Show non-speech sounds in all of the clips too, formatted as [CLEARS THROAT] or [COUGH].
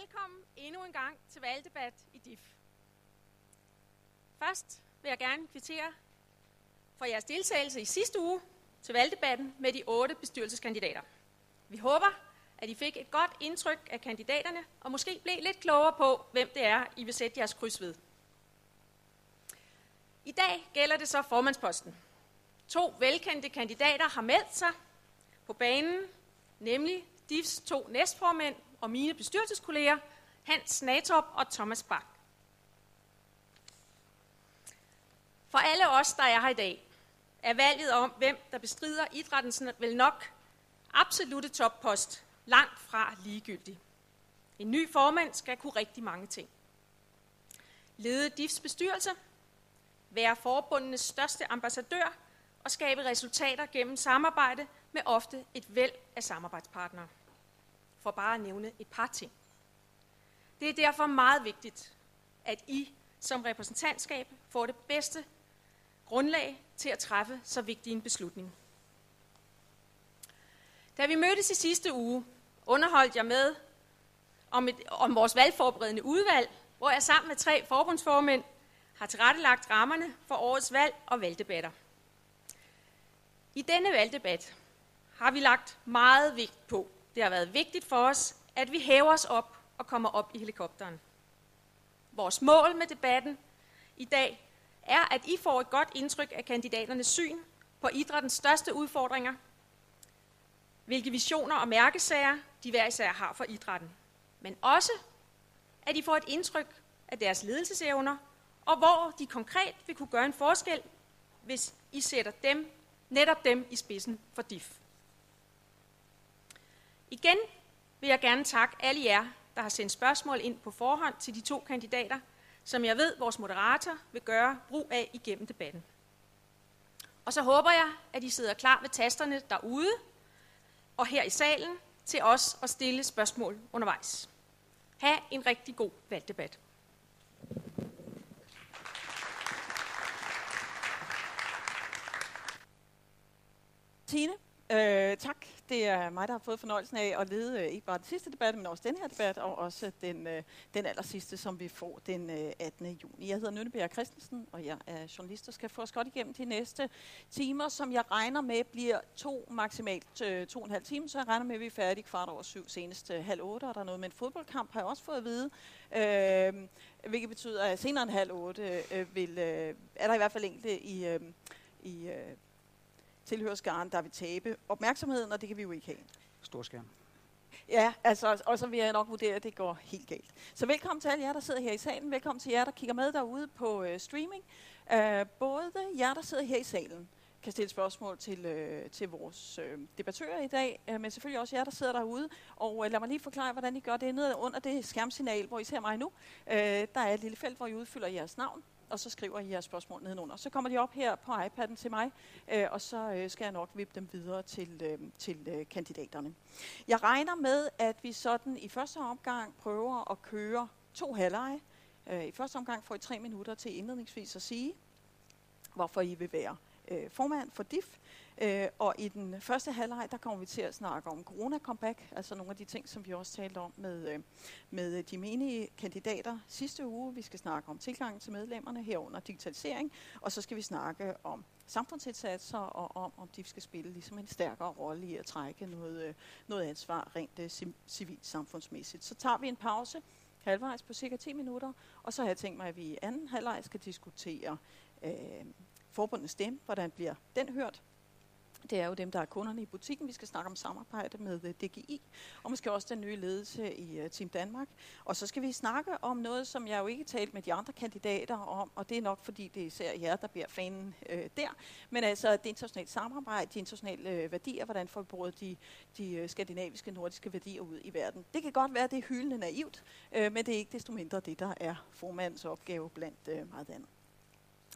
Velkommen endnu en gang til valgdebat i DIF. Først vil jeg gerne kvittere for jeres deltagelse i sidste uge til valgdebatten med de otte bestyrelseskandidater. Vi håber, at I fik et godt indtryk af kandidaterne, og måske blev lidt klogere på, hvem det er, I vil sætte jeres kryds ved. I dag gælder det så formandsposten. To velkendte kandidater har meldt sig på banen, nemlig DIFs to næstformænd og mine bestyrelseskolleger, Hans Natop og Thomas Bak. For alle os, der er her i dag, er valget om, hvem der bestrider idrættens vel nok absolute toppost langt fra ligegyldig. En ny formand skal kunne rigtig mange ting. Lede DIFs bestyrelse, være forbundenes største ambassadør og skabe resultater gennem samarbejde med ofte et væld af samarbejdspartnere. For bare at nævne et par ting. Det er derfor meget vigtigt, at I som repræsentantskab får det bedste grundlag til at træffe så vigtig en beslutning. Da vi mødtes i sidste uge, underholdt jeg med om, et, om vores valgforberedende udvalg, hvor jeg sammen med tre forbundsformænd har tilrettelagt rammerne for årets valg og valgdebatter. I denne valgdebat har vi lagt meget vægt på. Det har været vigtigt for os, at vi hæver os op og kommer op i helikopteren. Vores mål med debatten i dag er, at I får et godt indtryk af kandidaternes syn på idrættens største udfordringer, hvilke visioner og mærkesager de hver især har for idrætten. Men også, at I får et indtryk af deres ledelsesevner, og hvor de konkret vil kunne gøre en forskel, hvis I sætter dem, netop dem i spidsen for DIF. Igen vil jeg gerne takke alle jer, der har sendt spørgsmål ind på forhånd til de to kandidater, som jeg ved, vores moderator vil gøre brug af igennem debatten. Og så håber jeg, at I sidder klar ved tasterne derude og her i salen til os at stille spørgsmål undervejs. Ha' en rigtig god valgdebat. Tine, øh, tak det er mig, der har fået fornøjelsen af at lede øh, ikke bare den sidste debat, men også den her debat, og også den, øh, den aller sidste, som vi får den øh, 18. Juni. Jeg hedder Nønnebjerg Christensen, og jeg er journalist og skal få os godt igennem de næste timer, som jeg regner med bliver to, maksimalt øh, to og en halv time, så jeg regner med, at vi er færdige kvart over syv, senest øh, halv otte, og der er noget med en fodboldkamp, har jeg også fået at vide. Øh, hvilket betyder, at senere end halv otte øh, vil, øh, er der i hvert fald enkelte i, øh, i øh, tilhørskaren, der vil tabe opmærksomheden, og det kan vi jo ikke have. Stor skærm. Ja, altså, og så vil jeg nok vurdere, at det går helt galt. Så velkommen til alle jer, der sidder her i salen. Velkommen til jer, der kigger med derude på øh, streaming. Uh, både jer, der sidder her i salen, kan stille spørgsmål til, øh, til vores øh, debattører i dag, øh, men selvfølgelig også jer, der sidder derude. Og øh, lad mig lige forklare, hvordan I gør det ned under det skærmsignal, hvor I ser mig nu. Øh, der er et lille felt, hvor I udfylder jeres navn, og så skriver I jeres spørgsmål nedenunder. Så kommer de op her på iPad'en til mig, øh, og så øh, skal jeg nok vippe dem videre til, øh, til øh, kandidaterne. Jeg regner med, at vi sådan i første omgang prøver at køre to halvleje. Øh, I første omgang får I tre minutter til indledningsvis at sige, hvorfor I vil være øh, formand for DIF. Øh, og i den første halvleg, der kommer vi til at snakke om corona-comeback, altså nogle af de ting, som vi også talte om med, øh, med de menige kandidater sidste uge. Vi skal snakke om tilgangen til medlemmerne herunder digitalisering, og så skal vi snakke om samfundsindsatser og om, om de skal spille ligesom en stærkere rolle i at trække noget, øh, noget ansvar rent øh, civilt samfundsmæssigt. Så tager vi en pause halvvejs på cirka 10 minutter, og så har jeg tænkt mig, at vi i anden halvleg skal diskutere øh, forbundets stemme, hvordan bliver den hørt, det er jo dem, der er kunderne i butikken. Vi skal snakke om samarbejde med øh, DGI, og måske også den nye ledelse i øh, Team Danmark. Og så skal vi snakke om noget, som jeg jo ikke talt med de andre kandidater om, og det er nok fordi, det er især jer, der bliver fanen øh, der. Men altså det internationale samarbejde, de internationale øh, værdier, hvordan får vi brugt de, de skandinaviske, nordiske værdier ud i verden. Det kan godt være, det er hyldende naivt, øh, men det er ikke desto mindre det, der er formandens opgave blandt øh, meget andet.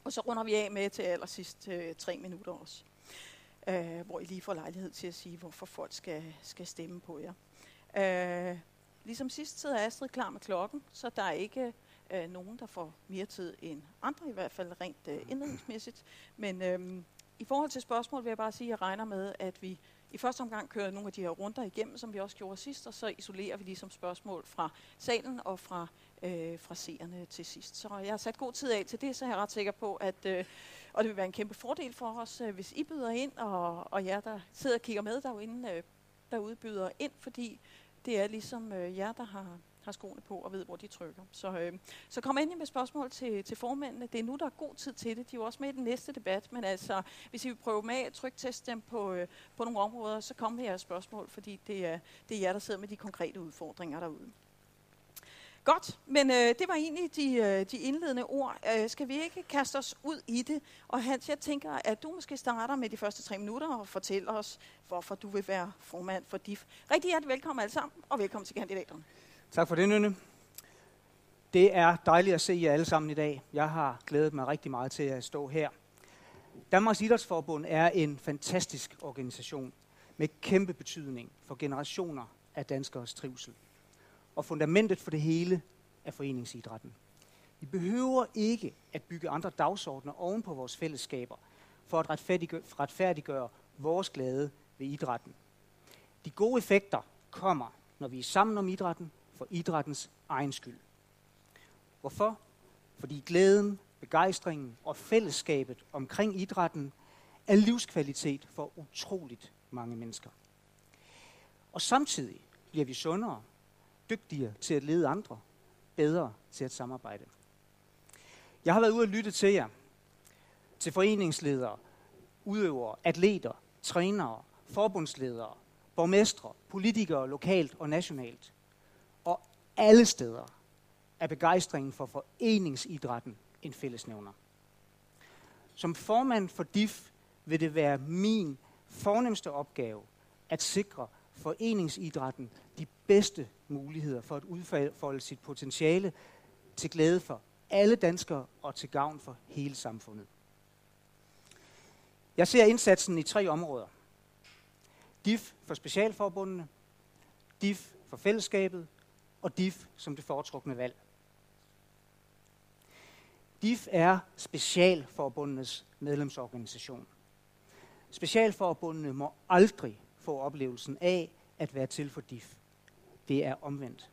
Og så runder vi af med til allersidst øh, tre minutter også øh, hvor I lige får lejlighed til at sige, hvorfor folk skal, skal stemme på jer. Øh, ligesom sidst sidder Astrid klar med klokken, så der er ikke øh, nogen, der får mere tid end andre, i hvert fald rent øh, indledningsmæssigt. Men øh, i forhold til spørgsmål vil jeg bare sige, at jeg regner med, at vi i første omgang kører nogle af de her runder igennem, som vi også gjorde sidst, og så isolerer vi ligesom spørgsmål fra salen og fra, øh, fra seerne til sidst. Så jeg har sat god tid af til det, så jeg er ret sikker på, at øh, og det vil være en kæmpe fordel for os, øh, hvis I byder ind, og, og jer, der sidder og kigger med derude, øh, derude byder ind, fordi det er ligesom øh, jer, der har, har skoene på og ved, hvor de trykker. Så, øh, så kom ind med spørgsmål til, til formændene. Det er nu, der er god tid til det. De er jo også med i den næste debat, men altså, hvis I vil prøve med at trykteste dem på, øh, på nogle områder, så kom med jeres spørgsmål, fordi det er, det er jer, der sidder med de konkrete udfordringer derude. Godt, men øh, det var egentlig de, øh, de indledende ord. Øh, skal vi ikke kaste os ud i det? Og Hans, jeg tænker, at du måske starter med de første tre minutter og fortæller os, hvorfor du vil være formand for DIF. Rigtig hjertelig velkommen alle sammen, og velkommen til kandidaterne. Tak for det, Nynne. Det er dejligt at se jer alle sammen i dag. Jeg har glædet mig rigtig meget til at stå her. Danmarks Idrætsforbund er en fantastisk organisation med kæmpe betydning for generationer af danskers trivsel. Og fundamentet for det hele er foreningsidrætten. Vi behøver ikke at bygge andre dagsordner oven på vores fællesskaber for at retfærdiggøre, retfærdiggøre vores glæde ved idrætten. De gode effekter kommer, når vi er sammen om idrætten, for idrættens egen skyld. Hvorfor? Fordi glæden, begejstringen og fællesskabet omkring idrætten er livskvalitet for utroligt mange mennesker. Og samtidig bliver vi sundere, dygtigere til at lede andre, bedre til at samarbejde. Jeg har været ude og lytte til jer, til foreningsledere, udøvere, atleter, trænere, forbundsledere, borgmestre, politikere lokalt og nationalt Og alle steder er begejstringen for foreningsidrætten en fællesnævner. Som formand for DIF vil det være min fornemmeste opgave at sikre foreningsidrætten de bedste muligheder for at udfolde sit potentiale til glæde for alle danskere og til gavn for hele samfundet. Jeg ser indsatsen i tre områder. DIF for specialforbundene, DIF for fællesskabet og DIF som det foretrukne valg. DIF er Specialforbundenes medlemsorganisation. Specialforbundene må aldrig få oplevelsen af at være til for DIF. Det er omvendt.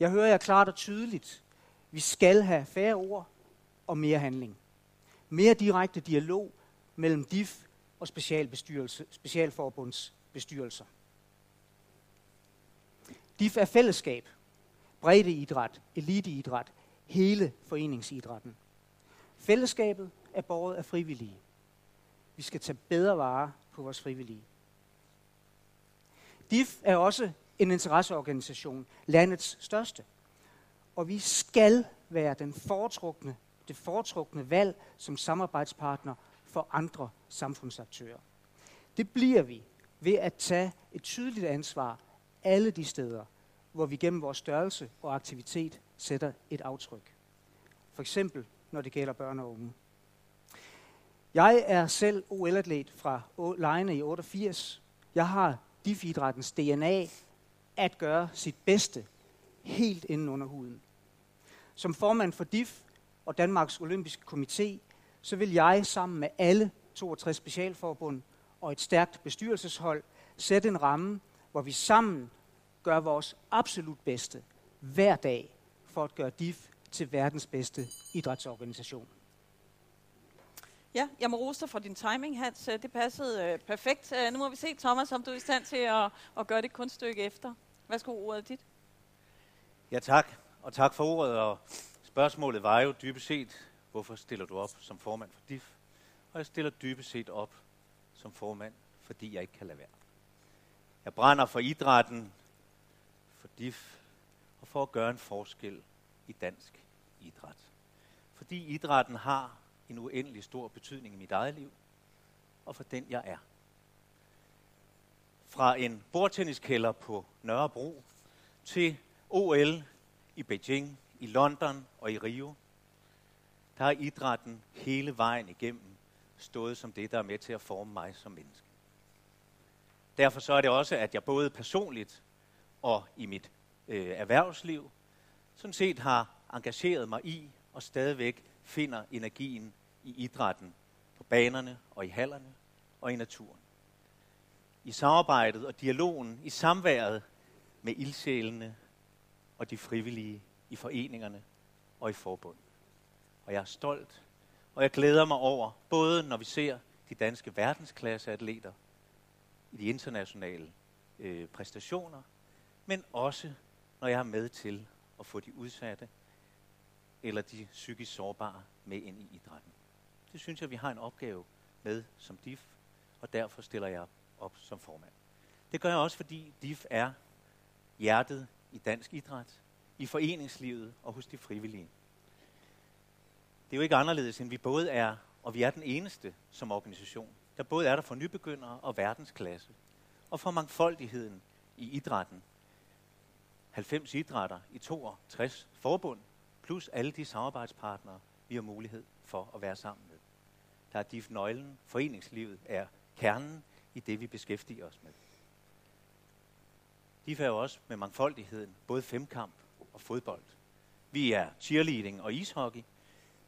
Jeg hører jer klart og tydeligt. Vi skal have færre ord og mere handling. Mere direkte dialog mellem DIF og specialbestyrelse, specialforbunds bestyrelser. DIF er fællesskab, breddeidræt, eliteidræt, hele foreningsidrætten. Fællesskabet er båret af frivillige. Vi skal tage bedre vare på vores frivillige. DIF er også en interesseorganisation, landets største. Og vi skal være den foretrukne, det foretrukne valg som samarbejdspartner for andre samfundsaktører. Det bliver vi ved at tage et tydeligt ansvar alle de steder, hvor vi gennem vores størrelse og aktivitet sætter et aftryk. For eksempel, når det gælder børn og unge. Jeg er selv OL-atlet fra Lejene i 88. Jeg har DIF-idrættens DNA at gøre sit bedste helt inden under huden. Som formand for DIF og Danmarks Olympiske Komité, så vil jeg sammen med alle 62 specialforbund og et stærkt bestyrelseshold sætte en ramme, hvor vi sammen gør vores absolut bedste hver dag for at gøre DIF til verdens bedste idrætsorganisation. Ja, jeg må rose dig for din timing, Hans. Det passede øh, perfekt. Øh, nu må vi se, Thomas, om du er i stand til at, at gøre det kunststykke efter. Værsgo, ordet dit. Ja, tak. Og tak for ordet. Og spørgsmålet var jo dybest set, hvorfor stiller du op som formand for DIF? Og jeg stiller dybest set op som formand, fordi jeg ikke kan lade være. Jeg brænder for idrætten, for DIF og for at gøre en forskel i dansk idræt. Fordi idrætten har en uendelig stor betydning i mit eget liv, og for den jeg er. Fra en bordtenniskælder på Nørrebro til OL i Beijing, i London og i Rio, der har idrætten hele vejen igennem stået som det, der er med til at forme mig som menneske. Derfor så er det også, at jeg både personligt og i mit øh, erhvervsliv sådan set har engageret mig i og stadigvæk finder energien i idrætten på banerne og i hallerne og i naturen i samarbejdet og dialogen, i samværet med ildsjælene og de frivillige i foreningerne og i forbund. Og jeg er stolt, og jeg glæder mig over, både når vi ser de danske verdensklasseatleter i de internationale øh, præstationer, men også når jeg er med til at få de udsatte eller de psykisk sårbare med ind i idrætten. Det synes jeg, vi har en opgave med som DIF, og derfor stiller jeg op op som formand. Det gør jeg også, fordi DIF er hjertet i dansk idræt, i foreningslivet og hos de frivillige. Det er jo ikke anderledes, end vi både er, og vi er den eneste som organisation, der både er der for nybegyndere og verdensklasse, og for mangfoldigheden i idrætten. 90 idrætter i 62 forbund, plus alle de samarbejdspartnere, vi har mulighed for at være sammen med. Der er DIF nøglen, foreningslivet er kernen i det, vi beskæftiger os med. De er jo også med mangfoldigheden, både femkamp og fodbold. Vi er cheerleading og ishockey.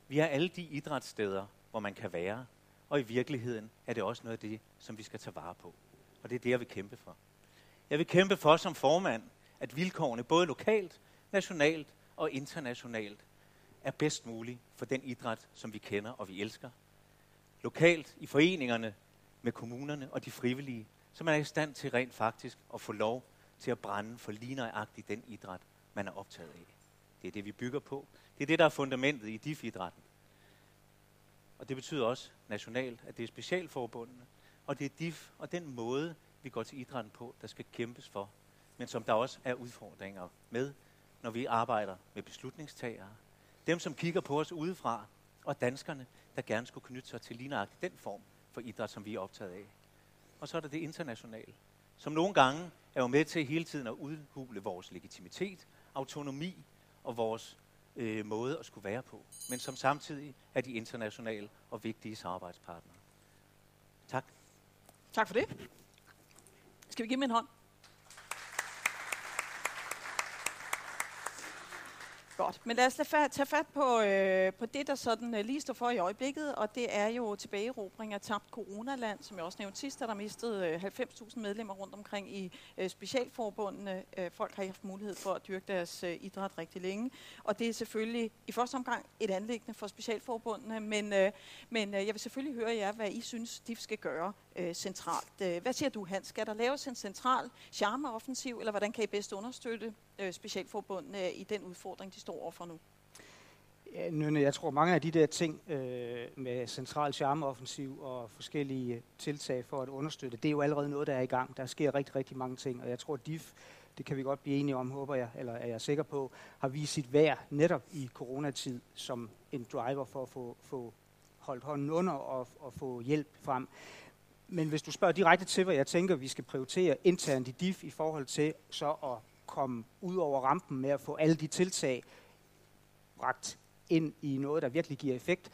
Vi er alle de idrætssteder, hvor man kan være, og i virkeligheden er det også noget af det, som vi skal tage vare på. Og det er det, jeg vil kæmpe for. Jeg vil kæmpe for som formand, at vilkårene både lokalt, nationalt og internationalt er bedst mulige for den idræt, som vi kender og vi elsker. Lokalt i foreningerne med kommunerne og de frivillige, så man er i stand til rent faktisk at få lov til at brænde for lige nøjagtigt den idræt, man er optaget af. Det er det, vi bygger på. Det er det, der er fundamentet i DIF-idrætten. Og det betyder også nationalt, at det er specialforbundene, og det er DIF og den måde, vi går til idrætten på, der skal kæmpes for, men som der også er udfordringer med, når vi arbejder med beslutningstagere. Dem, som kigger på os udefra, og danskerne, der gerne skulle knytte sig til lige den form for idræt, som vi er optaget af. Og så er der det internationale, som nogle gange er jo med til hele tiden at udhule vores legitimitet, autonomi og vores øh, måde at skulle være på, men som samtidig er de internationale og vigtige samarbejdspartnere. Tak. Tak for det. Skal vi give dem en hånd? Godt, men lad os tage fat på, øh, på det, der sådan øh, lige står for i øjeblikket, og det er jo tilbagerobring af tabt coronaland, som jeg også nævnte sidst, der mistede mistet øh, 90.000 medlemmer rundt omkring i øh, specialforbundene. Øh, folk har haft mulighed for at dyrke deres øh, idræt rigtig længe, og det er selvfølgelig i første omgang et anlæggende for specialforbundene, men, øh, men øh, jeg vil selvfølgelig høre jer, hvad I synes, de skal gøre øh, centralt. Øh, hvad siger du, Hans? Skal der laves en central charmeoffensiv, eller hvordan kan I bedst understøtte øh, specialforbundene øh, i den udfordring, de står overfor nu? Ja, Nynne, jeg tror mange af de der ting øh, med central charmeoffensiv og forskellige tiltag for at understøtte, det er jo allerede noget, der er i gang. Der sker rigtig, rigtig mange ting, og jeg tror, DIF, det kan vi godt blive enige om, håber jeg, eller er jeg sikker på, har vist sit værd netop i coronatid som en driver for at få, få holdt hånden under og, og få hjælp frem. Men hvis du spørger direkte til, hvad jeg tænker, vi skal prioritere internt i DIF i forhold til så at komme ud over rampen med at få alle de tiltag bragt ind i noget, der virkelig giver effekt,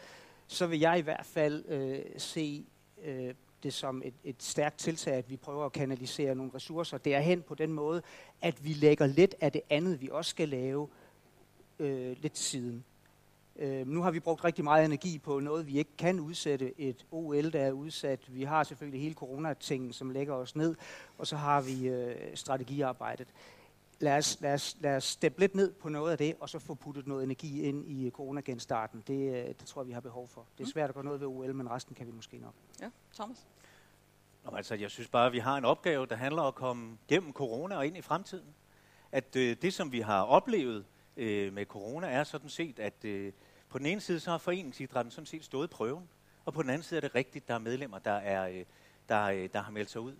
så vil jeg i hvert fald øh, se øh, det som et, et stærkt tiltag, at vi prøver at kanalisere nogle ressourcer derhen på den måde, at vi lægger lidt af det andet, vi også skal lave, øh, lidt siden. Øh, nu har vi brugt rigtig meget energi på noget, vi ikke kan udsætte. Et OL, der er udsat. Vi har selvfølgelig hele coronatingen, som lægger os ned. Og så har vi øh, strategiarbejdet. Lad os, lad, os, lad os steppe lidt ned på noget af det, og så få puttet noget energi ind i coronagenstarten. Det, øh, det tror jeg, vi har behov for. Det er mm. svært at gøre noget ved OL, men resten kan vi måske nok. Ja, Thomas? Nå, altså, jeg synes bare, at vi har en opgave, der handler om at komme gennem corona og ind i fremtiden. At øh, det, som vi har oplevet øh, med corona, er sådan set, at øh, på den ene side, så har foreningsidrætten sådan set stået prøven, og på den anden side er det rigtigt, der er medlemmer, der, er, øh, der, øh, der har meldt sig ud.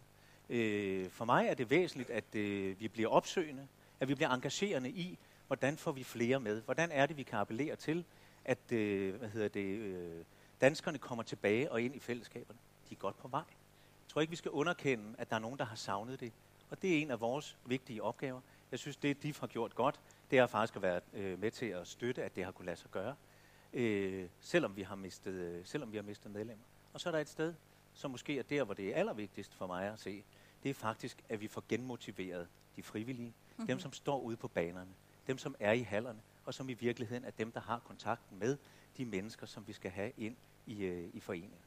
Øh, for mig er det væsentligt, at øh, vi bliver opsøgende, at vi bliver engagerende i, hvordan får vi flere med? Hvordan er det, vi kan appellere til, at hvad hedder det, danskerne kommer tilbage og ind i fællesskaberne? De er godt på vej. Jeg tror ikke, vi skal underkende, at der er nogen, der har savnet det. Og det er en af vores vigtige opgaver. Jeg synes, det de har gjort godt, det er faktisk at være med til at støtte, at det har kunne lade sig gøre øh, selvom, vi har mistet, øh, selvom vi har mistet medlemmer. Og så er der et sted, som måske er der, hvor det er allervigtigst for mig at se. Det er faktisk, at vi får genmotiveret de frivillige, mm-hmm. dem som står ude på banerne, dem som er i hallerne, og som i virkeligheden er dem, der har kontakten med de mennesker, som vi skal have ind i, øh, i foreningen.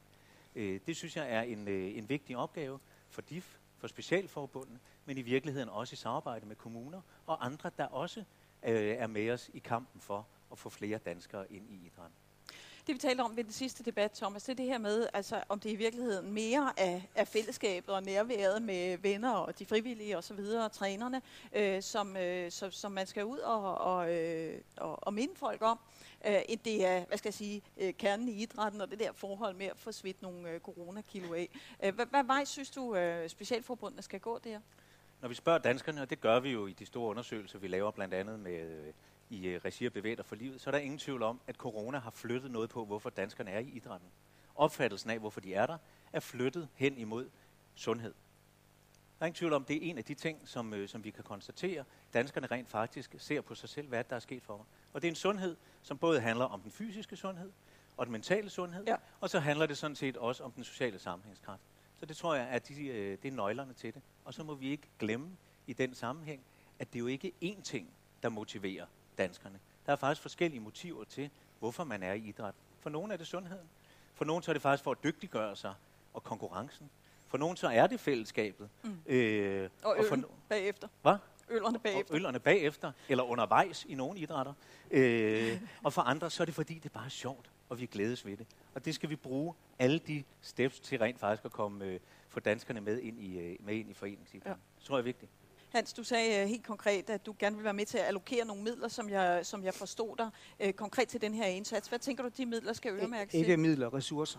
Øh, det synes jeg er en, øh, en vigtig opgave for DIF, for specialforbundene, men i virkeligheden også i samarbejde med kommuner og andre, der også øh, er med os i kampen for at få flere danskere ind i idrætten. Det vi talte om ved den sidste debat, Thomas, det er det her med, altså, om det i virkeligheden mere af, af fællesskabet og nærværet med venner og de frivillige osv., og trænerne, øh, som, øh, som, som man skal ud og, og, øh, og, og minde folk om, øh, end det er, hvad skal jeg sige, øh, kernen i idrætten og det der forhold med at få svidt nogle øh, coronakilo af. Øh, hvad, hvad vej synes du, øh, specialforbundene skal gå der? Når vi spørger danskerne, og det gør vi jo i de store undersøgelser, vi laver blandt andet med øh, i øh, regi af Bevæger for Livet, så er der ingen tvivl om, at corona har flyttet noget på, hvorfor danskerne er i idrætten. Opfattelsen af, hvorfor de er der, er flyttet hen imod sundhed. Der er ingen tvivl om, det er en af de ting, som, øh, som vi kan konstatere, danskerne rent faktisk ser på sig selv, hvad der er sket for dem. Og det er en sundhed, som både handler om den fysiske sundhed og den mentale sundhed, Ja. og så handler det sådan set også om den sociale sammenhængskraft. Så det tror jeg, at de, øh, det er nøglerne til det. Og så må vi ikke glemme i den sammenhæng, at det er jo ikke én ting, der motiverer danskerne. Der er faktisk forskellige motiver til, hvorfor man er i idræt. For nogle er det sundheden. For nogle så er det faktisk for at dygtiggøre sig og konkurrencen. For nogle så er det fællesskabet. Mm. Øh, Og for øl no- bagefter. Hvad? Øllerne og bagefter. øllerne bagefter, eller undervejs i nogle idrætter. Øh, og for andre, så er det fordi, det bare er sjovt, og vi glædes ved det. Og det skal vi bruge alle de steps til rent faktisk at komme øh, få danskerne med ind i, øh, med ind i foreningsidrætten. Ja. Så tror jeg er vigtigt. Hans, du sagde uh, helt konkret, at du gerne vil være med til at allokere nogle midler, som jeg, som jeg forstod dig, uh, konkret til den her indsats. Hvad tænker du, de midler skal øremærkes Ikke midler, ressourcer.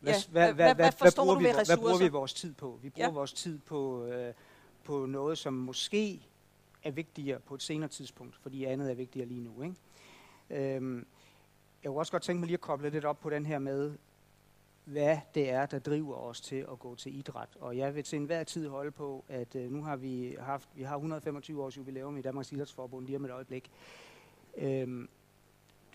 Hvad, Ja, hvad, hvad- hvad, hvad bruger du vi, hvor- hvad bruger ressourcer? vi vores tid på? Vi bruger Ja. vores tid på, øh, på noget, som måske er vigtigere på et senere tidspunkt, fordi andet er vigtigere lige nu. Ikke? Øhm, jeg kunne også godt tænke mig lige at koble lidt op på den her med, hvad det er, der driver os til at gå til idræt. Og jeg vil til enhver tid holde på, at øh, nu har vi haft, vi har 125 års jubilæum i Danmarks Idrætsforbund lige om et øjeblik. Øhm,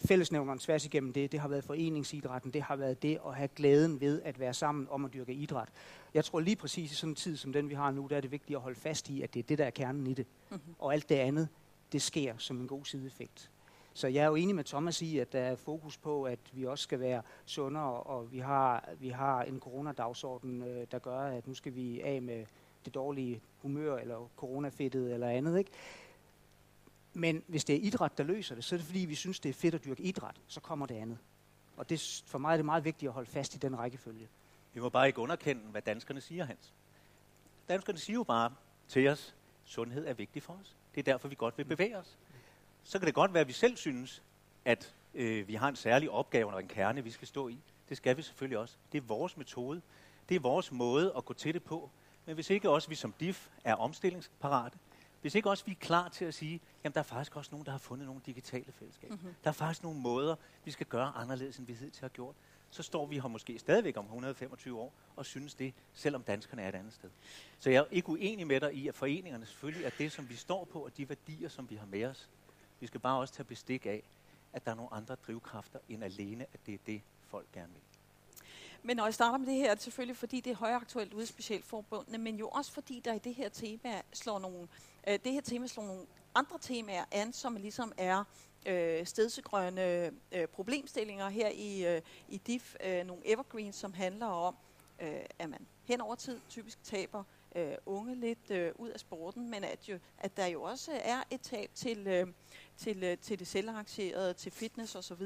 fællesnævneren tværs igennem det, det har været foreningsidrætten, det har været det at have glæden ved at være sammen om at dyrke idræt. Jeg tror lige præcis i sådan en tid som den, vi har nu, der er det vigtigt at holde fast i, at det er det, der er kernen i det. Mhm. Og alt det andet, det sker som en god sideeffekt. Så jeg er jo enig med Thomas i, at der er fokus på, at vi også skal være sundere, og vi har, vi har en coronadagsorden, øh, der gør, at nu skal vi af med det dårlige humør, eller coronafedtet, eller andet. Ikke? Men hvis det er idræt, der løser det, så er det fordi, vi synes, det er fedt at dyrke idræt, så kommer det andet. Og det, for mig er det meget vigtigt at holde fast i den rækkefølge. Vi må bare ikke underkende, hvad danskerne siger, Hans. Danskerne siger jo bare til os, sundhed er vigtig for os. Det er derfor, vi godt vil bevæge os. Så kan det godt være, at vi selv synes, at øh, vi har en særlig opgave og en kerne, vi skal stå i. Det skal vi selvfølgelig også. Det er vores metode. Det er vores måde at gå til det på. Men hvis ikke også vi som DIF er omstillingsparate, hvis ikke også vi er klar til at sige, jamen der er faktisk også nogen, der har fundet nogle digitale fællesskaber. Mhm. Der er faktisk nogle måder, vi skal gøre anderledes, end vi hidtil har gjort. Så står vi her måske stadigvæk om 125 år og synes det, selvom danskerne er et andet sted. Så jeg er ikke uenig med dig i, at foreningerne selvfølgelig er det, som vi står på, og de værdier, som vi har med os. Vi skal bare også tage bestik af, at der er nogle andre drivkræfter end alene, at det er det, folk gerne vil. Men når jeg starter med det her, er det selvfølgelig fordi, det er højaktuelt ude i specialforbundene, men jo også fordi, der i det her tema slår nogle, øh, det her tema slår nogle andre temaer an, som ligesom er øh, stedsegrønne øh, problemstillinger her i, øh, i DIF. Øh, nogle evergreens, som handler om, øh, at man hen over tid typisk taber øh, unge lidt øh, ud af sporten, men at, jo, at der jo også er et tab til, øh, til, øh, til det selvarrangerede, til fitness osv.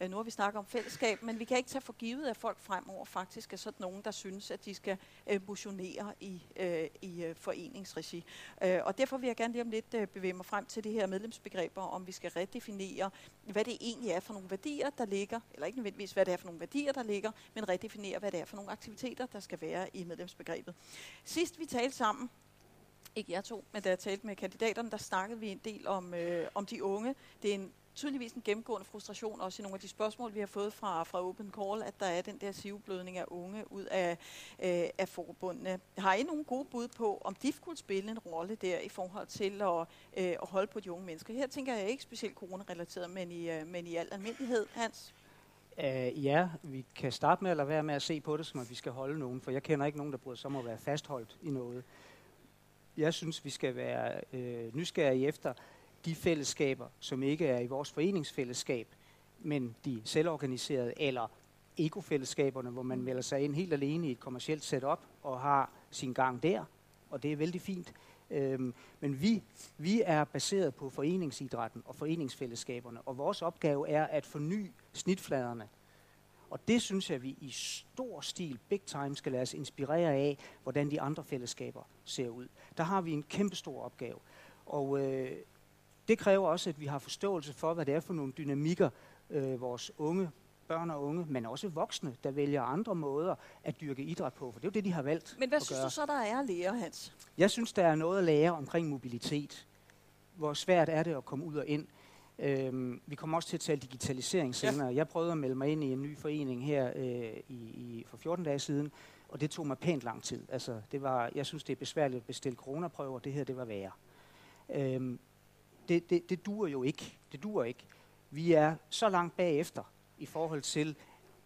Øh, nu har vi snakket om fællesskab, men vi kan ikke tage for givet, at folk fremover faktisk er sådan nogen, der synes, at de skal øh, motionere i, øh, i øh, foreningsregi. Øh, og derfor vil jeg gerne lige om lidt øh, bevæge mig frem til det her medlemsbegreber, om vi skal redefinere, hvad det egentlig er for nogle værdier, der ligger, eller ikke nødvendigvis, hvad det er for nogle værdier, der ligger, men redefinere, hvad det er for nogle aktiviteter, der skal være i medlemsbegrebet. Sidst vi talte sammen, ikke jeg to, men da jeg talte med kandidaterne, der snakkede vi en del om, øh, om de unge. Det er en, tydeligvis en gennemgående frustration, også i nogle af de spørgsmål, vi har fået fra, fra Open Call, at der er den der sivblødning af unge ud af, øh, af forbundene. Har I nogle gode bud på, om de kunne spille en rolle der i forhold til at, øh, at holde på de unge mennesker? Her tænker jeg ikke specielt coronarelateret, men i, øh, men i al almindelighed. Hans? Uh, ja, vi kan starte med at lade være med at se på det, som at vi skal holde nogen, for jeg kender ikke nogen, der bryder sig om at være fastholdt i noget. Jeg synes, vi skal være øh, nysgerrige efter de fællesskaber, som ikke er i vores foreningsfællesskab, men de selvorganiserede eller ekofællesskaberne, hvor man melder sig ind helt alene i et kommercielt setup og har sin gang der, og det er vældig fint. Øhm, men vi, vi er baseret på foreningsidrætten og foreningsfællesskaberne, og vores opgave er at forny snitfladerne. Og det synes jeg, vi i stor stil, big time, skal lade os inspirere af, hvordan de andre fællesskaber ser ud. Der har vi en kæmpe stor opgave. Og øh, det kræver også, at vi har forståelse for, hvad det er for nogle dynamikker, øh, vores unge børn og unge, men også voksne, der vælger andre måder at dyrke idræt på, for det er jo det, de har valgt Men hvad synes gøre. du så, der er at lære, Hans? Jeg synes, der er noget at lære omkring mobilitet. Hvor svært er det at komme ud og ind? Øhm, vi kommer også til at tale digitalisering senere. Ja. Jeg prøvede at melde mig ind i en ny forening her øh, i, i, for 14 dage siden, og det tog mig pænt lang tid. Altså, det var, jeg synes, det er besværligt at bestille coronaprøver. Det her, det var værre. Øhm, det, det, det duer jo ikke. Det duer ikke. Vi er så langt bagefter i forhold til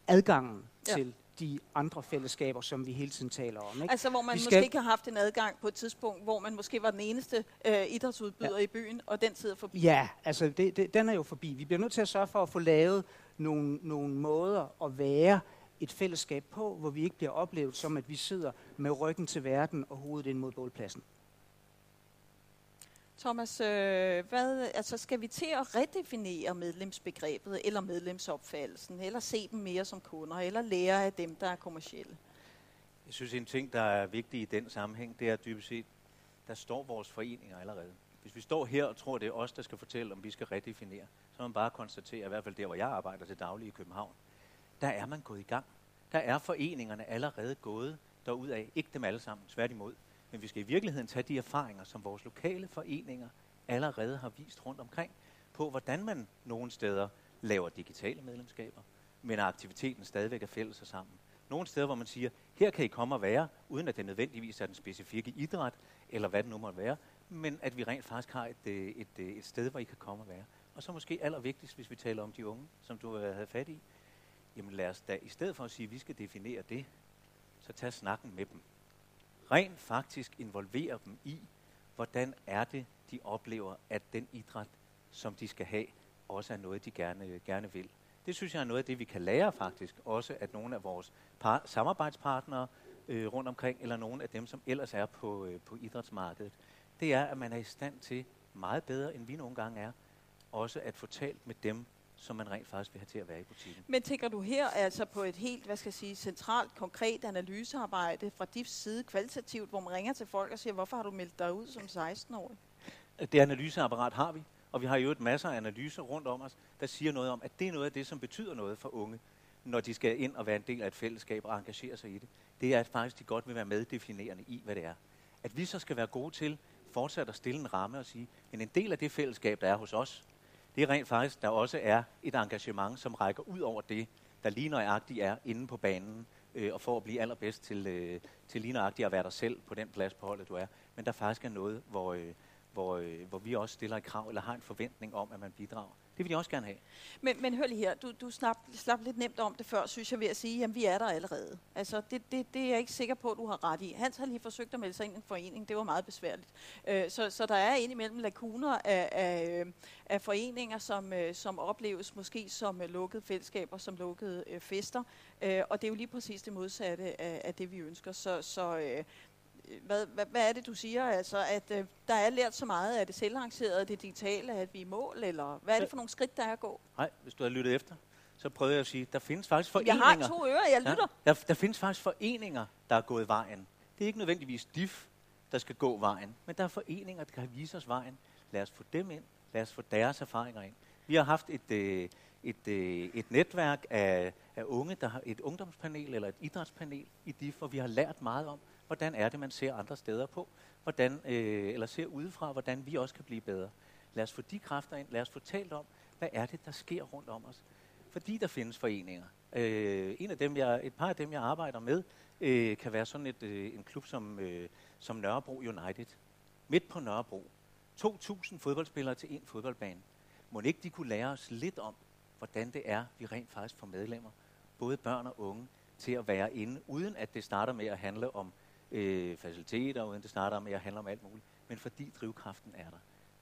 adgangen Ja. til de andre fællesskaber, som vi hele tiden taler om. Ikke? Altså, hvor man Vi måske skal- ikke har haft en adgang på et tidspunkt, hvor man måske var den eneste øh, idrætsudbyder ja. i byen, og den tid er forbi. Ja, altså det, det, den er jo forbi. Vi bliver nødt til at sørge for at få lavet nogle, nogle måder at være et fællesskab på, hvor vi ikke bliver oplevet som, at vi sidder med ryggen til verden og hovedet ind mod bålpladsen. Thomas, øh, hvad, altså skal vi til at redefinere medlemsbegrebet eller medlemsopfattelsen, eller se dem mere som kunder, eller lære af dem, der er kommercielle? Jeg synes, en ting, der er vigtig i den sammenhæng, det er dybest set, der står vores foreninger allerede. Hvis vi står her og tror, det er os, der skal fortælle, om vi skal redefinere, så må man bare konstatere, i hvert fald der, hvor jeg arbejder til daglig i København, der er man gået i gang. Der er foreningerne allerede gået derudad. Ikke dem alle sammen, tværtimod. Men vi skal i virkeligheden tage de erfaringer, som vores lokale foreninger allerede har vist rundt omkring, på hvordan man nogle steder laver digitale medlemskaber, men at aktiviteten stadigvæk er fælles og sammen. Nogle steder, hvor man siger, her kan I komme og være, uden at det nødvendigvis er den specifikke idræt, eller hvad det nu måtte være, men at vi rent faktisk har et, øh, et, øh, et, sted, hvor I kan komme og være. Og så måske allervigtigst, hvis vi taler om de unge, som du øh, havde fat i, jamen lad os da, i stedet for at sige, at vi skal definere det, så tag snakken med dem. Rent faktisk involvere dem i, hvordan er det, de oplever, at den idræt, som de skal have, også er noget, de gerne, gerne vil. Det synes jeg er noget af det, vi kan lære faktisk, også at nogle af vores par- samarbejdspartnere øh, rundt omkring, eller nogle af dem, som ellers er på, øh, på idrætsmarkedet, det er, at man er i stand til meget bedre, end vi nogle gange er, også at få talt med dem, som man rent faktisk vil have til at være i butikken. Men tænker du her altså på et helt, hvad skal jeg sige, centralt, konkret analysearbejde fra DIFs side, kvalitativt, hvor man ringer til folk og siger, hvorfor har du meldt dig ud som 16-årig? Det analyseapparat har vi, og vi har jo et masser af analyser rundt om os, der siger noget om, at det er noget af det, som betyder noget for unge, når de skal ind og være en del af et fællesskab og engagere sig i det. Det er, at faktisk de godt vil være meddefinerende i, hvad det er. At vi så skal være gode til fortsat at stille en ramme og sige, men en del af det fællesskab, der er hos os, det er rent faktisk, der også er et engagement, som rækker ud over det, der lige nøjagtigt er inde på banen, øh, og for at blive allerbedst til, øh, til lige nøjagtigt at være dig selv på den plads på holdet, du er. Men der faktisk er noget, hvor, øh, hvor, øh, hvor vi også stiller et krav, eller har en forventning om, at man bidrager. Det vil de også gerne have. Men, men hør lige her, du, du slap, slap lidt nemt om det før, synes jeg, ved at sige, jamen vi er der allerede. Altså, det, det, det er jeg ikke sikker på, at du har ret i. Hans har lige forsøgt at melde sig ind i en forening, det var meget besværligt. Øh, så, så der er indimellem lakuner af, af, øh, af foreninger, som, øh, som opleves måske som øh, lukkede fællesskaber, som lukkede øh, fester. Øh, og det er jo lige præcis det modsatte af, af det, vi ønsker. Så, så øh, hvad, hvad, hvad er det, du siger? Altså, at øh, der er lært så meget af det selvarrangerede, det digitale, at vi er i mål, eller hvad er det for nogle skridt, der er at gå? Nej, hvis du har lyttet efter, så prøvede jeg at sige, der findes faktisk Jeg foreninger. har to ører, jeg lytter. Ja, der, der findes faktisk foreninger, der er gået vejen. Det er ikke nødvendigvis DIF, der skal gå vejen, men der er foreninger, der kan vise os vejen. Lad os få dem ind. Lad os få deres erfaringer ind. Vi har haft et, øh, et, øh, et netværk af, af unge, der har et ungdomspanel eller et idrætspanel i DIF, hvor vi har lært meget om, hvordan er det, man ser andre steder på, hvordan, øh, eller ser udefra, hvordan vi også kan blive bedre. Lad os få de kræfter ind. Lad os få talt om, hvad er det, der sker rundt om os. Fordi der findes foreninger. Øh, en af dem, jeg, et par af dem, jeg arbejder med, øh, kan være sådan et, øh, en klub som, øh, som Nørrebro United. Midt på Nørrebro. 2.000 fodboldspillere til en fodboldbane. Må ikke de kunne lære os lidt om, hvordan det er, vi rent faktisk får medlemmer, både børn og unge, til at være inde, uden at det starter med at handle om øh, faciliteter, uden det starter med at handle om alt muligt, men fordi drivkraften er der.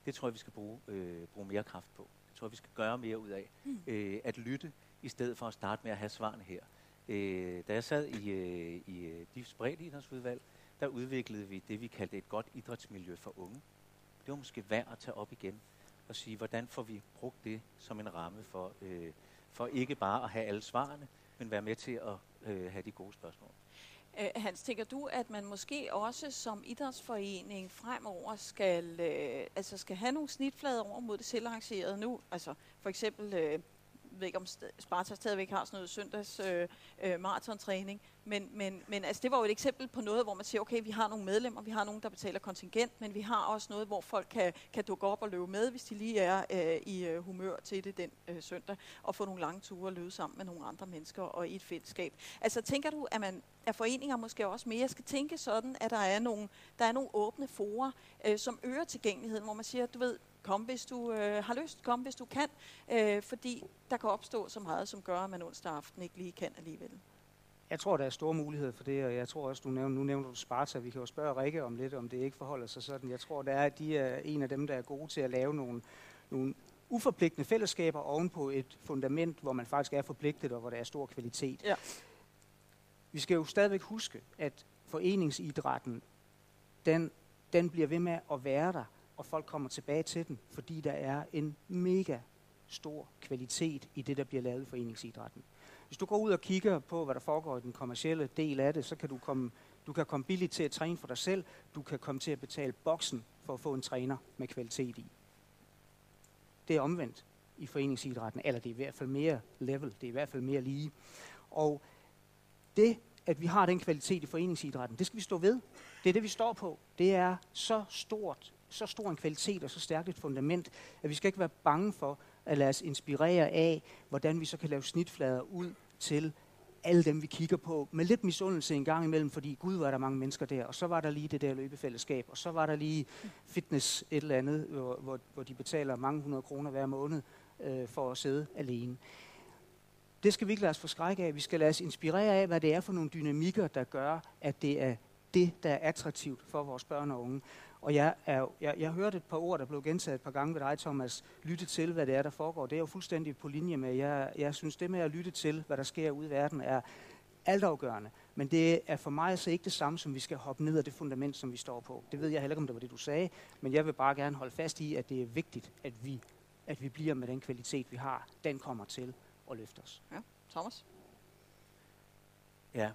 Det tror jeg, vi skal bruge, øh, bruge mere kraft på. Det tror jeg, vi skal gøre mere ud af. Mm. Øh, at lytte, i stedet for at starte med at have svarene her. Øh, da jeg sad i, øh, i øh, DIFs breddeidrætsudvalg, der udviklede vi det, vi kaldte et godt idrætsmiljø for unge. Det var måske værd at tage op igen og sige, hvordan får vi brugt det som en ramme for, øh, for ikke bare at have alle svarene, men være med til at øh, have de gode spørgsmål. Øh, Hans, tænker du, at man måske også som idrætsforening fremover skal, øh, altså skal have nogle snitflader over mod det selvarrangerede nu? Altså for eksempel, øh, ved ikke om Sparta stadigvæk har sådan noget søndags øh, øh, maratontræning, men, men, men altså, det var jo et eksempel på noget, hvor man siger, okay, vi har nogle medlemmer, vi har nogen, der betaler kontingent, men vi har også noget, hvor folk kan, kan dukke op og løbe med, hvis de lige er øh, i øh, humør til det den øh, søndag, og få nogle lange ture og løbe sammen med nogle andre mennesker og i et fællesskab. Altså tænker du, at, man, at foreninger måske også mere skal tænke sådan, at der er nogle, der er nogle åbne forer, øh, som øger tilgængeligheden, hvor man siger, du ved, kom hvis du øh, har lyst, kom hvis du kan, øh, fordi der kan opstå så meget, som gør, at man onsdag aften ikke lige kan alligevel. Jeg tror, der er store muligheder for det, og jeg tror også, du nævner, nu nævner du Sparta, vi kan jo spørge Rikke om lidt, om det ikke forholder sig sådan. Jeg tror, der er, at de er en af dem, der er gode til at lave nogle, nogle uforpligtende fællesskaber ovenpå et fundament, hvor man faktisk er forpligtet, og hvor der er stor kvalitet. Ja. Vi skal jo stadigvæk huske, at foreningsidrætten, den, den bliver ved med at være der, og folk kommer tilbage til den, fordi der er en mega stor kvalitet i det, der bliver lavet i foreningsidrætten. Hvis du går ud og kigger på, hvad der foregår i den kommercielle del af det, så kan du komme, du kan komme billigt til at træne for dig selv. Du kan komme til at betale boksen for at få en træner med kvalitet i. Det er omvendt i foreningsidrætten, eller det er i hvert fald mere level, det er i hvert fald mere lige. Og det, at vi har den kvalitet i foreningsidrætten, det skal vi stå ved. Det er det, vi står på. Det er så stort, så stor en kvalitet og så stærkt et fundament, at vi skal ikke være bange for at lade os inspirere af, hvordan vi så kan lave snitflader ud til alle dem, vi kigger på, med lidt misundelse en gang imellem, fordi gud var der mange mennesker der, og så var der lige det der løbefællesskab, og så var der lige fitness et eller andet, hvor, hvor, hvor de betaler mange hundrede kroner hver måned øh, for at sidde alene. Det skal vi ikke lade os forskrække af. Vi skal lade os inspirere af, hvad det er for nogle dynamikker, der gør, at det er det, der er attraktivt for vores børn og unge. Og jeg, er, jeg, jeg hørte et par ord, der blev gentaget et par gange ved dig, Thomas. Lytte til, hvad det er, der foregår. Det er jo fuldstændig på linje med, jeg, jeg synes, det med at lytte til, hvad der sker ude i verden, er altafgørende. Men det er for mig så ikke det samme, som vi skal hoppe ned af det fundament, som vi står på. Det ved jeg heller ikke, om det var det, du sagde, men jeg vil bare gerne holde fast i, at det er vigtigt, at vi, at vi bliver med den kvalitet, vi har. Den kommer til at løfte os. Ja, Thomas? Ja,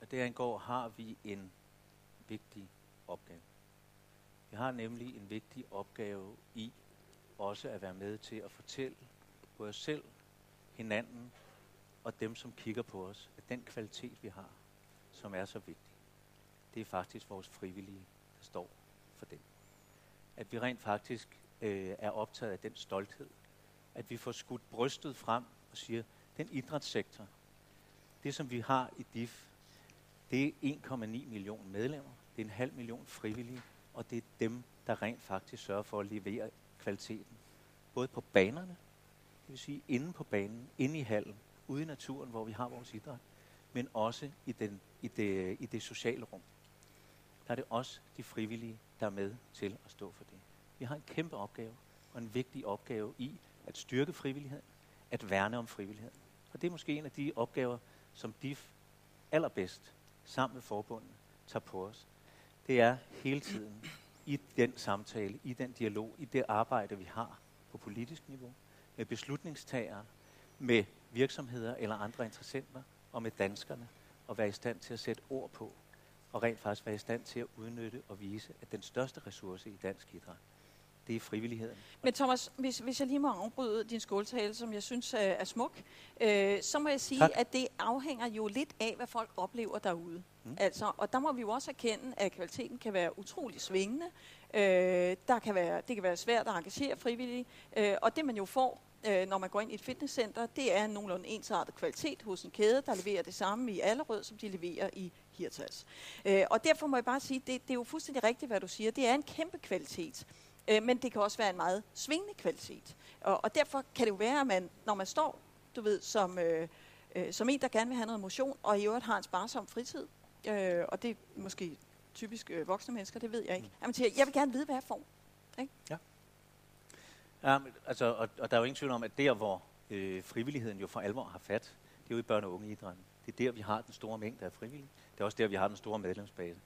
og der har vi en vigtig opgave. Vi har nemlig en vigtig opgave i også at være med til at fortælle både os selv, hinanden og dem, som kigger på os, at den kvalitet, vi har, som er så vigtig, det er faktisk vores frivillige, der står for den. At vi rent faktisk øh, er optaget af den stolthed. At vi får skudt brystet frem og siger, den idrætssektor, det som vi har i DIF, det er 1,9 millioner medlemmer, det er en halv million frivillige, og det er dem, der rent faktisk sørger for at levere kvaliteten. Både på banerne, det vil sige inde på banen, inde i hallen, ude i naturen, hvor vi har vores idræt, men også i, den, i, det, i det sociale rum. Der er det også de frivillige, der er med til at stå for det. Vi har en kæmpe opgave, og en vigtig opgave i at styrke frivilligheden, at værne om frivilligheden. Og det er måske en af de opgaver, som DIF allerbedst sammen med forbundet tager på os det er hele tiden i den samtale, i den dialog, i det arbejde, vi har på politisk niveau, med beslutningstagere, med virksomheder eller andre interessenter, og med danskerne, at være i stand til at sætte ord på, og rent faktisk være i stand til at udnytte og vise, at den største ressource i dansk idræt, det er frivilligheden. Men Thomas, hvis, hvis jeg lige må afbryde din skåltale, som jeg synes er, er smuk, øh, så må jeg sige, tak. at det afhænger jo lidt af, hvad folk oplever derude. Mm. Altså, og der må vi jo også erkende, at kvaliteten kan være utrolig svingende. Øh, der kan være, det kan være svært at engagere frivillige, øh, og det man jo får, øh, når man går ind i et fitnesscenter, det er en nogenlunde ensartet kvalitet hos en kæde, der leverer det samme i Allerød, som de leverer i Hirtals. Øh, og derfor må jeg bare sige, det, det er jo fuldstændig rigtigt, hvad du siger. Det er en kæmpe kvalitet. Øh, men det kan også være en meget svingende kvalitet. Og, og derfor kan det jo være, at man, når man står, du ved, som, øh, øh, som en, der gerne vil have noget motion, og i øvrigt har en sparsom fritid, øh, og det er måske typisk øh, voksne mennesker, det ved jeg ikke. Jamen, siger, jeg vil gerne vide, hvad jeg får. Ikke? Ja. Ja, altså, og, og der er jo ingen tvivl om, at der, hvor øh, frivilligheden jo for alvor har fat, det er jo i børne- og ungeidrætten. Det er der, vi har den store mængde af frivillige. Det er også der, vi har den store medlemsbase.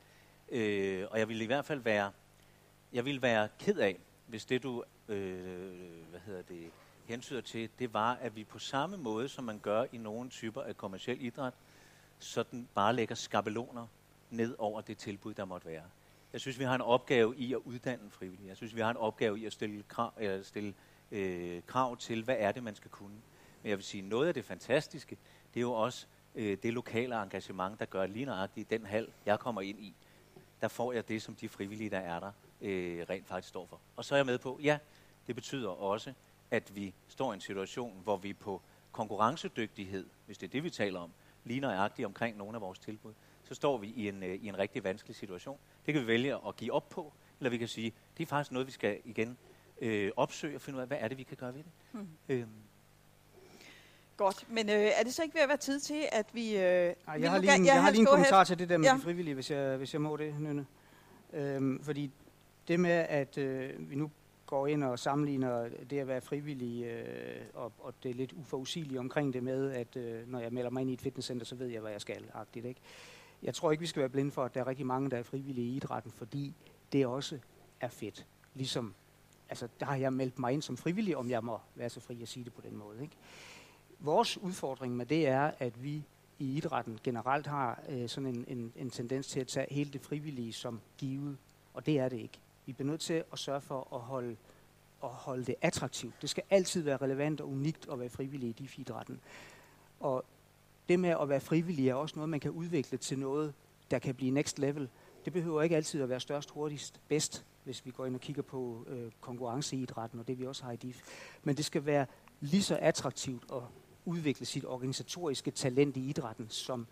Øh, og jeg vil i hvert fald være, jeg vil være ked af, hvis det du, øh, hvad hedder det, hensyder til, det var, at vi på samme måde, som man gør i nogle typer af kommersiel idræt, sådan bare lægger skabeloner ned over det tilbud, der måtte være. Jeg synes, vi har en opgave i at uddanne frivillige. Jeg synes, vi har en opgave i at stille krav, eller stille, øh, krav til, hvad er det, man skal kunne. Men jeg vil sige, noget af det fantastiske, det er jo også øh, det lokale engagement, der gør lige nøjagtigt i den hal, jeg kommer ind i. Der får jeg det, som de frivillige, der er der, øh, rent faktisk står for. Og så er jeg med på, ja, det betyder også, at vi står i en situation, hvor vi på konkurrencedygtighed, hvis det er det, vi taler om, lige nøjagtigt omkring nogle af vores tilbud, så står vi i en, øh, i en rigtig vanskelig situation. Det kan vi vælge at give op på, eller vi kan sige, det er faktisk noget, vi skal igen øh, opsøge og finde ud af, hvad er det, vi kan gøre ved det. Hmm. Øhm. Godt, men øh, er det så ikke ved at være tid til, at vi... Øh, Ej, jeg har lige en, jeg har lige en kommentar til det der med ja. de frivillige, hvis jeg, hvis jeg må det, Nynne. Øhm, fordi det med, at øh, vi nu går ind og sammenligner det at være frivillig, øh, og, og det er lidt uforudsigeligt omkring det med, at øh, når jeg melder mig ind i et fitnesscenter, så ved jeg, hvad jeg skal. Agtigt, ikke? Jeg tror ikke, vi skal være blinde for, at der er rigtig mange, der er frivillige i idrætten, fordi det også er fedt. Ligesom, altså, der har jeg meldt mig ind som frivillig, om jeg må være så fri at sige det på den måde. Ikke? Vores udfordring med det er, at vi i idrætten generelt har øh, sådan en, en, en tendens til at tage hele det frivillige som givet, og det er det ikke. Vi bliver nødt til at sørge for at holde, at holde det attraktivt. Det skal altid være relevant og unikt at være frivillig i DIF-idrætten. Og det med at være frivillig er også noget, man kan udvikle til noget, der kan blive next level. Det behøver ikke altid at være størst, hurtigst, bedst, hvis vi går ind og kigger på øh, konkurrenceidrætten og det vi også har i DIF. Men det skal være lige så attraktivt at udvikle sit organisatoriske talent i idrætten som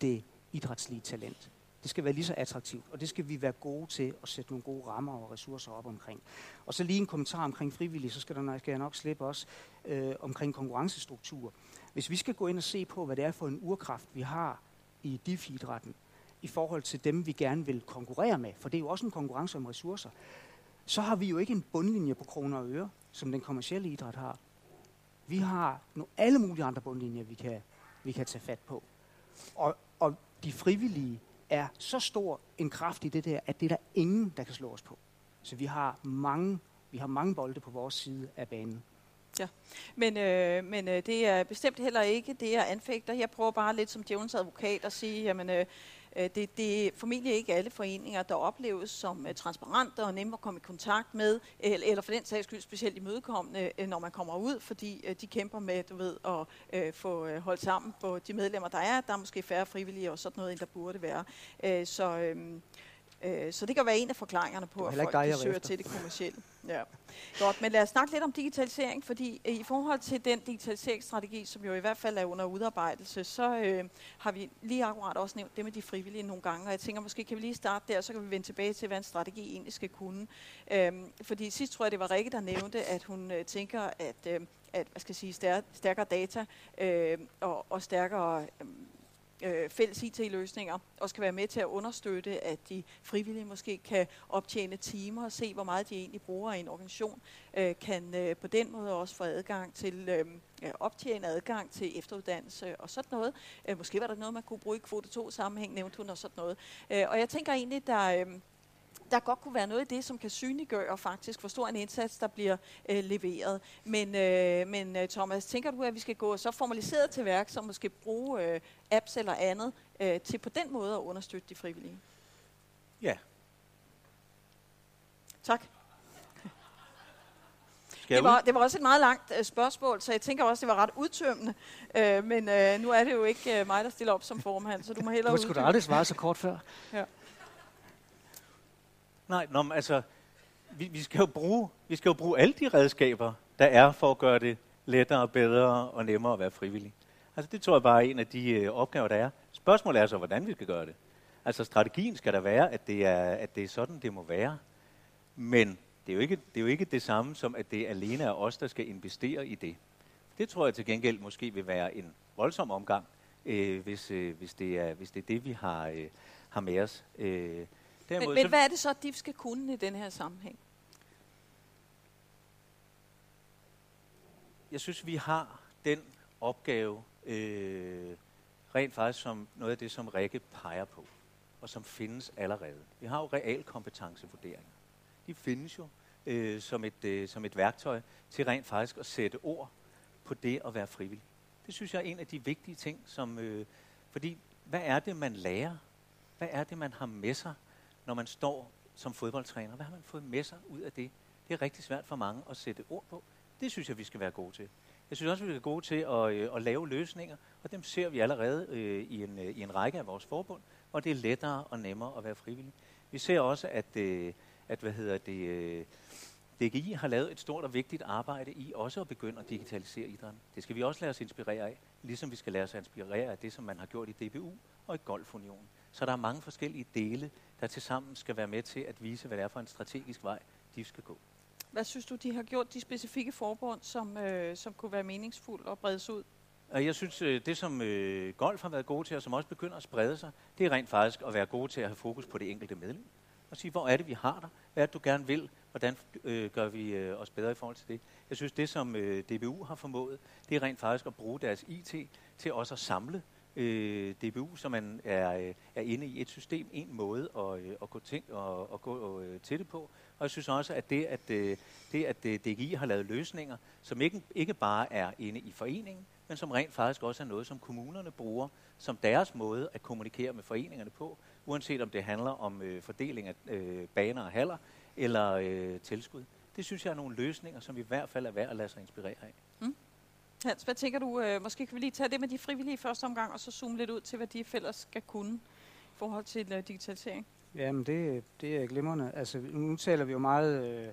det idrætslige talent. Det skal være lige så attraktivt, og det skal vi være gode til at sætte nogle gode rammer og ressourcer op omkring. Og så lige en kommentar omkring frivillige, så skal, der, skal jeg nok slippe også øh, omkring konkurrencestruktur. Hvis vi skal gå ind og se på, hvad det er for en urkraft, vi har i DIF-idrætten, i forhold til dem, vi gerne vil konkurrere med, for det er jo også en konkurrence om ressourcer, så har vi jo ikke en bundlinje på kroner og øre, som den kommercielle idræt har. Vi har nu alle mulige andre bundlinjer, vi kan, vi kan tage fat på. Og, og de frivillige er så stor en kraft i det der, at det er der ingen, der kan slå os på. Så vi har mange, vi har mange bolde på vores side af banen. Ja, men, øh, men øh, det er bestemt heller ikke det, jeg anfægter. Jeg prøver bare lidt som djævelens advokat at sige, jamen, øh, øh, Øh, det, det er formentlig ikke alle foreninger, der opleves som øh, transparente og nemme at komme i kontakt med, eller, for den sags skyld specielt imødekommende, øh, når man kommer ud, fordi de kæmper med, du ved, at få holdt sammen på de medlemmer, der er. Der er måske færre frivillige og sådan noget, end der burde være. Øh, så... Øhm, Øh, Øh, så det kan være en af forklaringerne på, at folk dig, de søger til det kommercielle. Ja. Godt, men lad os snakke lidt om digitalisering, fordi øh, i forhold til den digitaliseringsstrategi, som jo i hvert fald er under udarbejdelse, så øh, har vi lige akkurat også nævnt det med de frivillige nogle gange, og jeg tænker, måske kan vi lige starte der, så kan vi vende tilbage til, hvad en strategi egentlig skal kunne. Øhm, fordi sidst tror jeg, det var Rikke, der nævnte, at hun øh, tænker, at, øh, at hvad skal jeg sige, stær- stærkere data øh, og, og stærkere... Øh, øh, fælles IT-løsninger også kan være med til at understøtte, at de frivillige måske kan optjene timer og se, hvor meget de egentlig bruger i en organisation, øh, kan øh, på den måde også få adgang til øh, optjene adgang til efteruddannelse og sådan noget. Øh, måske var der noget, man kunne bruge i kvote 2 sammenhæng, nævnte hun og sådan noget. Øh, og jeg tænker egentlig, der... Øh, der godt kunne være noget i det, som kan synliggøre faktisk, hvor stor en indsats, der bliver øh, leveret. Men, øh, men øh, Thomas, tænker du, at vi skal gå så formaliseret til værk, som måske bruge øh, apps eller andet, øh, til på den måde at understøtte de frivillige? Ja. Tak. Det var, det var også et meget langt uh, spørgsmål, så jeg tænker også, det var ret udtømmende. Uh, men uh, nu er det jo ikke uh, mig, der stiller op som formand, så du må hellere Du skulle da aldrig svare så kort før. Ja. Nej, nå, men altså, vi, vi, skal jo bruge, vi skal jo bruge alle de redskaber, der er for at gøre det lettere, bedre og nemmere at være frivillig. Altså det tror jeg bare er en af de øh, opgaver, der er. Spørgsmålet er så, hvordan vi skal gøre det. Altså strategien skal der være, at det er, at det er sådan, det må være. Men det er, jo ikke, det er jo ikke det samme som, at det alene er os, der skal investere i det. Det tror jeg til gengæld måske vil være en voldsom omgang, øh, hvis, øh, hvis, det er, hvis det er det, vi har, øh, har med os. Øh, Derimod, men, men så, hvad er det så, at DIF skal kunne i den her sammenhæng? Jeg synes, vi har den opgave, øh, rent faktisk som noget af det, som Rikke peger på. og som findes allerede. Vi har jo realkompetencevurderinger. De findes jo øh, som, et, øh, som et værktøj til rent faktisk at sætte ord på det at være frivillig. Det synes jeg er en af de vigtige ting, som, øh, fordi hvad er det, man lærer? Hvad er det, man har med sig, når man står som fodboldtræner? Hvad har man fået med sig ud af det? Det er rigtig svært for mange at sætte ord på. Det synes jeg, vi skal være gode til. Jeg synes også, vi er gode til at, øh, at lave løsninger, og dem ser vi allerede øh, i, en, øh, i en række af vores forbund, og det er lettere og nemmere at være frivillig. Vi ser også, at, øh, at hvad hedder det, øh, DGI har lavet et stort og vigtigt arbejde i også at begynde at digitalisere idrætten. Det skal vi også lade os inspirere af, ligesom vi skal lade os inspirere af det, som man har gjort i DBU og i Golfunionen. Så der er mange forskellige dele, der tilsammen skal være med til at vise, hvad det er for en strategisk vej, de skal gå. Hvad synes du, de har gjort, de specifikke forbund, som, øh, som kunne være meningsfuldt og bredes ud? Jeg synes, øh, det som øh, golf har været gode til, og som også begynder at sprede sig, det er rent faktisk at være gode til at have fokus på det enkelte medlem. Og sige, hvor er det, vi har dig? Hvad er det, du gerne vil? Hvordan øh, gør vi øh, os bedre i forhold til det? Jeg synes, det som øh, DBU har formået, det er rent faktisk at bruge deres IT til også at samle øh, DBU, så man er, øh, er inde i et system, en måde at, øh, at gå, ting, og, og gå øh, til det på. Og jeg synes også, at det, at, øh, det, at øh, DGI har lavet løsninger, som ikke, ikke bare er inde i foreningen, men som rent faktisk også er noget, som kommunerne bruger som deres måde at kommunikere med foreningerne på, uanset om det handler om øh, fordeling af øh, baner og haller eller øh, tilskud. Det synes jeg er nogle løsninger, som i hvert fald er værd at lade sig inspirere af. Hans, hvad tænker du? Øh, måske kan vi lige tage det med de frivillige første omgang, og så zoome lidt ud til, hvad de fælles skal kunne i forhold til uh, digitalisering. Jamen, det, det er glimrende. Altså, nu taler vi jo meget øh,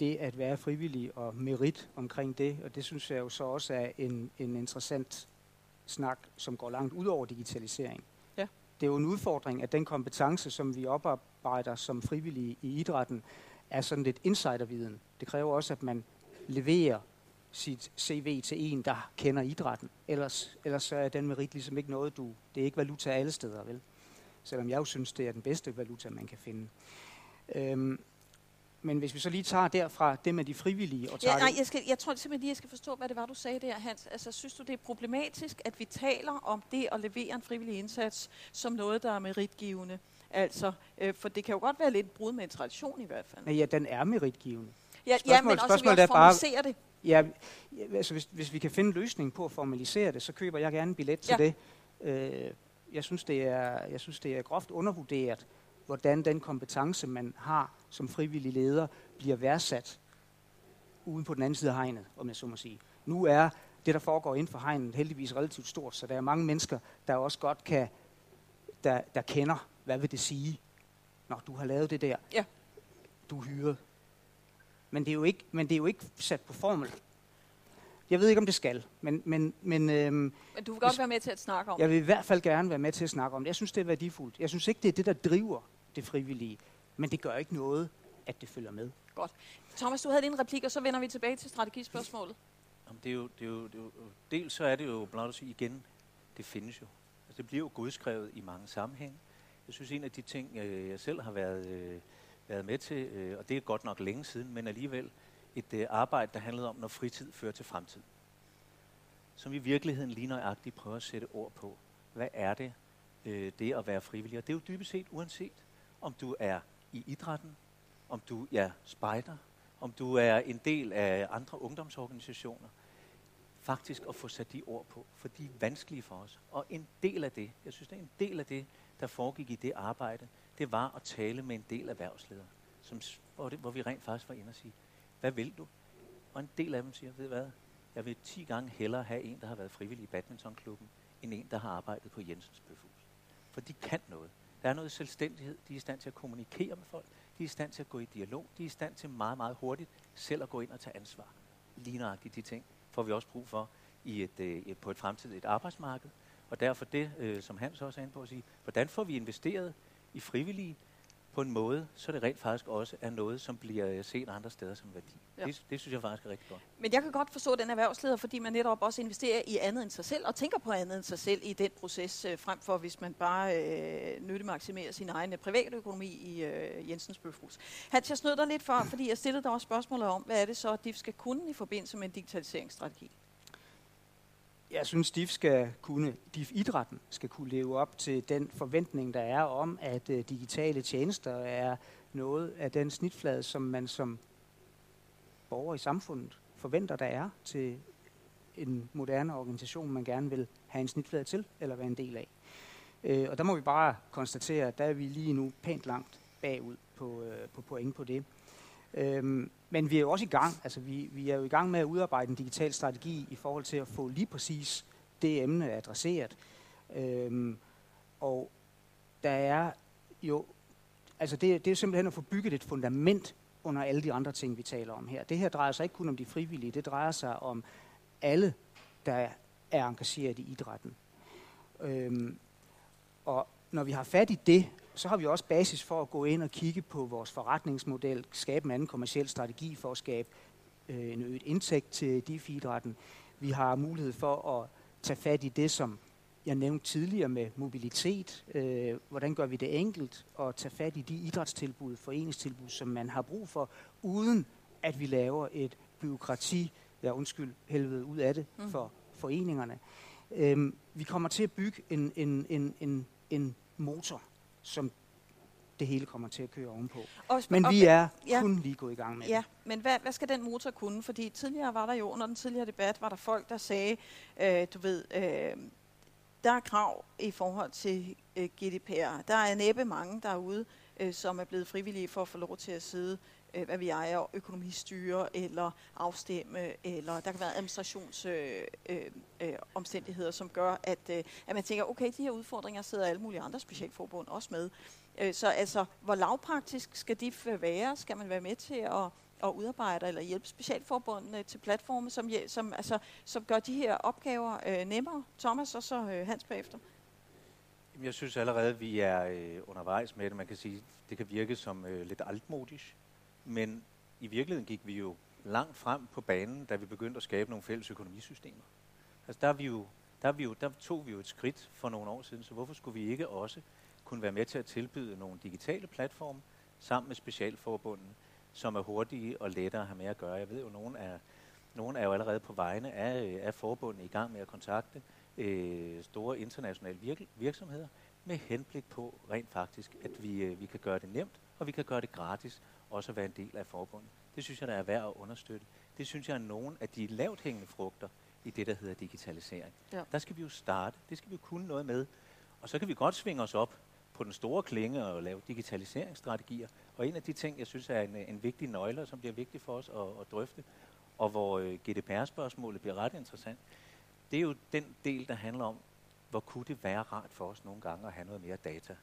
det at være frivillig og merit omkring det, og det synes jeg jo så også er en, en interessant snak, som går langt ud over digitalisering. Ja. Det er jo en udfordring, at den kompetence, som vi oparbejder som frivillige i idrætten, er sådan lidt insiderviden. Det kræver også, at man leverer sit CV til en, der kender idrætten. Ellers, ellers så er den merit ligesom ikke noget, du... Det er ikke valuta alle steder, vel? Selvom jeg jo synes, det er den bedste valuta, man kan finde. Øhm, men hvis vi så lige tager derfra det med de frivillige og tager ja, nej, jeg, skal, jeg tror simpelthen lige, jeg skal forstå, hvad det var, du sagde der, Hans. Altså, synes du, det er problematisk, at vi taler om det at levere en frivillig indsats som noget, der er meritgivende? Altså, øh, for det kan jo godt være lidt brud med en tradition i hvert fald. Ja, den er meritgivende. Ja, ja men også, vi også formaliserer det. Ja, altså hvis, hvis vi kan finde en løsning på at formalisere det, så køber jeg gerne en billet til ja. det. Øh, jeg, synes, det er, jeg synes, det er groft undervurderet, hvordan den kompetence, man har som frivillig leder, bliver værdsat uden på den anden side af hegnet, om jeg så må sige. Nu er det, der foregår inden for hegnet, heldigvis relativt stort, så der er mange mennesker, der også godt kan, der, der kender, hvad vil det sige, når du har lavet det der. Ja. Du er hyret. Men det er jo ikke, men det er jo ikke sat på formel. Jeg ved ikke, om det skal, men... Men, men, øhm, men du vil godt hvis, være med til at snakke om Jeg vil i hvert fald gerne være med til at snakke om det. Jeg synes, det er værdifuldt. Jeg synes ikke, det er det, der driver det frivillige. Men det gør ikke noget, at det følger med. Godt. Thomas, du havde en replik, og så vender vi tilbage til strategispørgsmålet. Jamen, det er jo, det er jo, det er jo, dels så er det jo, blot at sige igen, det findes jo. Altså, det bliver jo godskrevet i mange sammenhænge. Jeg synes, en af de ting, øh, jeg selv har været, øh, været med til, øh, og det er godt nok længe siden, men alligevel et øh, arbejde, der handlede om, når fritid fører til fremtid. Som i virkeligheden lige nøjagtigt prøver at sætte ord på. Hvad er det, øh, det at være frivillig? Og det er jo dybest set uanset, om du er i idrætten, om du er spejder, om du er en del af andre ungdomsorganisationer. Faktisk at få sat de ord på, for de er vanskelige for os. Og en del af det, jeg synes, det er en del af det, der foregik i det arbejde, det var at tale med en del erhvervsledere, som, hvor, det, hvor vi rent faktisk var inde og sige, hvad vil du? Og en del af dem siger, ved hvad, jeg vil 10 gange hellere have en, der har været frivillig i badmintonklubben, end en, der har arbejdet på Jensens Bøfhus. For de kan noget. Der er noget selvstændighed. De er i stand til at kommunikere med folk. De er i stand til at gå i dialog. De er i stand til meget, meget hurtigt selv at gå ind og tage ansvar. Ligneragtigt de ting får vi også brug for i et, øh, på et fremtidigt arbejdsmarked. Og derfor det, øh, som Hans også er inde på at sige, hvordan får vi investeret i frivillige, på en måde, så det rent faktisk også er noget, som bliver set andre steder som værdi. Ja. Det, det synes jeg faktisk er rigtig godt. Men jeg kan godt forstå den erhvervsleder, fordi man netop også investerer i andet end sig selv, og tænker på andet end sig selv i den proces, øh, frem for hvis man bare øh, nyttemaksimerer sin egen private økonomi i øh, Jensens Bøfhus. Hans, jeg snød dig lidt for, fordi jeg stillede dig også spørgsmålet om, hvad er det så, at DIF skal kunne i forbindelse med en digitaliseringsstrategi? Jeg synes, DIF skal kunne, DIF idrætten skal kunne leve op til den forventning, der er om, at øh, digitale tjenester er noget af den snitflade, som man som borger i samfundet forventer, der er til en moderne organisation, man gerne vil have en snitflade til, eller være en del af. Øh, og der må vi bare konstatere, at der er vi lige nu pænt langt bagud på, øh, på point på det. Øhm, men vi er jo også i gang. Altså, vi, vi er jo i gang med at udarbejde en digital strategi i forhold til at få lige præcis det emne adresseret. Øhm, og der er jo, altså det, det er simpelthen at få bygget et fundament under alle de andre ting, vi taler om her. Det her drejer sig ikke kun om de frivillige, det drejer sig om alle, der er engageret i idrætten. Øhm, og når vi har fat i det, så har vi også basis for at gå ind og kigge på vores forretningsmodel, skabe en anden kommersiel strategi for at skabe øh, en øget indtægt til DIF-idrætten. Vi har mulighed for at tage fat i det, som jeg nævnte tidligere med mobilitet. Øh, hvordan gør vi det enkelt at tage fat i de idrætstilbud, foreningstilbud, som man har brug for, uden at vi laver et byråkrati, ja undskyld, helvede ud af det mm. for foreningerne. Øh, vi kommer til at bygge en, en, en, en, en motor, som det hele kommer til at køre ovenpå. Og, men vi er ja. kun lige gået i gang med ja, det. men hvad, hvad skal den motor kunne? Fordi tidligere var der jo, under den tidligere debat, var der folk, der sagde, øh, du ved, øh, der er krav i forhold til øh, GDPR. Der er næppe mange derude, øh, som er blevet frivillige for at få lov til at sidde øh, hvad vi ejer, økonomistyre eller afstemme, eller der kan være administrationsomstændigheder, øh, øh, øh som gør, at, øh, at man tænker, okay, de her udfordringer sidder alle mulige andre specialforbund også med. Øh, så altså, hvor lavpraktisk skal de være? Skal man være med til at at udarbejde eller hjælpe specialforbundene til platforme, som, som, altså, som gør de her opgaver øh, nemmere. Thomas og så øh, Hans bagefter. Jeg synes allerede, at vi er øh, undervejs med det. Man kan sige, det kan virke som øh, lidt altmodisk, men i virkeligheden gik vi jo langt frem på banen, da vi begyndte at skabe nogle fælles økonomisystemer. Altså der, er vi jo, der, er vi jo, der tog vi jo et skridt for nogle år siden, så hvorfor skulle vi ikke også kunne være med til at tilbyde nogle digitale platforme sammen med specialforbundene, som er hurtige og lettere at have med at gøre. Jeg ved jo, at nogen er, nogen er jo allerede på vegne af, af forbundet i gang med at kontakte øh, store internationale virke, virksomheder med henblik på rent faktisk, at vi, øh, vi kan gøre det nemt, og vi kan gøre det gratis også at være en del af forbundet. Det synes jeg, der er værd at understøtte. Det synes jeg er nogle af de lavt hængende frugter i det, der hedder digitalisering. Ja. Der skal vi jo starte. Det skal vi jo kunne noget med. Og så kan vi godt svinge os op på den store klinge og lave digitaliseringsstrategier. Og en af de ting, jeg synes er en, en vigtig nøgle, som bliver vigtig for os at, at drøfte, og hvor øh, GDPR-spørgsmålet bliver ret interessant, det er jo den del, der handler om, hvor kunne det være rart for os nogle gange at have noget mere data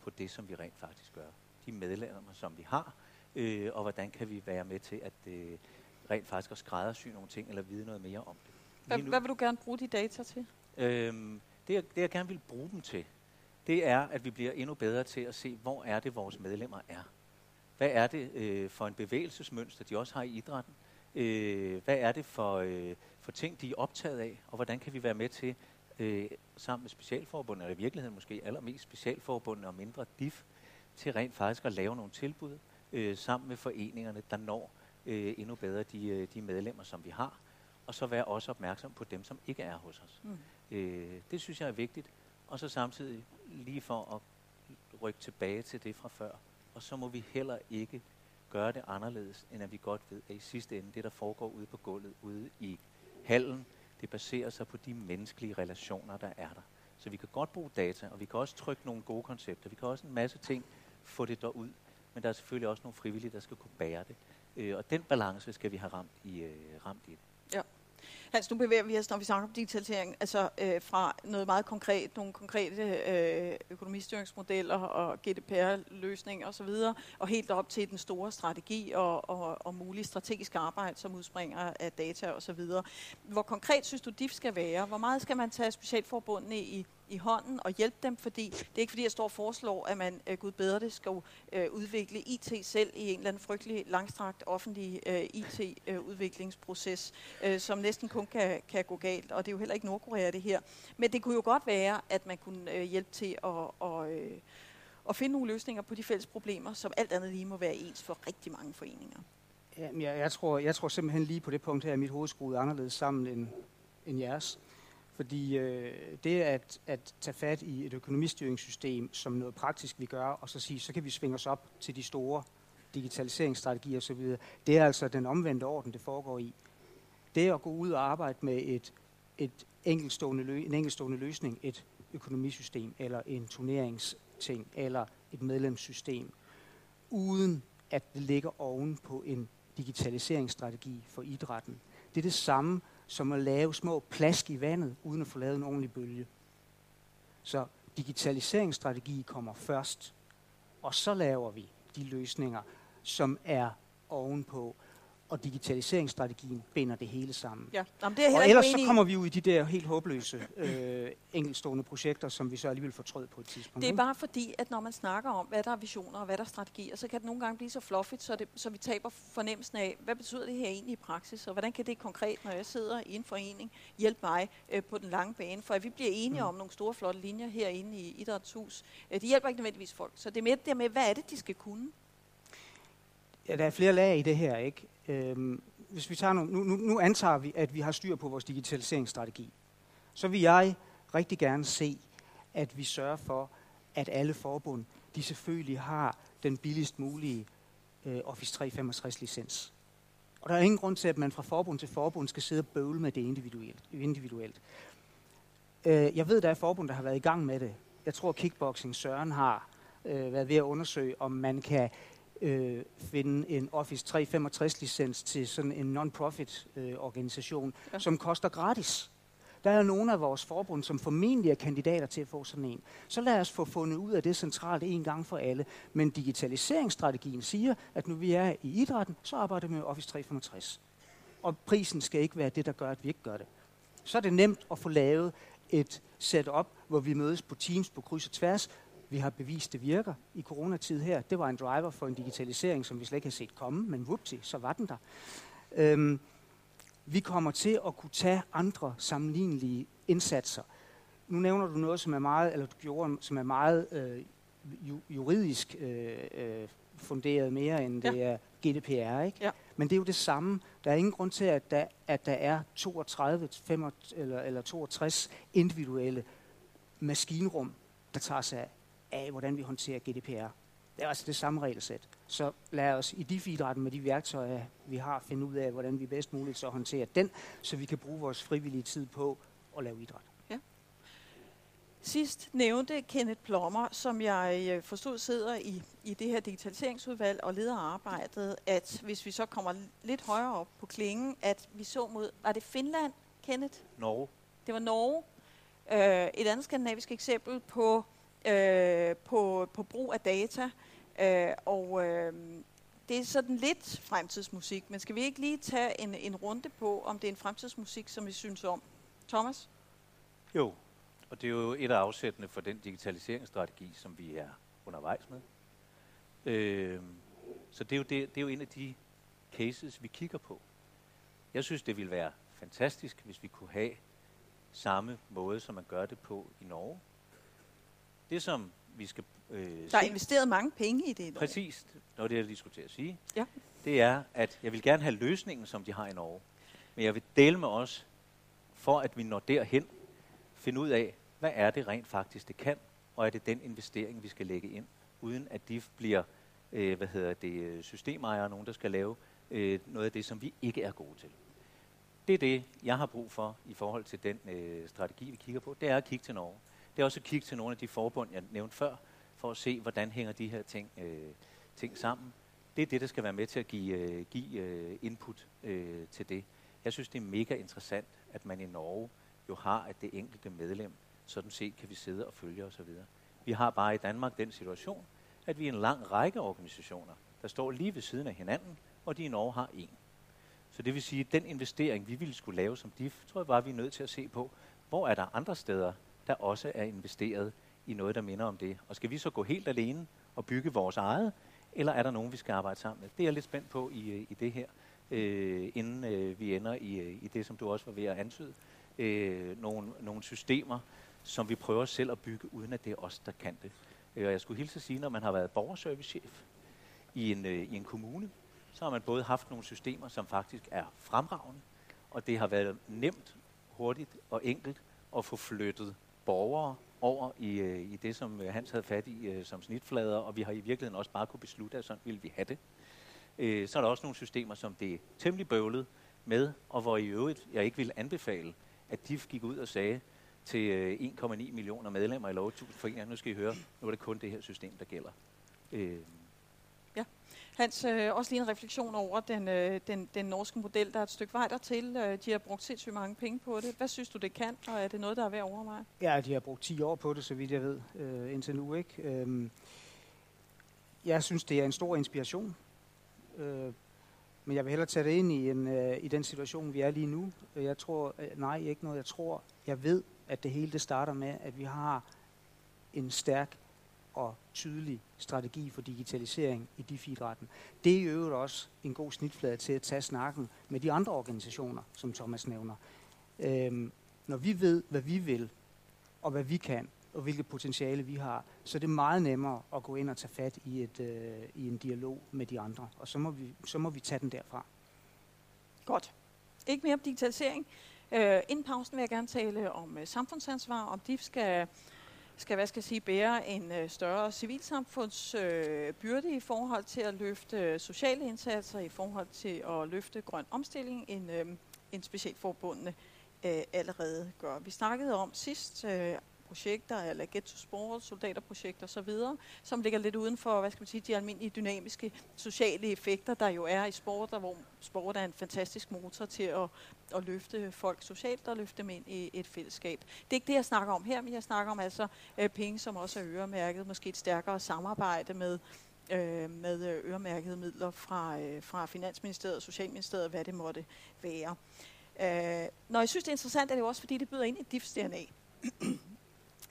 på det, som vi rent faktisk gør. De medlemmer, som vi har, øh, og hvordan kan vi være med til at øh, rent faktisk at skræddersy nogle ting, eller vide noget mere om det. Hvad, hvad vil du gerne bruge de data til? Øhm, det, jeg, det jeg gerne vil bruge dem til, det er, at vi bliver endnu bedre til at se, hvor er det, vores medlemmer er. Hvad er det øh, for en bevægelsesmønster, de også har i idrætten? Øh, hvad er det for, øh, for ting, de er optaget af? Og hvordan kan vi være med til, øh, sammen med specialforbundet, eller i virkeligheden måske allermest specialforbundet og mindre DIF, til rent faktisk at lave nogle tilbud øh, sammen med foreningerne, der når øh, endnu bedre de, øh, de medlemmer, som vi har. Og så være også opmærksom på dem, som ikke er hos os. Mm. Øh, det synes jeg er vigtigt. Og så samtidig lige for at rykke tilbage til det fra før. Og så må vi heller ikke gøre det anderledes, end at vi godt ved, at i sidste ende, det der foregår ude på gulvet, ude i hallen, det baserer sig på de menneskelige relationer, der er der. Så vi kan godt bruge data, og vi kan også trykke nogle gode koncepter. Vi kan også en masse ting få det derud. Men der er selvfølgelig også nogle frivillige, der skal kunne bære det. Øh, og den balance skal vi have ramt i, øh, ramt i det. Ja. Hans, nu bevæger vi os, når vi snakker om digitalisering, altså øh, fra noget meget konkret, nogle konkrete øh, økonomistyringsmodeller og GDPR-løsninger osv., og, og helt op til den store strategi og, og, og mulig strategisk arbejde, som udspringer af data osv. Hvor konkret synes du, DIF skal være? Hvor meget skal man tage specialforbundene i i hånden og hjælpe dem, fordi det er ikke fordi, jeg står og foreslår, at man, øh, gud bedre det, skal øh, udvikle IT selv i en eller anden frygtelig langstrakt offentlig øh, IT-udviklingsproces, øh, øh, som næsten kun kan, kan gå galt, og det er jo heller ikke Nordkorea det her. Men det kunne jo godt være, at man kunne øh, hjælpe til at, og, øh, at finde nogle løsninger på de fælles problemer, som alt andet lige må være ens for rigtig mange foreninger. Jamen, jeg, jeg, tror, jeg tror simpelthen lige på det punkt her, at mit hoved skruet anderledes sammen end, end jeres. Fordi øh, det at, at tage fat i et økonomistyringssystem, som noget praktisk vi gør, og så sige, så kan vi svinge os op til de store digitaliseringsstrategier osv., det er altså den omvendte orden, det foregår i. Det at gå ud og arbejde med et, et enkeltstående lø, en enkeltstående løsning, et økonomisystem, eller en turneringsting, eller et medlemssystem, uden at det ligger oven på en digitaliseringsstrategi for idrætten. Det er det samme som at lave små plask i vandet, uden at få lavet en ordentlig bølge. Så digitaliseringsstrategi kommer først, og så laver vi de løsninger, som er ovenpå og digitaliseringsstrategien binder det hele sammen. Ja, Jamen, det er og ellers så kommer vi ud i de der helt håbløse øh, enkeltstående projekter, som vi så alligevel fortrød på et tidspunkt. Det er bare fordi, at når man snakker om, hvad der er visioner og hvad der er strategier, så kan det nogle gange blive så fluffigt, så, det, så vi taber fornemmelsen af, hvad betyder det her egentlig i praksis, og hvordan kan det konkret, når jeg sidder i en forening, hjælpe mig øh, på den lange bane, for at vi bliver enige mm. om nogle store, flotte linjer herinde i Idrætshus. Øh, det hjælper ikke nødvendigvis folk, så det er mere det med, hvad er det, de skal kunne? Ja, der er flere lag i det her, ikke? Øhm, hvis vi tager nogle, nu, nu, nu antager vi, at vi har styr på vores digitaliseringsstrategi. Så vil jeg rigtig gerne se, at vi sørger for, at alle forbund, de selvfølgelig har den billigst mulige øh, Office 365 licens. Og der er ingen grund til, at man fra forbund til forbund skal sidde og bøvle med det individuelt. individuelt. Øh, jeg ved, der er forbund, der har været i gang med det. Jeg tror, Kickboxing Søren har øh, været ved at undersøge, om man kan øh, finde en Office 365 licens til sådan en non-profit øh, organisation, ja. som koster gratis. Der er nogle af vores forbund, som formentlig er kandidater til at få sådan en. Så lad os få fundet ud af det centralt en gang for alle. Men digitaliseringsstrategien siger, at nu vi er i idrætten, så arbejder vi med Office 365. Og prisen skal ikke være det, der gør, at vi ikke gør det. Så er det nemt at få lavet et setup, hvor vi mødes på Teams på kryds og tværs, vi har bevist, det virker i coronatid her. Det var en driver for en digitalisering, som vi slet ikke har set komme, men whoopty, så var den der. Øhm, vi kommer til at kunne tage andre sammenlignelige indsatser. Nu nævner du noget, som er meget, eller du gjorde, som er meget øh, juridisk øh, øh, funderet mere, end det ja. er GDPR, ikke? Ja. Men det er jo det samme. Der er ingen grund til, at der, at der er 32, 35, eller, eller 62 individuelle maskinrum, der tager sig af, hvordan vi håndterer GDPR. Det er altså det samme regelsæt. Så lad os i DIF-idrætten med de værktøjer, vi har, finde ud af, hvordan vi bedst muligt så håndterer den, så vi kan bruge vores frivillige tid på at lave idræt. Ja. Sidst nævnte Kenneth Plommer, som jeg øh, forstod sidder i, i det her digitaliseringsudvalg og leder arbejdet, at hvis vi så kommer lidt højere op på klingen, at vi så mod, var det Finland, Kenneth? Norge. Det var Norge. Øh, et andet skandinavisk eksempel på øh, på, på brug af data. Øh, og øh, det er sådan lidt fremtidsmusik, men skal vi ikke lige tage en, en runde på, om det er en fremtidsmusik, som vi synes om? Thomas? Jo, og det er jo et af afsættene for den digitaliseringsstrategi, som vi er undervejs med. Øh, så det er, jo det, det er jo en af de cases, vi kigger på. Jeg synes, det ville være fantastisk, hvis vi kunne have samme måde, som man gør det på i Norge, det, som vi skal øh, Der er investeret mange penge i det. Præcis, når det er, jeg skulle til at sige. Ja. Det er, at jeg vil gerne have løsningen, som de har i Norge. Men jeg vil dele med os, for at vi når derhen, finde ud af, hvad er det rent faktisk, det kan, og er det den investering, vi skal lægge ind, uden at de bliver øh, hvad hedder det, systemejere, nogen, der skal lave øh, noget af det, som vi ikke er gode til. Det er det, jeg har brug for i forhold til den øh, strategi, vi kigger på. Det er at kigge til Norge. Det er også at kigge til nogle af de forbund, jeg nævnte før, for at se, hvordan hænger de her ting, øh, ting sammen. Det er det, der skal være med til at give, øh, give øh, input øh, til det. Jeg synes, det er mega interessant, at man i Norge jo har, at det enkelte medlem, sådan set kan vi sidde og følge osv. Vi har bare i Danmark den situation, at vi er en lang række organisationer, der står lige ved siden af hinanden, og de i Norge har en. Så det vil sige, at den investering, vi ville skulle lave som DIF, tror jeg bare, vi er nødt til at se på, hvor er der andre steder, der også er investeret i noget, der minder om det. Og skal vi så gå helt alene og bygge vores eget, eller er der nogen, vi skal arbejde sammen med? Det er jeg lidt spændt på i, øh, i det her, øh, inden øh, vi ender i, øh, i det, som du også var ved at antyde. Øh, nogle, nogle systemer, som vi prøver selv at bygge, uden at det er os, der kan det. Øh, og jeg skulle hilse at sige, når man har været borgerservicechef i en, øh, i en kommune, så har man både haft nogle systemer, som faktisk er fremragende, og det har været nemt, hurtigt og enkelt at få flyttet borgere over i, øh, i det, som øh, Hans havde fat i øh, som snitflader, og vi har i virkeligheden også bare kunne beslutte, at sådan ville vi have det. Så er der også nogle systemer, som det er temmelig bøvlet med, og hvor i øvrigt jeg ikke ville anbefale, at de gik ud og sagde til 1,9 millioner medlemmer i lov 1000 foreninger, nu skal I høre, nu er det kun det her system, der gælder. Ja. Hans, øh, også lige en refleksion over den, øh, den, den norske model. Der er et stykke vej dertil. Øh, de har brugt sindssygt mange penge på det. Hvad synes du, det kan, og er det noget, der er værd at overveje? Ja, de har brugt 10 år på det, så vidt jeg ved, øh, indtil nu. Ikke? Øh, jeg synes, det er en stor inspiration. Øh, men jeg vil hellere tage det ind i, en, øh, i den situation, vi er lige nu. Jeg tror, øh, nej, ikke noget. Jeg tror, jeg ved, at det hele det starter med, at vi har en stærk og tydelig strategi for digitalisering i DIF-idrætten. Det er i øvrigt også en god snitflade til at tage snakken med de andre organisationer, som Thomas nævner. Øhm, når vi ved, hvad vi vil, og hvad vi kan, og hvilket potentiale vi har, så er det meget nemmere at gå ind og tage fat i, et, øh, i en dialog med de andre. Og så må, vi, så må vi tage den derfra. Godt. Ikke mere om digitalisering. Øh, inden pausen vil jeg gerne tale om øh, samfundsansvar, om de skal skal, hvad skal jeg sige, bære en øh, større civilsamfundsbyrde øh, byrde i forhold til at løfte øh, sociale indsatser, i forhold til at løfte grøn omstilling, end, øh, end specielt forbundne øh, allerede gør. Vi snakkede om sidst, øh, projekter, eller Get to Sport, soldaterprojekter osv., som ligger lidt uden for, hvad skal man sige, de almindelige dynamiske sociale effekter, der jo er i sport, og hvor sport er en fantastisk motor til at, at løfte folk socialt og løfte dem ind i et fællesskab. Det er ikke det, jeg snakker om her, men jeg snakker om altså øh, penge, som også er øremærket, måske et stærkere samarbejde med øh, med øh, øremærkede midler fra, øh, fra Finansministeriet, Socialministeriet, hvad det måtte være. Øh, når jeg synes, det er interessant, er det jo også, fordi det byder ind i DIF's DNA. [CLEARS THROAT]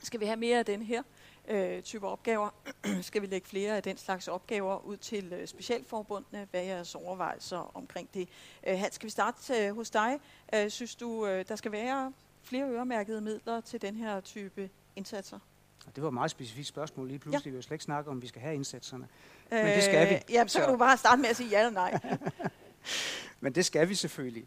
Skal vi have mere af den her øh, type opgaver? [CLEARS THROAT] Skal vi lægge flere af den slags opgaver ud til øh, specialforbundene? Hvad er jeres overvejelser omkring det? Øh, Hans, skal vi starte øh, hos dig? Øh, synes du, øh, der skal være flere øremærkede midler til den her type indsatser? Det var et meget specifikt spørgsmål lige pludselig. Ja. Vi vil slet ikke snakke om, vi skal have indsatserne. Men det skal vi. Øh, jamen, så, så kan du bare starte med at sige ja eller nej. [LAUGHS] [LAUGHS] Men det skal vi selvfølgelig.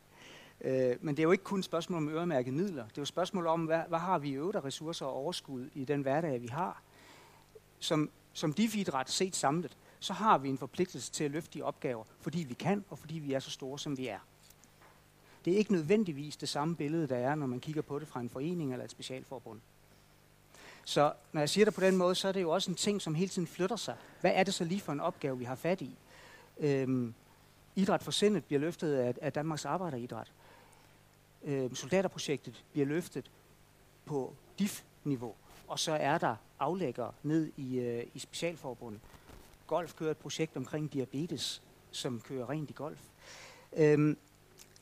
Øh, men det er jo ikke kun et spørgsmål om øremærket midler. Det er jo et spørgsmål om, hvad, hvad har vi i øvrigt af ressourcer og overskud i den hverdag, vi har. Som, som DIF-idræt set samlet, så har vi en forpligtelse til at løfte de opgaver, fordi vi kan, og fordi vi er så store, som vi er. Det er ikke nødvendigvis det samme billede, der er, når man kigger på det fra en forening eller et specialforbund. Så når jeg siger det på den måde, så er det jo også en ting, som hele tiden flytter sig. Hvad er det så lige for en opgave, vi har fat i? Øhm, idræt for sindet bliver løftet af, af Danmarks Arbejderidræt øh, soldaterprojektet bliver løftet på DIF-niveau, og så er der aflægger ned i, øh, i specialforbundet. Golf kører et projekt omkring diabetes, som kører rent i golf. Øhm,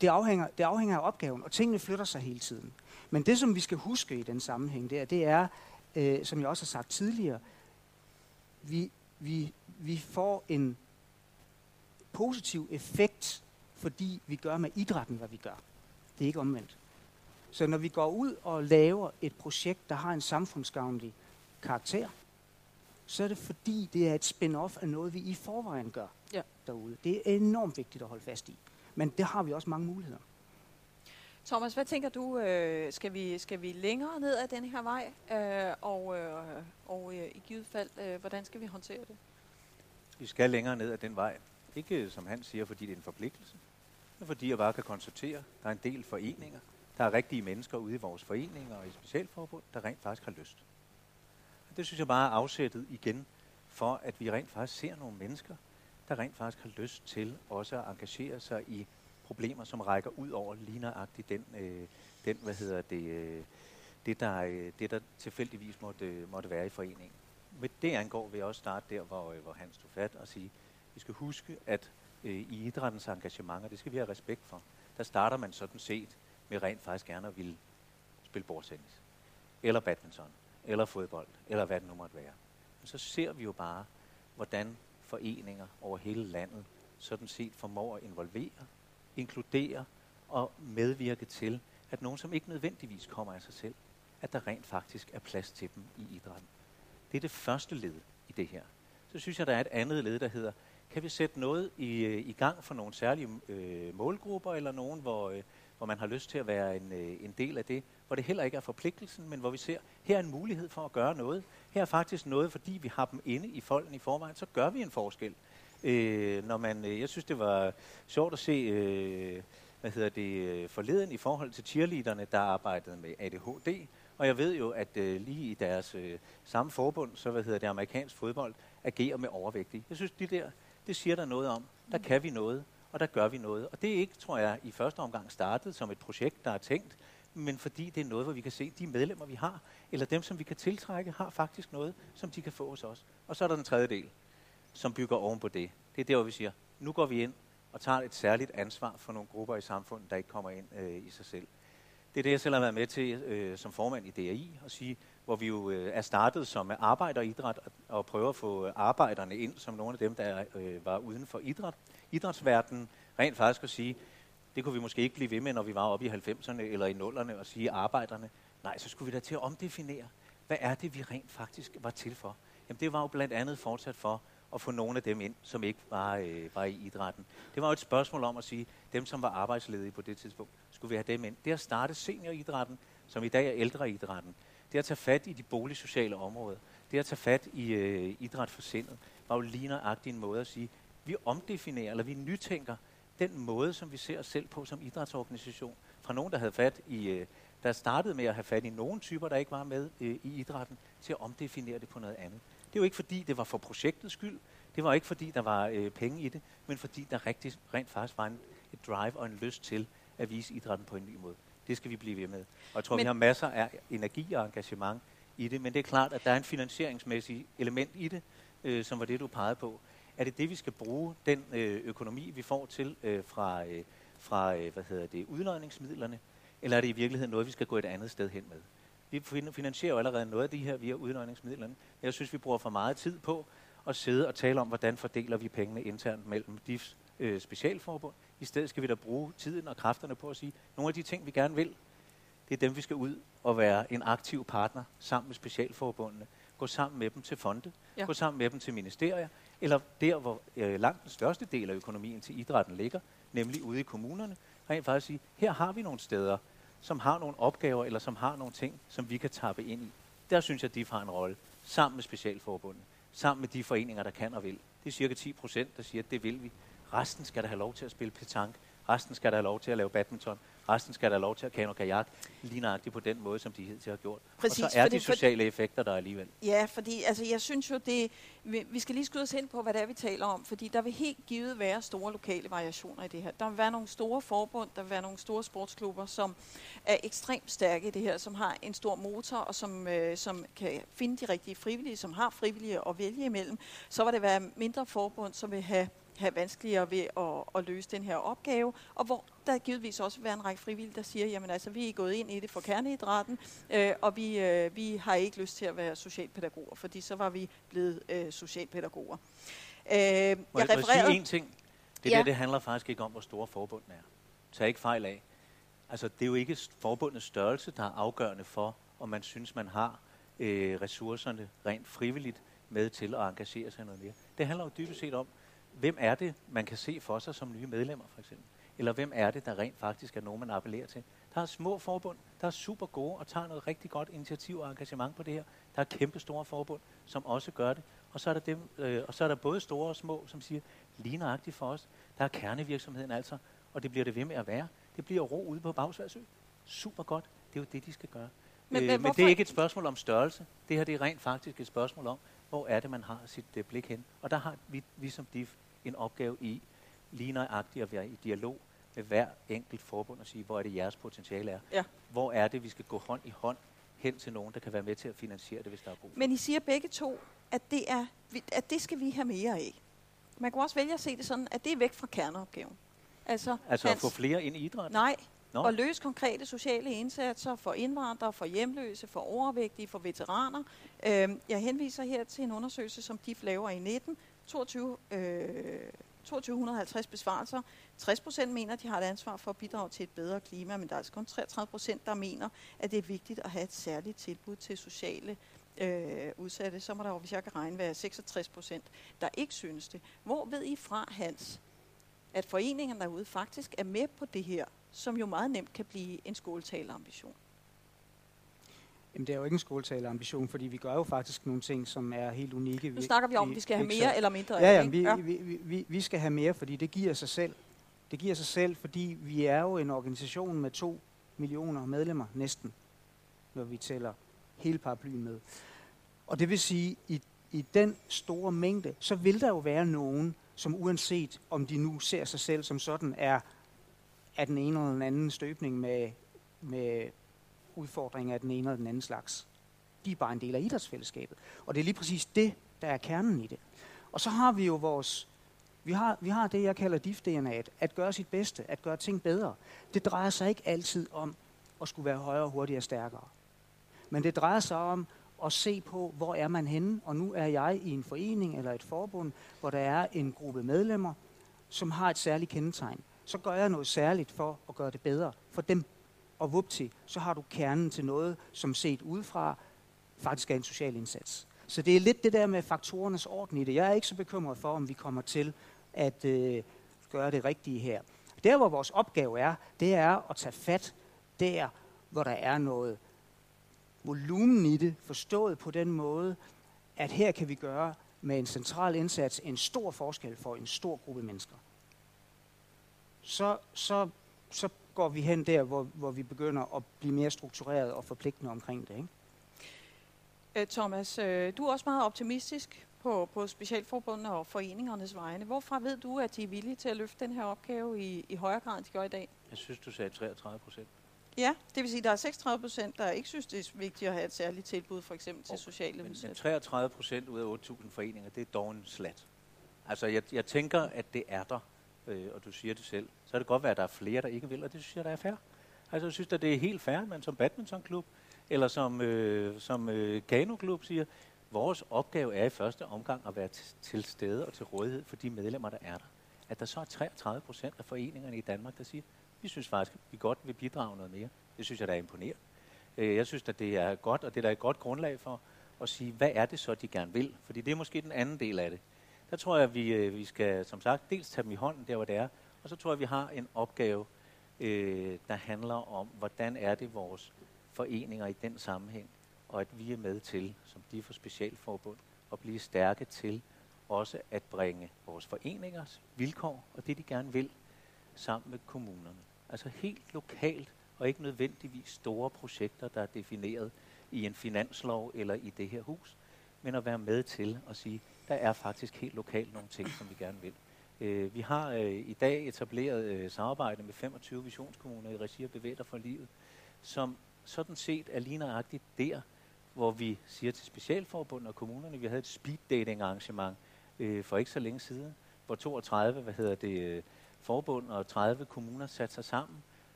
det, afhænger, det afhænger af opgaven, og tingene flytter sig hele tiden. Men det, som vi skal huske i den sammenhæng, der, det er, øh, som jeg også har sagt tidligere, vi, vi, vi får en positiv effekt, fordi vi gør med idrætten, hvad vi gør. Det er ikke omvendt. Så når vi går ud og laver et projekt, der har en samfundsgavnlig karakter, så er det fordi, det er et spin-off af noget, vi i forvejen gør ja. derude. Det er enormt vigtigt at holde fast i. Men det har vi også mange muligheder. Thomas, hvad tænker du? Øh, skal, vi, skal vi længere ned ad den her vej? Øh, og øh, og øh, i givet fald, øh, hvordan skal vi håndtere det? Vi skal længere ned ad den vej. Ikke som han siger, fordi det er en forpligtelse fordi jeg bare kan konstatere, at der er en del foreninger, der er rigtige mennesker ude i vores foreninger og i specialforbund, der rent faktisk har lyst. Og det synes jeg bare er afsættet igen for, at vi rent faktisk ser nogle mennesker, der rent faktisk har lyst til også at engagere sig i problemer, som rækker ud over ligneragtigt den, øh, den hvad hedder det, øh, det, der, øh, det, der tilfældigvis måtte, måtte være i foreningen. Med det angår vil jeg også starte der, hvor, øh, hvor Hans tog fat og sige, vi skal huske, at øh, i idrættens engagement, og det skal vi have respekt for. Der starter man sådan set med rent faktisk gerne at ville spille bordtennis, eller badminton, eller fodbold, eller hvad det nu måtte være. Men så ser vi jo bare, hvordan foreninger over hele landet sådan set formår at involvere, inkludere og medvirke til, at nogen, som ikke nødvendigvis kommer af sig selv, at der rent faktisk er plads til dem i idrætten. Det er det første led i det her. Så synes jeg, der er et andet led, der hedder, kan vi sætte noget i, øh, i gang for nogle særlige øh, målgrupper, eller nogen, hvor, øh, hvor man har lyst til at være en, øh, en del af det, hvor det heller ikke er forpligtelsen, men hvor vi ser, her er en mulighed for at gøre noget. Her er faktisk noget, fordi vi har dem inde i folden i forvejen, så gør vi en forskel. Øh, når man, øh, jeg synes, det var sjovt at se, øh, hvad hedder det, øh, forleden i forhold til cheerleaderne, der arbejdede med ADHD. Og jeg ved jo, at øh, lige i deres øh, samme forbund, så hvad hedder det, amerikansk fodbold, agerer med overvægtige. Jeg synes, de der, det siger der noget om. Der kan vi noget, og der gør vi noget. Og det er ikke, tror jeg, i første omgang startet som et projekt, der er tænkt, men fordi det er noget, hvor vi kan se, at de medlemmer, vi har, eller dem, som vi kan tiltrække, har faktisk noget, som de kan få hos os. Og så er der den tredje del, som bygger oven på det. Det er der, hvor vi siger, nu går vi ind og tager et særligt ansvar for nogle grupper i samfundet, der ikke kommer ind øh, i sig selv. Det er det, jeg selv har været med til øh, som formand i DRI, at sige, hvor vi jo øh, er startet som arbejderidræt og, prøver at få øh, arbejderne ind som nogle af dem, der øh, var uden for idræt. idrætsverdenen, rent faktisk at sige, det kunne vi måske ikke blive ved med, når vi var oppe i 90'erne eller i 0'erne og sige arbejderne. Nej, så skulle vi da til at omdefinere, hvad er det, vi rent faktisk var til for? Jamen det var jo blandt andet fortsat for at få nogle af dem ind, som ikke var, øh, var i idrætten. Det var jo et spørgsmål om at sige, dem som var arbejdsledige på det tidspunkt, skulle vi have dem ind. Det at starte senioridrætten, som i dag er ældreidrætten, det at tage fat i de boligsociale områder, det at tage fat i øh, idræt for sindet, var jo lige nøjagtig en måde at sige, vi omdefinerer, eller vi nytænker den måde, som vi ser os selv på som idrætsorganisation. Fra nogen, der havde fat i, øh, der startede med at have fat i nogle typer, der ikke var med øh, i idrætten, til at omdefinere det på noget andet. Det er jo ikke fordi, det var for projektets skyld. Det var ikke fordi, der var øh, penge i det, men fordi der rigtig, rent faktisk var en, et drive og en lyst til at vise idrætten på en ny måde. Det skal vi blive ved med. Og jeg tror, men vi har masser af energi og engagement i det, men det er klart, at der er en finansieringsmæssig element i det, øh, som var det, du pegede på. Er det det, vi skal bruge, den øh, økonomi, vi får til øh, fra, øh, fra øh, hvad hedder det, udløjningsmidlerne, eller er det i virkeligheden noget, vi skal gå et andet sted hen med? Vi finansierer jo allerede noget af de her via udløjningsmidlerne. Jeg synes, vi bruger for meget tid på at sidde og tale om, hvordan fordeler vi pengene internt mellem DIFs øh, specialforbund. I stedet skal vi da bruge tiden og kræfterne på at sige, nogle af de ting, vi gerne vil, det er dem, vi skal ud og være en aktiv partner sammen med specialforbundene. Gå sammen med dem til fonde, ja. gå sammen med dem til ministerier, eller der, hvor øh, langt den største del af økonomien til idrætten ligger, nemlig ude i kommunerne, rent faktisk sige, her har vi nogle steder, som har nogle opgaver, eller som har nogle ting, som vi kan tappe ind i. Der synes jeg, at de har en rolle, sammen med specialforbundet, sammen med de foreninger, der kan og vil. Det er cirka 10 procent, der siger, at det vil vi. Resten skal der have lov til at spille petanque. Resten skal der have lov til at lave badminton. Resten skal der have lov til at kano kajak, lige nøjagtigt på den måde, som de hidtil har gjort. Præcis, og så er fordi, de sociale for, effekter der alligevel. Ja, fordi altså, jeg synes jo, det, vi, vi skal lige skyde os ind på, hvad det er, vi taler om, fordi der vil helt givet være store lokale variationer i det her. Der vil være nogle store forbund, der vil være nogle store sportsklubber, som er ekstremt stærke i det her, som har en stor motor, og som, øh, som kan finde de rigtige frivillige, som har frivillige at vælge imellem. Så vil det være mindre forbund, som vil have have vanskeligere ved at, at løse den her opgave, og hvor der givetvis også vil være en række frivillige, der siger, jamen altså, vi er gået ind i det for kerneidrætten, øh, og vi, øh, vi har ikke lyst til at være socialpædagoger, fordi så var vi blevet øh, socialpædagoger. Øh, jeg, jeg refererede... sige en ting? Det ja. der, det handler faktisk ikke om, hvor store forbundene er. Tag ikke fejl af. Altså, det er jo ikke forbundets størrelse, der er afgørende for, om man synes, man har øh, ressourcerne rent frivilligt med til at engagere sig noget mere. Det handler jo dybest set om, hvem er det, man kan se for sig som nye medlemmer, for eksempel? Eller hvem er det, der rent faktisk er nogen, man appellerer til? Der er små forbund, der er super gode og tager noget rigtig godt initiativ og engagement på det her. Der er kæmpe store forbund, som også gør det. Og så er der, dem, øh, og så er der både store og små, som siger, lige nøjagtigt for os, der er kernevirksomheden altså, og det bliver det ved med at være. Det bliver ro ude på Bagsværsø. Super godt. Det er jo det, de skal gøre. Men, øh, men, men det er ikke et spørgsmål om størrelse. Det her det er rent faktisk et spørgsmål om, hvor er det, man har sit uh, blik hen. Og der har vi, vi som DIF en opgave i lige nøjagtigt at være i dialog med hver enkelt forbund og sige, hvor er det jeres potentiale er. Ja. Hvor er det, vi skal gå hånd i hånd hen til nogen, der kan være med til at finansiere det, hvis der er brug Men I siger begge to, at det, er, at det skal vi have mere af. Man kan også vælge at se det sådan, at det er væk fra kerneopgaven. Altså, altså Hans, at få flere ind i idræt? Nej, Nå. og løse konkrete sociale indsatser for indvandrere, for hjemløse, for overvægtige, for veteraner. Øhm, jeg henviser her til en undersøgelse, som DIF laver i 19, 22, øh, 2250 besvarelser. 60 procent mener, at de har et ansvar for at bidrage til et bedre klima, men der er altså kun 33 procent, der mener, at det er vigtigt at have et særligt tilbud til sociale øh, udsatte, så må der jo, hvis jeg kan regne, være 66 procent, der ikke synes det. Hvor ved I fra, Hans, at foreningerne derude faktisk er med på det her, som jo meget nemt kan blive en skoletalerambition? Jamen, det er jo ikke en skoletaleambition, fordi vi gør jo faktisk nogle ting, som er helt unikke. Nu snakker vi om, at vi skal have så- mere eller mindre Ja, ja, det, vi, vi, vi, vi, vi skal have mere, fordi det giver sig selv. Det giver sig selv, fordi vi er jo en organisation med to millioner medlemmer næsten, når vi tæller hele paraplyen med. Og det vil sige, i, i den store mængde, så vil der jo være nogen, som uanset om de nu ser sig selv som sådan, er af den ene eller den anden støbning med, med udfordringer af den ene eller den anden slags. De er bare en del af idrætsfællesskabet. Og det er lige præcis det, der er kernen i det. Og så har vi jo vores, vi har, vi har det, jeg kalder DIF-DNA'et, at gøre sit bedste, at gøre ting bedre. Det drejer sig ikke altid om at skulle være højere, hurtigere og stærkere. Men det drejer sig om at se på, hvor er man henne, og nu er jeg i en forening eller et forbund, hvor der er en gruppe medlemmer, som har et særligt kendetegn. Så gør jeg noget særligt for at gøre det bedre for dem. Og vupti, så har du kernen til noget, som set udefra faktisk er en social indsats. Så det er lidt det der med faktorernes orden i det. Jeg er ikke så bekymret for, om vi kommer til at øh, gøre det rigtige her. Der, hvor vores opgave er, det er at tage fat der, hvor der er noget volumen i det, forstået på den måde, at her kan vi gøre med en central indsats en stor forskel for en stor gruppe mennesker. Så, så, så går vi hen der, hvor, hvor vi begynder at blive mere struktureret og forpligtende omkring det. Ikke? Øh, Thomas, øh, du er også meget optimistisk på, på specialforbundene og foreningernes vegne. Hvorfra ved du, at de er villige til at løfte den her opgave i, i højere grad, end de gør i dag? Jeg synes, du sagde 33 procent. Ja, det vil sige, at der er 36 procent, der ikke synes, det er vigtigt at have et særligt tilbud, for eksempel til Og- sociale Men, men udsatte. 33 procent ud af 8.000 foreninger, det er dog en slat. Altså, jeg, jeg tænker, at det er der, øh, og du siger det selv. Så kan det godt være, at der er flere, der ikke vil, og det synes jeg, der er fair. Altså, jeg synes, at det er helt fair, at man som badmintonklub, eller som, øh, som øh, kanoklub siger, vores opgave er i første omgang at være t- til stede og til rådighed for de medlemmer, der er der. At der så er 33 procent af foreningerne i Danmark, der siger, vi synes faktisk, at vi godt vil bidrage noget mere. Det synes jeg, der er imponerende. Øh, jeg synes, at det er godt, og det er der et godt grundlag for at sige, hvad er det så, de gerne vil? Fordi det er måske den anden del af det. Der tror jeg, at vi, øh, vi skal, som sagt, dels tage dem i hånden der, hvor det er, og så tror jeg, at vi har en opgave, øh, der handler om, hvordan er det vores foreninger i den sammenhæng, og at vi er med til, som de for specialforbund, at blive stærke til også at bringe vores foreningers vilkår og det, de gerne vil, sammen med kommunerne. Altså helt lokalt, og ikke nødvendigvis store projekter, der er defineret i en finanslov eller i det her hus, men at være med til at sige, der er faktisk helt lokalt nogle ting, som vi gerne vil. Øh, vi har øh, i dag etableret øh, samarbejde med 25 visionskommuner i regi af Bevæger for Livet, som sådan set er lige nøjagtigt der, hvor vi siger til specialforbund og kommunerne, vi havde et speed dating arrangement øh, for ikke så længe siden, hvor 32, hvad hedder det, øh, forbund og 30 kommuner satte sig sammen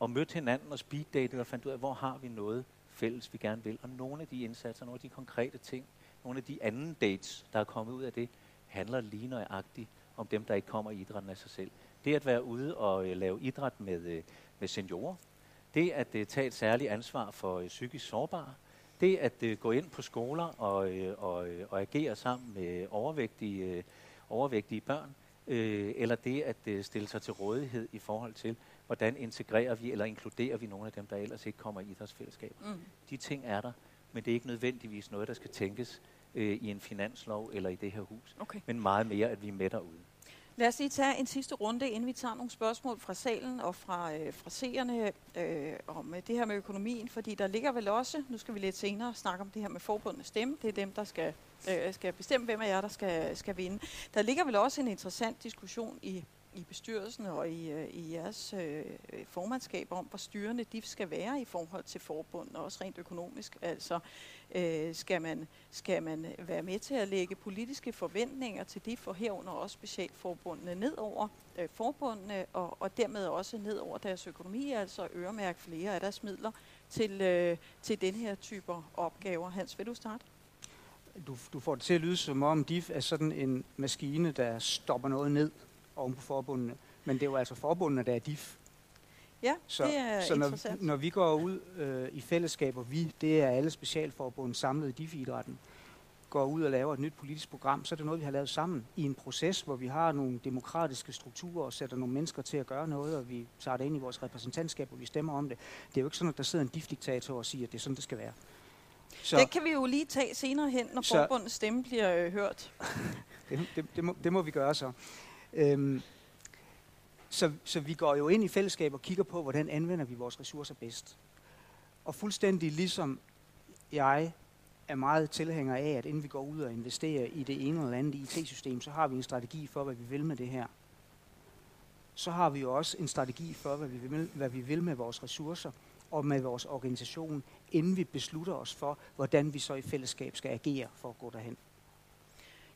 og mødte hinanden og speeddatede og fandt ud af, hvor har vi noget fælles, vi gerne vil. Og nogle af de indsatser, nogle af de konkrete ting, nogle af de anden dates, der er kommet ud af det, handler lige nøjagtigt om dem, der ikke kommer i idrætten af sig selv. Det at være ude og øh, lave idræt med, øh, med seniorer, det at øh, tage et særligt ansvar for øh, psykisk sårbare, det at øh, gå ind på skoler og, øh, og, øh, og agere sammen med overvægtige, øh, overvægtige børn, øh, eller det at øh, stille sig til rådighed i forhold til, hvordan integrerer vi eller inkluderer vi nogle af dem, der ellers ikke kommer i idrætsfællesskaber. Mm. De ting er der, men det er ikke nødvendigvis noget, der skal tænkes øh, i en finanslov eller i det her hus, Okay. men meget mere, at vi er med derude. Lad os lige tage en sidste runde, inden vi tager nogle spørgsmål fra salen og fra, øh, fra seerne øh, om øh, det her med økonomien, fordi der ligger vel også, nu skal vi lidt senere snakke om det her med forbundets stemme, det er dem, der skal, øh, skal bestemme, hvem af jer, der skal, skal vinde. Der ligger vel også en interessant diskussion i, i bestyrelsen og i, øh, i jeres øh, formandskab om, hvor styrende de skal være i forhold til forbund, og også rent økonomisk. Altså, øh, skal, man, skal man være med til at lægge politiske forventninger til de for herunder også specialforbundene ned over øh, forbundene, og, og dermed også ned over deres økonomi, altså øremærke flere af deres midler til, øh, til den her typer opgaver. Hans, vil du starte? Du, du får det til at lyde som om DIF er sådan en maskine, der stopper noget ned oven på forbundene. Men det er jo altså forbundene, der er DIF. Ja, Så, det er så når, når vi går ud øh, i fællesskab, og vi, det er alle specialforbund samlet i DIF-idrætten, går ud og laver et nyt politisk program, så er det noget, vi har lavet sammen i en proces, hvor vi har nogle demokratiske strukturer og sætter nogle mennesker til at gøre noget, og vi tager det ind i vores repræsentantskab, og vi stemmer om det. Det er jo ikke sådan, at der sidder en DIF-diktator og siger, at det er sådan, det skal være. Så Det kan vi jo lige tage senere hen, når Så- forbundets stemme bliver øh, hørt. [LAUGHS] det, det, det, må, det må vi gøre så. Øhm, så. Så vi går jo ind i fællesskab og kigger på, hvordan anvender vi vores ressourcer bedst. Og fuldstændig ligesom jeg er meget tilhænger af, at inden vi går ud og investerer i det ene eller andet IT-system, så har vi en strategi for, hvad vi vil med det her. Så har vi jo også en strategi for, hvad vi vil, hvad vi vil med vores ressourcer og med vores organisation, inden vi beslutter os for, hvordan vi så i fællesskab skal agere for at gå derhen.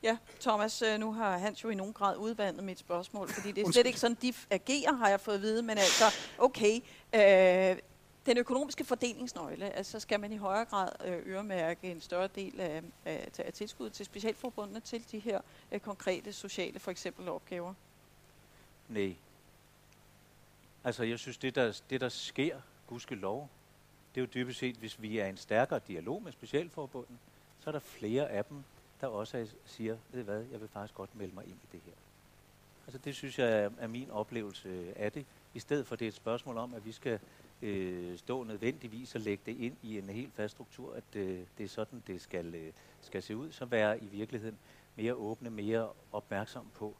Ja, Thomas, øh, nu har Hans jo i nogen grad udvandet mit spørgsmål, fordi det er slet ikke sådan, de agerer, har jeg fået at vide, men altså, okay, øh, den økonomiske fordelingsnøgle, altså skal man i højere grad øh, øremærke en større del af, af, af tilskuddet til specialforbundene til de her øh, konkrete sociale, for eksempel opgaver? Nej. Altså, jeg synes, det der, det der sker, gudskelov, det er jo dybest set, hvis vi er en stærkere dialog med specialforbunden, så er der flere af dem, der også siger, ved hvad, jeg vil faktisk godt melde mig ind i det her. Altså, det synes jeg er, er min oplevelse øh, af det, i stedet for det er et spørgsmål om, at vi skal øh, stå nødvendigvis og lægge det ind i en helt fast struktur, at øh, det er sådan, det skal, øh, skal se ud, så være i virkeligheden mere åbne, mere opmærksom på,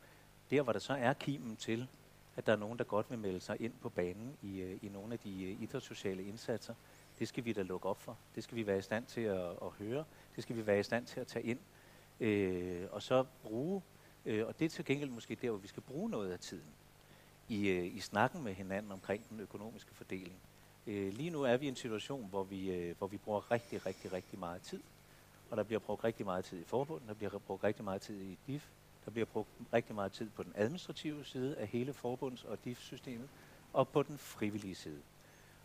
der hvor der så er kimen til, at der er nogen, der godt vil melde sig ind på banen i, øh, i nogle af de øh, idrætssociale indsatser, det skal vi da lukke op for. Det skal vi være i stand til at, at høre. Det skal vi være i stand til at tage ind. Øh, og så bruge, øh, og det er til gengæld måske der, hvor vi skal bruge noget af tiden i, øh, i snakken med hinanden omkring den økonomiske fordeling. Øh, lige nu er vi i en situation, hvor vi, øh, hvor vi bruger rigtig, rigtig, rigtig meget tid. Og der bliver brugt rigtig meget tid i forbundet, der bliver brugt rigtig meget tid i DIF, der bliver brugt rigtig meget tid på den administrative side af hele forbunds- og DIF-systemet, og på den frivillige side.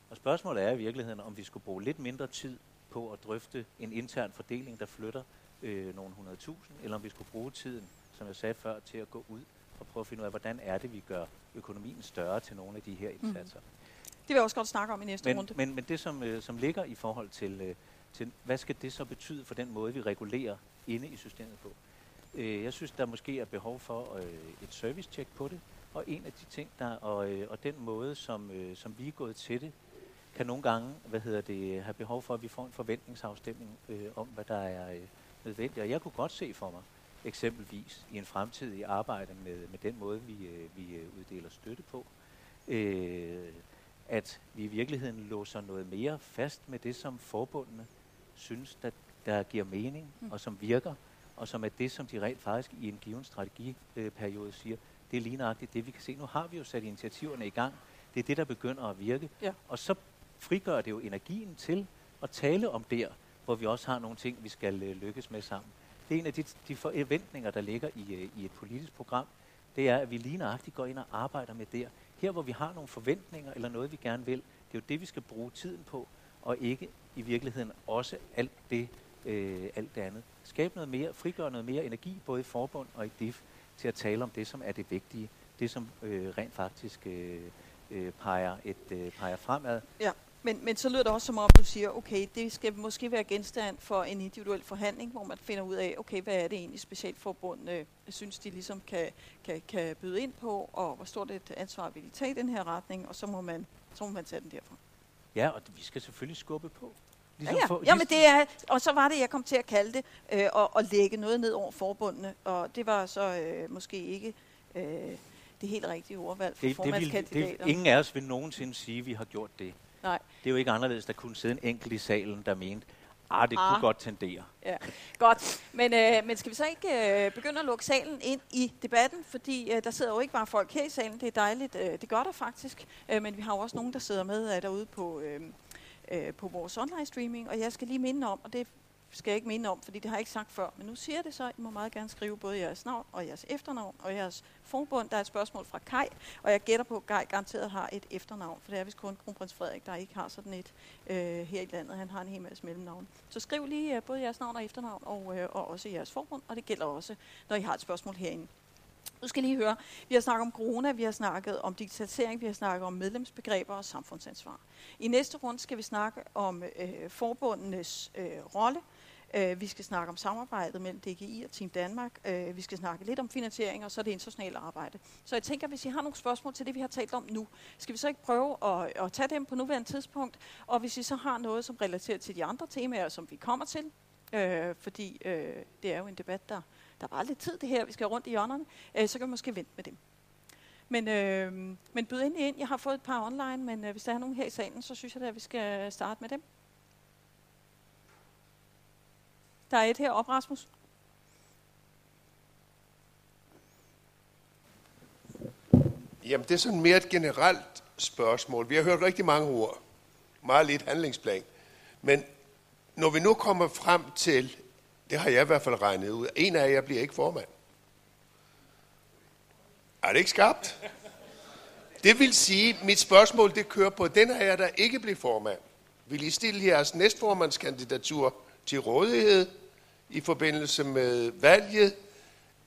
Og spørgsmålet er i virkeligheden, om vi skulle bruge lidt mindre tid på at drøfte en intern fordeling, der flytter øh, nogle 100.000, eller om vi skulle bruge tiden, som jeg sagde før, til at gå ud og prøve at finde ud af, hvordan er det, vi gør økonomien større til nogle af de her indsatser. Det vil jeg også godt snakke om i næste Men, runde. men, men det, som, øh, som ligger i forhold til, øh, til, hvad skal det så betyde for den måde, vi regulerer inde i systemet på? Øh, jeg synes, der måske er behov for øh, et service-check på det, og en af de ting, der, og, øh, og den måde, som, øh, som vi er gået til det, kan nogle gange hvad hedder det, have behov for, at vi får en forventningsafstemning øh, om, hvad der er øh, nødvendigt. Og jeg kunne godt se for mig, eksempelvis i en fremtidig arbejde med, med den måde, vi, øh, vi øh, uddeler støtte på, øh, at vi i virkeligheden låser noget mere fast med det, som forbundene synes, der, der giver mening Mm. og som virker, og som er det, som de rent faktisk i en given strategiperiode siger, det er lige nøjagtigt det, vi kan se. Nu har vi jo sat initiativerne i gang. Det er det, der begynder at virke. Ja. Og så frigør det jo energien til at tale om der, hvor vi også har nogle ting, vi skal øh, lykkes med sammen. Det er en af de, de forventninger, der ligger i, øh, i et politisk program. Det er, at vi lige nøjagtigt går ind og arbejder med der. Her, hvor vi har nogle forventninger eller noget, vi gerne vil, det er jo det, vi skal bruge tiden på, og ikke i virkeligheden også alt det, øh, alt det andet. Skabe noget mere, frigøre noget mere energi, både i forbund og i DIF, til at tale om det, som er det vigtige. Det, som øh, rent faktisk øh, øh, peger, et, øh, peger fremad. Ja. Men, men så lyder det også som om, du siger, okay, det skal måske være genstand for en individuel forhandling, hvor man finder ud af, okay, hvad er det egentlig specialforbundene synes, de ligesom kan, kan, kan byde ind på, og hvor stort et ansvar vil de tage i den her retning, og så må man, så må man tage den derfra. Ja, og vi skal selvfølgelig skubbe på. Ja, ja. for- Jamen, det er, og så var det, jeg kom til at kalde det, øh, at, at lægge noget ned over forbundene, og det var så øh, måske ikke øh, det helt rigtige ordvalg for det, det, vil, formandskandidater. det, ingen af os vil nogensinde sige, at vi har gjort det. Nej. Det er jo ikke anderledes, der kunne sidde en enkelt i salen, der mente, ah, det Ah. kunne godt tendere. Godt, men, øh, men skal vi så ikke øh, begynde at lukke salen ind i debatten? Fordi øh, der sidder jo ikke bare folk her i salen, det er dejligt, øh, det gør der faktisk. Øh, men vi har jo også nogen, der sidder med øh, derude på, øh, øh, på vores online streaming. Og jeg skal lige minde om, og det skal jeg ikke minde om, fordi det har jeg ikke sagt før, men nu siger jeg det så, I må meget gerne skrive både jeres navn og jeres efternavn og jeres forbund. Der er et spørgsmål fra Kai, og jeg gætter på, at Kai garanteret har et efternavn, for det er vist kun kronprins Frederik, der ikke har sådan et øh, her i landet. Han har en hel masse mellemnavn. Så skriv lige øh, både jeres navn og efternavn, og, øh, og også jeres forbund, og det gælder også, når I har et spørgsmål herinde. Nu skal I lige høre, vi har snakket om corona, vi har snakket om digitalisering, vi har snakket om medlemsbegreber og samfundsansvar. I næste runde skal vi snakke om øh, forbundenes øh, rolle, Øh, vi skal snakke om samarbejdet mellem DGI og Team Danmark. Øh, vi skal snakke lidt om finansiering, og så det internationale arbejde. Så jeg tænker, hvis I har nogle spørgsmål til det, vi har talt om nu, skal vi så ikke prøve at, at tage dem på nuværende tidspunkt? Og hvis I så har noget, som relaterer til de andre temaer, som vi kommer til, øh, fordi øh, det er jo en debat, der, der var lidt tid det her, vi skal rundt i hjørnerne, øh, så kan vi måske vente med dem. Men, øh, men byd ind ind. Jeg har fået et par online, men øh, hvis der er nogen her i salen, så synes jeg, at vi skal starte med dem. Der er et her op, Rasmus. Jamen, det er sådan mere et generelt spørgsmål. Vi har hørt rigtig mange ord. Meget lidt handlingsplan. Men når vi nu kommer frem til, det har jeg i hvert fald regnet ud, en af jer bliver ikke formand. Er det ikke skabt? Det vil sige, mit spørgsmål det kører på den af jer, der ikke bliver formand. Vil I stille jeres næstformandskandidatur til rådighed? I forbindelse med valget,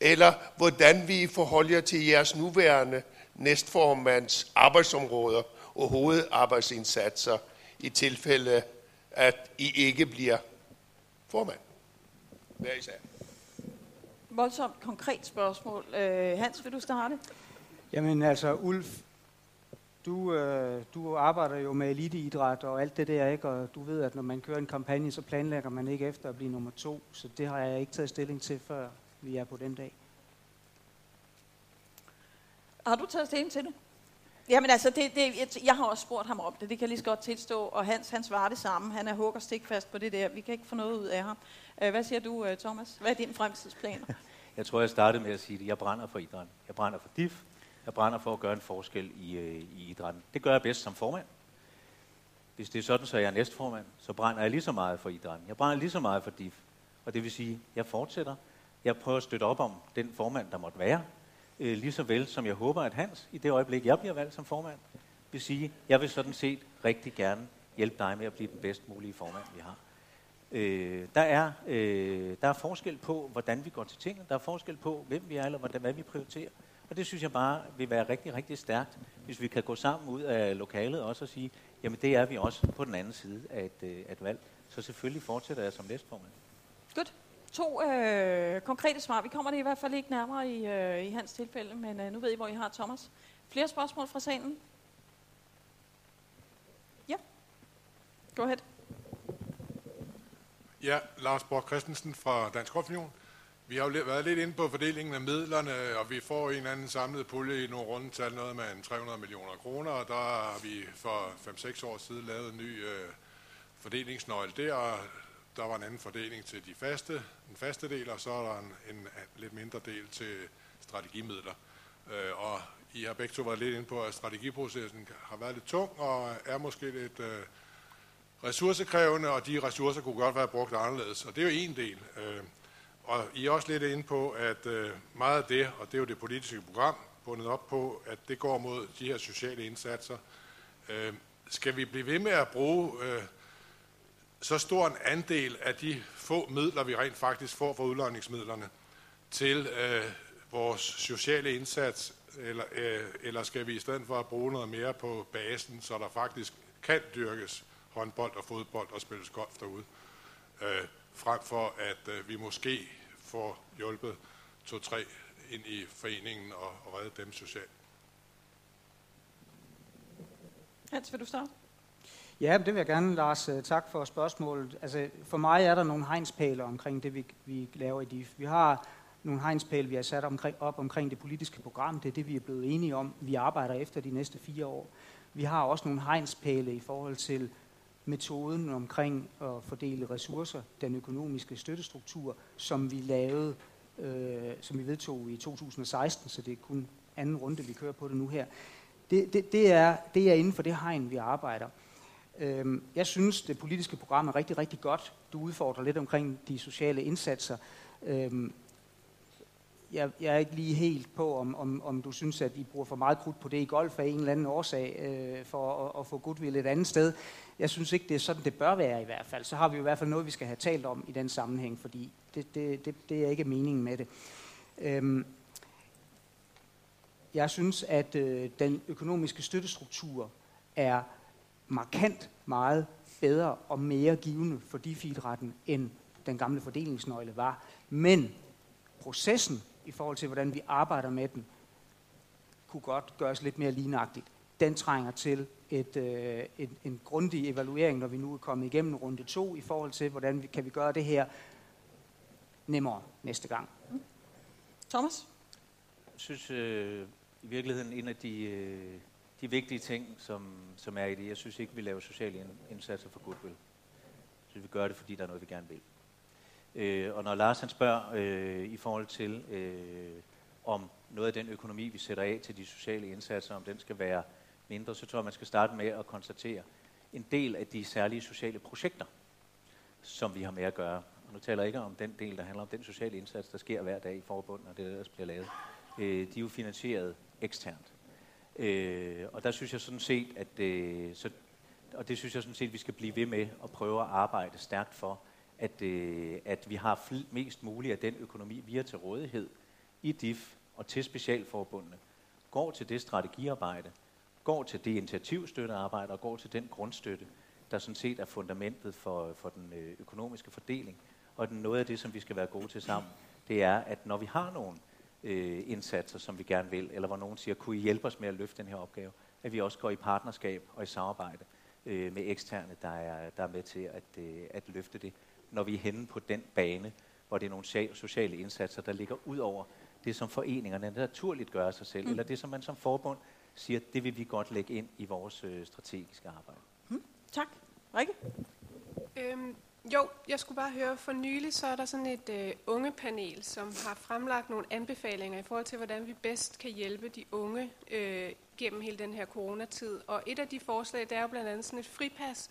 eller hvordan vi forholder jer til jeres nuværende næstformands arbejdsområder og hovedarbejdsindsatser i tilfælde, at I ikke bliver formand. Hver især. Voldsomt konkret spørgsmål. Øh, Hans, vil du starte? Jamen altså, Ulf, du, øh, du arbejder jo med eliteidræt og alt det der, ikke? Og du ved, at når man kører en kampagne, så planlægger man ikke efter at blive nummer to. Så det har jeg ikke taget stilling til, før vi er på den dag. Har du taget stilling til det? Jamen altså, det, det, jeg har også spurgt ham om det, det kan jeg lige så godt tilstå, og Hans, han svarer det samme. Han er hugger stikfast på det der. Vi kan ikke få noget ud af ham. Øh, hvad siger du, øh, Thomas? Hvad er din fremtidsplan? [LAUGHS] Jeg tror, jeg startede med at sige det. Jeg brænder for idræt. Jeg brænder for DIF. Jeg brænder for at gøre en forskel i, øh, i idrætten. Det gør jeg bedst som formand. Hvis det er sådan, så jeg er næstformand, så brænder jeg lige så meget for idrætten. Jeg brænder lige så meget for DIF. Og det vil sige, jeg fortsætter. Jeg prøver at støtte op om den formand, der måtte være. Øh, lige så vel som jeg håber, at Hans, i det øjeblik, jeg bliver valgt som formand, vil sige, jeg vil sådan set rigtig gerne hjælpe dig med at blive den bedst mulige formand, vi har. Øh, der, er, øh, der er forskel på, hvordan vi går til tingene. Der er forskel på, hvem vi er, eller hvordan, hvad vi prioriterer. Og det synes jeg bare vil være rigtig, rigtig stærkt, hvis vi kan gå sammen ud af lokalet også og sige, jamen det er vi også på den anden side af et, øh, et valg. Så selvfølgelig fortsætter jeg som næstformand. Godt. To øh, konkrete svar. Vi kommer det i hvert fald ikke nærmere i, øh, i hans tilfælde, men øh, nu ved I, hvor I har Thomas. Flere spørgsmål fra salen? Ja. Go ahead. Ja, Lars Borg Christensen fra Dansk Golfunion. Vi har jo været lidt inde på fordelingen af midlerne, og vi får en anden samlet pulje i nogle rundetal, noget med en 300 millioner kroner, og der har vi for 5-6 år siden lavet en ny øh, fordelingsnøgle der, og der var en anden fordeling til de faste, den faste del, og så er der en, en lidt mindre del til strategimidler. Øh, og I har begge to været lidt inde på, at strategiprocessen har været lidt tung, og er måske lidt øh, ressourcekrævende, og de ressourcer kunne godt være brugt anderledes. Og det er jo en del. Øh, og I er også lidt inde på, at øh, meget af det, og det er jo det politiske program, bundet op på, at det går mod de her sociale indsatser. Øh, skal vi blive ved med at bruge øh, så stor en andel af de få midler, vi rent faktisk får fra udlåningsmidlerne, til øh, vores sociale indsats, eller, øh, eller skal vi i stedet for at bruge noget mere på basen, så der faktisk kan dyrkes håndbold og fodbold og spilles golf derude? Øh, frem for at øh, vi måske får hjulpet to-tre ind i foreningen og, og redde dem socialt. Hans, vil du starte? Ja, det vil jeg gerne, Lars. Øh, tak for spørgsmålet. Altså, for mig er der nogle hegnspæle omkring det, vi, vi laver i DIF. Vi har nogle hegnspæle, vi har sat omkring, op omkring det politiske program. Det er det, vi er blevet enige om. Vi arbejder efter de næste fire år. Vi har også nogle hegnspæle i forhold til metoden omkring at fordele ressourcer, den økonomiske støttestruktur, som vi lavede, øh, som vi vedtog i 2016, så det er kun anden runde, vi kører på det nu her. Det, det, det, er, det er inden for det hegn, vi arbejder. Øhm, jeg synes, det politiske program er rigtig, rigtig godt. Du udfordrer lidt omkring de sociale indsatser. Øhm, jeg, jeg er ikke lige helt på, om, om, om du synes, at I bruger for meget krudt på det i golf af en eller anden årsag, øh, for at, at få goodwill et andet sted. Jeg synes ikke, det er sådan, det bør være i hvert fald. Så har vi i hvert fald noget, vi skal have talt om i den sammenhæng, fordi det, det, det, det er ikke meningen med det. Øhm, jeg synes, at øh, den økonomiske støttestruktur er markant meget bedre og mere givende for de retten end den gamle fordelingsnøgle var. Men processen i forhold til, hvordan vi arbejder med den, kunne godt gøres lidt mere lignagtigt. Den trænger til et, øh, en, en grundig evaluering, når vi nu er kommet igennem runde to, i forhold til, hvordan vi, kan vi gøre det her nemmere næste gang. Thomas? Jeg synes øh, i virkeligheden en af de, øh, de vigtige ting, som, som er i det, jeg synes ikke, vi laver sociale indsatser for goodwill. Jeg synes, vi gør det, fordi der er noget, vi gerne vil. Øh, og når Lars han spørger øh, i forhold til, øh, om noget af den økonomi, vi sætter af til de sociale indsatser, om den skal være mindre, så tror jeg, man skal starte med at konstatere en del af de særlige sociale projekter, som vi har med at gøre. Og nu taler jeg ikke om den del, der handler om den sociale indsats, der sker hver dag i forbundet, og det der bliver lavet. Øh, de er jo finansieret eksternt. Øh, og der synes jeg sådan set, at øh, så, og det synes jeg sådan set, at vi skal blive ved med at prøve at arbejde stærkt for, at, øh, at vi har mest muligt af den økonomi, vi har til rådighed i DIF og til specialforbundene, går til det strategiarbejde, går til det initiativstøttearbejde og går til den grundstøtte, der sådan set er fundamentet for, for den øh, økonomiske fordeling. Og den, noget af det, som vi skal være gode til sammen, det er, at når vi har nogle øh, indsatser, som vi gerne vil, eller hvor nogen siger, kunne I hjælpe os med at løfte den her opgave, at vi også går i partnerskab og i samarbejde øh, med eksterne, der er, der er med til at, øh, at løfte det, når vi er henne på den bane, hvor det er nogle sociale indsatser, der ligger ud over det, som foreningerne naturligt gør af sig selv, mm. eller det, som man som forbund siger, det vil vi godt lægge ind i vores øh, strategiske arbejde. Mm. Tak. Rikke? Øhm, jo, jeg skulle bare høre, for nylig så er der sådan et øh, ungepanel, som har fremlagt nogle anbefalinger i forhold til, hvordan vi bedst kan hjælpe de unge øh, gennem hele den her coronatid. Og et af de forslag, det er jo blandt andet sådan et fripas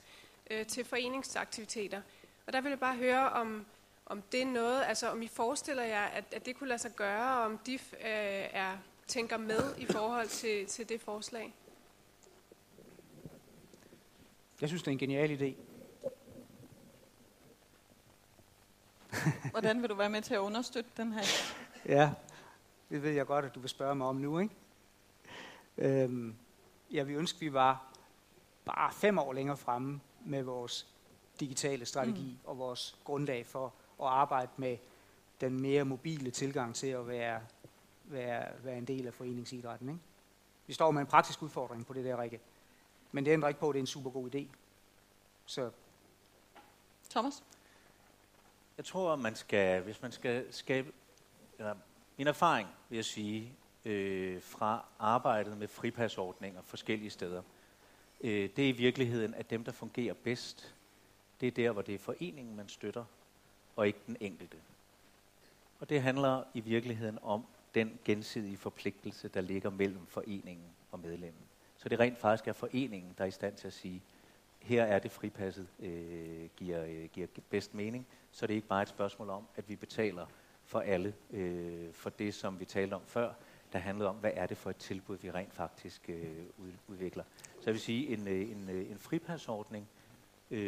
øh, til foreningsaktiviteter. Og der vil jeg bare høre, om, om det er noget, altså om I forestiller jer, at, at det kunne lade sig gøre, og om DIF øh, er, tænker med i forhold til, til det forslag. Jeg synes, det er en genial idé. [LAUGHS] Hvordan vil du være med til at understøtte den her? Ja, det ved jeg godt, at du vil spørge mig om nu, ikke? Øhm, jeg vil ønske, at vi var bare fem år længere fremme med vores digitale strategi mm. og vores grundlag for at arbejde med den mere mobile tilgang til at være, være, være en del af foreningsidrætten. Ikke? Vi står med en praktisk udfordring på det der, Rikke. Men det ændrer ikke på, at det er en super god idé. Så. Thomas? Jeg tror, man skal, hvis man skal skabe, eller min erfaring, vil jeg sige, øh, fra arbejdet med fripasordninger forskellige steder, øh, det er i virkeligheden, at dem, der fungerer bedst, det er der, hvor det er foreningen, man støtter, og ikke den enkelte. Og det handler i virkeligheden om den gensidige forpligtelse, der ligger mellem foreningen og medlemmen. Så det rent faktisk er foreningen, der er i stand til at sige, her er det fripasset øh, giver, øh, giver bedst mening, så det er ikke bare et spørgsmål om, at vi betaler for alle øh, for det, som vi talte om før, der handlede om, hvad er det for et tilbud, vi rent faktisk øh, udvikler. Så jeg vil sige, en, øh, en, øh, en fripasordning øh,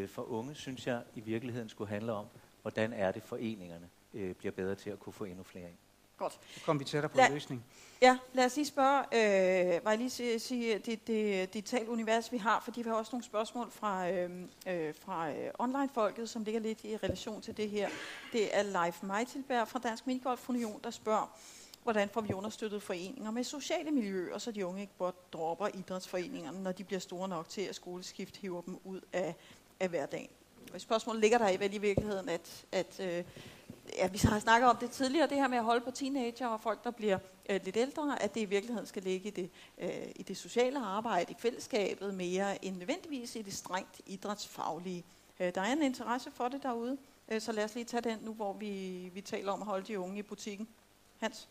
for unge, synes jeg i virkeligheden skulle handle om, hvordan er det foreningerne øh, bliver bedre til at kunne få endnu flere ind. Godt. Så kommer vi tættere på La- en løsning. Ja, lad os lige spørge, øh, var jeg lige sige, sige det, det digitale univers, vi har, fordi vi har også nogle spørgsmål fra, øh, øh, fra øh, online-folket, som ligger lidt i relation til det her. Det er Leif Meitilberg fra Dansk Minigolf Union, der spørger, hvordan får vi understøttet foreninger med sociale miljøer, så de unge ikke bare dropper idrætsforeningerne, når de bliver store nok til, at skoleskift hiver dem ud af, af hverdagen. Og spørgsmålet ligger der i vel i virkeligheden, at, at øh, ja, vi har snakket om det tidligere, det her med at holde på teenager og folk, der bliver øh, lidt ældre, at det i virkeligheden skal ligge i det, øh, i det sociale arbejde, i fællesskabet, mere end nødvendigvis i det strengt idrætsfaglige. Øh, der er en interesse for det derude, øh, så lad os lige tage den nu, hvor vi, vi taler om at holde de unge i butikken. Hans?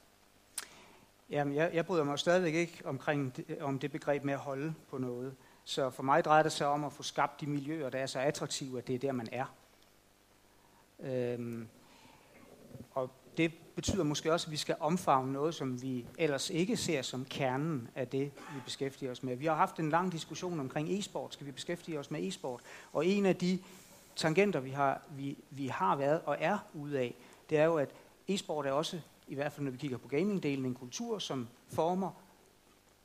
Jamen, jeg, jeg bryder mig stadigvæk ikke omkring det, om det begreb med at holde på noget. Så for mig drejer det sig om at få skabt de miljøer, der er så attraktive, at det er der, man er. Øhm, og det betyder måske også, at vi skal omfavne noget, som vi ellers ikke ser som kernen af det, vi beskæftiger os med. Vi har haft en lang diskussion omkring e-sport. Skal vi beskæftige os med e-sport? Og en af de tangenter, vi har, vi, vi har været og er ude af, det er jo, at e-sport er også, i hvert fald når vi kigger på gamingdelen, en kultur, som former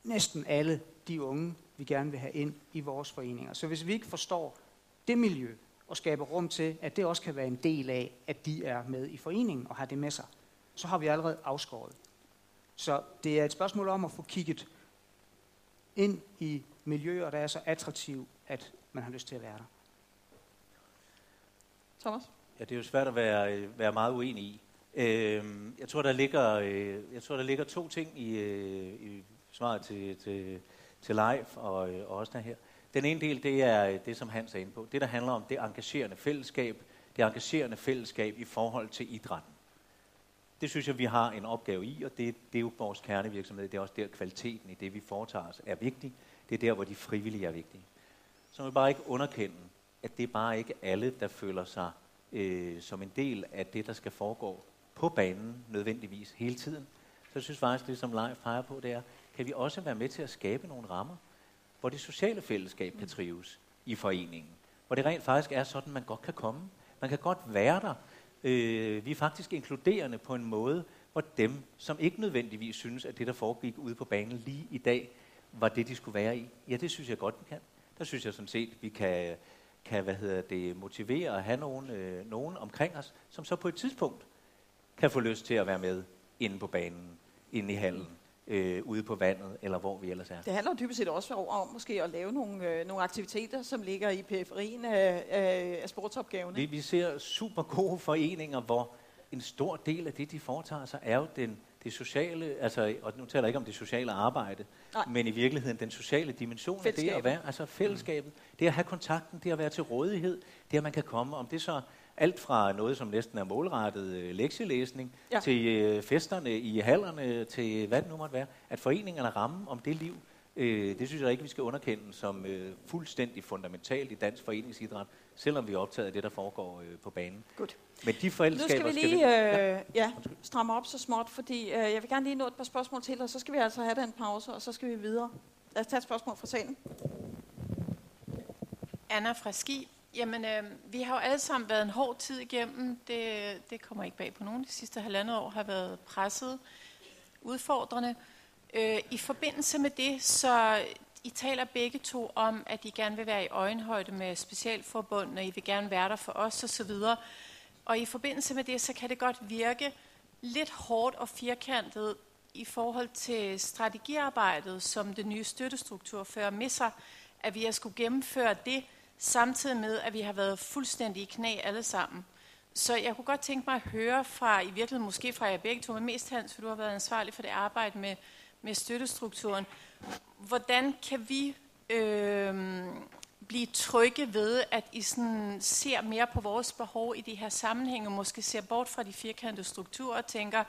næsten alle de unge, vi gerne vil have ind i vores foreninger. Så hvis vi ikke forstår det miljø, og skaber rum til, at det også kan være en del af, at de er med i foreningen og har det med sig, så har vi allerede afskåret. Så det er et spørgsmål om at få kigget ind i miljøer, der er så attraktive, at man har lyst til at være der. Thomas? Ja, det er jo svært at være, være meget uenig i. Øh, jeg, tror, der ligger, øh, jeg tror, der ligger to ting i, øh, i svaret til, til, til live og, øh, og også der her. Den ene del, det er øh, det, som Hans er inde på. Det, der handler om det engagerende fællesskab, det engagerende fællesskab i forhold til idrætten. Det synes jeg, vi har en opgave i, og det, det er jo vores kernevirksomhed. Det er også der, kvaliteten i det, vi foretager os, er vigtig. Det er der, hvor de frivillige er vigtige. Så må vi bare ikke underkende, at det er bare ikke alle, der føler sig øh, som en del af det, der skal foregå på banen nødvendigvis hele tiden. Så jeg synes faktisk, det som Leif peger på, det er, kan vi også være med til at skabe nogle rammer, hvor det sociale fællesskab kan trives i foreningen. Hvor det rent faktisk er sådan, man godt kan komme. Man kan godt være der. Øh, vi er faktisk inkluderende på en måde, hvor dem, som ikke nødvendigvis synes, at det, der foregik ude på banen lige i dag, var det, de skulle være i. Ja, det synes jeg godt, vi kan. Der synes jeg sådan set, vi kan, kan hvad hedder det, motivere at have nogen, øh, nogen omkring os, som så på et tidspunkt kan få lyst til at være med inde på banen, inde i hallen, øh, ude på vandet, eller hvor vi ellers er. Det handler dybest set også om måske at lave nogle, øh, nogle aktiviteter, som ligger i periferien af, af, af sportsopgaverne. Vi, vi ser super gode foreninger, hvor en stor del af det, de foretager sig, er jo den, det sociale, altså, og nu taler jeg ikke om det sociale arbejde, Nej. men i virkeligheden den sociale dimension af det at være, altså fællesskabet, mm. det at have kontakten, det at være til rådighed, det at man kan komme, om det så alt fra noget, som næsten er målrettet øh, lektielæsning, ja. til øh, festerne i hallerne, til hvad det nu måtte være, at foreningerne rammer om det liv, øh, det synes jeg ikke, vi skal underkende som øh, fuldstændig fundamentalt i dansk foreningsidræt, selvom vi er optaget af det, der foregår øh, på banen. Godt. Men de forældreskaber Nu skal vi lige skal vi, øh, ja, stramme op så småt, fordi øh, jeg vil gerne lige nå et par spørgsmål til, og så skal vi altså have den pause, og så skal vi videre. Lad os tage et spørgsmål fra salen. Anna fra Ski. Jamen, øh, vi har jo alle sammen været en hård tid igennem. Det, det kommer ikke bag på nogen. De sidste halvandet år har været presset, udfordrende. Øh, I forbindelse med det, så I taler begge to om, at I gerne vil være i øjenhøjde med specialforbund, og I vil gerne være der for os osv. Og i forbindelse med det, så kan det godt virke lidt hårdt og firkantet i forhold til strategiarbejdet, som den nye støttestruktur fører med sig, at vi har skulle gennemføre det, samtidig med, at vi har været fuldstændig i knæ alle sammen. Så jeg kunne godt tænke mig at høre fra, i virkeligheden måske fra jer begge to, men mest Hans, for du har været ansvarlig for det arbejde med, med støttestrukturen. Hvordan kan vi øh, blive trygge ved, at I sådan ser mere på vores behov i de her sammenhænge, og måske ser bort fra de firkantede strukturer og tænker,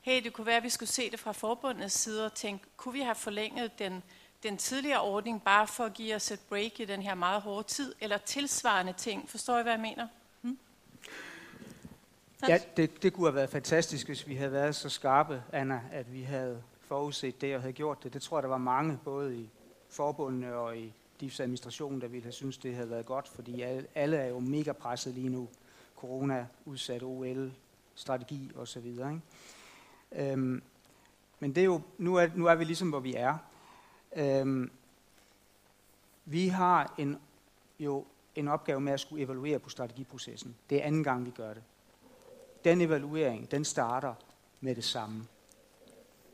hey, det kunne være, at vi skulle se det fra forbundets side og tænke, kunne vi have forlænget den den tidligere ordning bare for at give os et break i den her meget hårde tid, eller tilsvarende ting. Forstår I, hvad jeg mener? Hmm? Ja, det, det kunne have været fantastisk, hvis vi havde været så skarpe, Anna, at vi havde forudset det og havde gjort det. Det tror jeg, der var mange, både i forbundene og i DIFs administration, der ville have synes det havde været godt, fordi alle, alle er jo mega presset lige nu. Corona, udsat OL, strategi osv. Ikke? Øhm, men det er jo, nu er, nu er vi ligesom, hvor vi er. Øhm, vi har en, jo en opgave med at skulle evaluere på strategiprocessen. Det er anden gang, vi gør det. Den evaluering, den starter med det samme.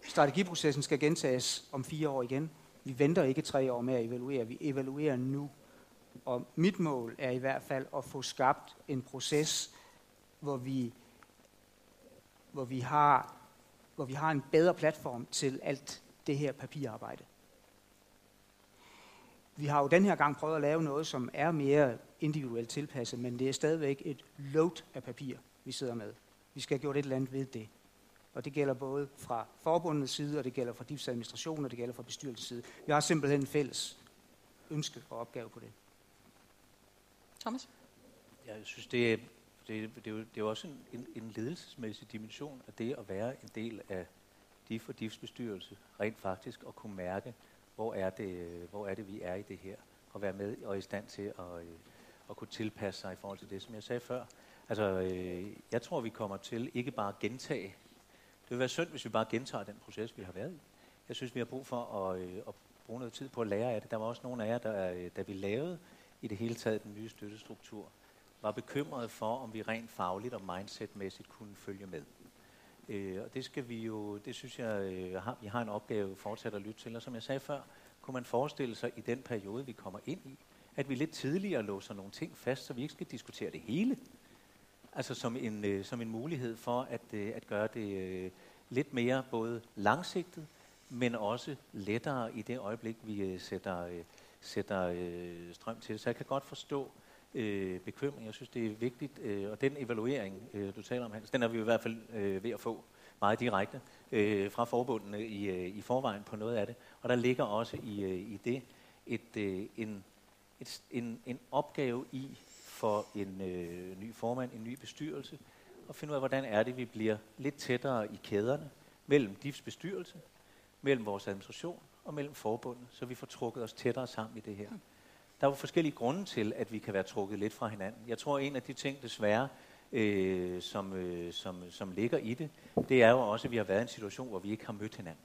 Strategiprocessen skal gentages om fire år igen. Vi venter ikke tre år med at evaluere, vi evaluerer nu. Og mit mål er i hvert fald at få skabt en proces, hvor vi, hvor vi, har, hvor vi har en bedre platform til alt det her papirarbejde. Vi har jo den her gang prøvet at lave noget, som er mere individuelt tilpasset, men det er stadigvæk et load af papir, vi sidder med. Vi skal have gjort et eller andet ved det. Og det gælder både fra forbundets side, og det gælder fra DIFs administration, og det gælder fra bestyrelsens side. Vi har simpelthen en fælles ønske og opgave på det. Thomas? Jeg synes, det er, det, det, er, jo, det er jo også en, en, en ledelsesmæssig dimension af det at være en del af DIF og DIFs bestyrelse, rent faktisk at kunne mærke, hvor er det, hvor er det vi er i det her, og være med og i stand til at, øh, at kunne tilpasse sig i forhold til det, som jeg sagde før. Altså, øh, jeg tror, vi kommer til ikke bare at gentage. Det vil være synd, hvis vi bare gentager den proces, vi har været i. Jeg synes, vi har brug for at, øh, at bruge noget tid på at lære af det. Der var også nogle af jer, der, øh, da vi lavede i det hele taget den nye støttestruktur, var bekymrede for, om vi rent fagligt og mindsetmæssigt kunne følge med. Øh, og det skal vi jo, det synes jeg, øh, har, vi har en opgave fortsat at lytte til. Og som jeg sagde før, kunne man forestille sig i den periode, vi kommer ind i, at vi lidt tidligere låser nogle ting fast, så vi ikke skal diskutere det hele. Altså som en, øh, som en mulighed for at, øh, at gøre det øh, lidt mere både langsigtet, men også lettere i det øjeblik, vi øh, sætter, øh, sætter øh, strøm til. Så jeg kan godt forstå øh, bekymring. Jeg synes, det er vigtigt. Øh, og den evaluering, øh, du taler om, Hans, den er vi i hvert fald øh, ved at få meget direkte øh, fra forbundene i, øh, i forvejen på noget af det. Og der ligger også i, øh, i det et, øh, en, et, en, en opgave i for en øh, ny formand, en ny bestyrelse, at finde ud af, hvordan er det, vi bliver lidt tættere i kæderne mellem DIFs bestyrelse, mellem vores administration og mellem forbundet, så vi får trukket os tættere sammen i det her. Der er jo forskellige grunde til, at vi kan være trukket lidt fra hinanden. Jeg tror, en af de ting, desværre, øh, som, øh, som, som ligger i det, det er jo også, at vi har været i en situation, hvor vi ikke har mødt hinanden.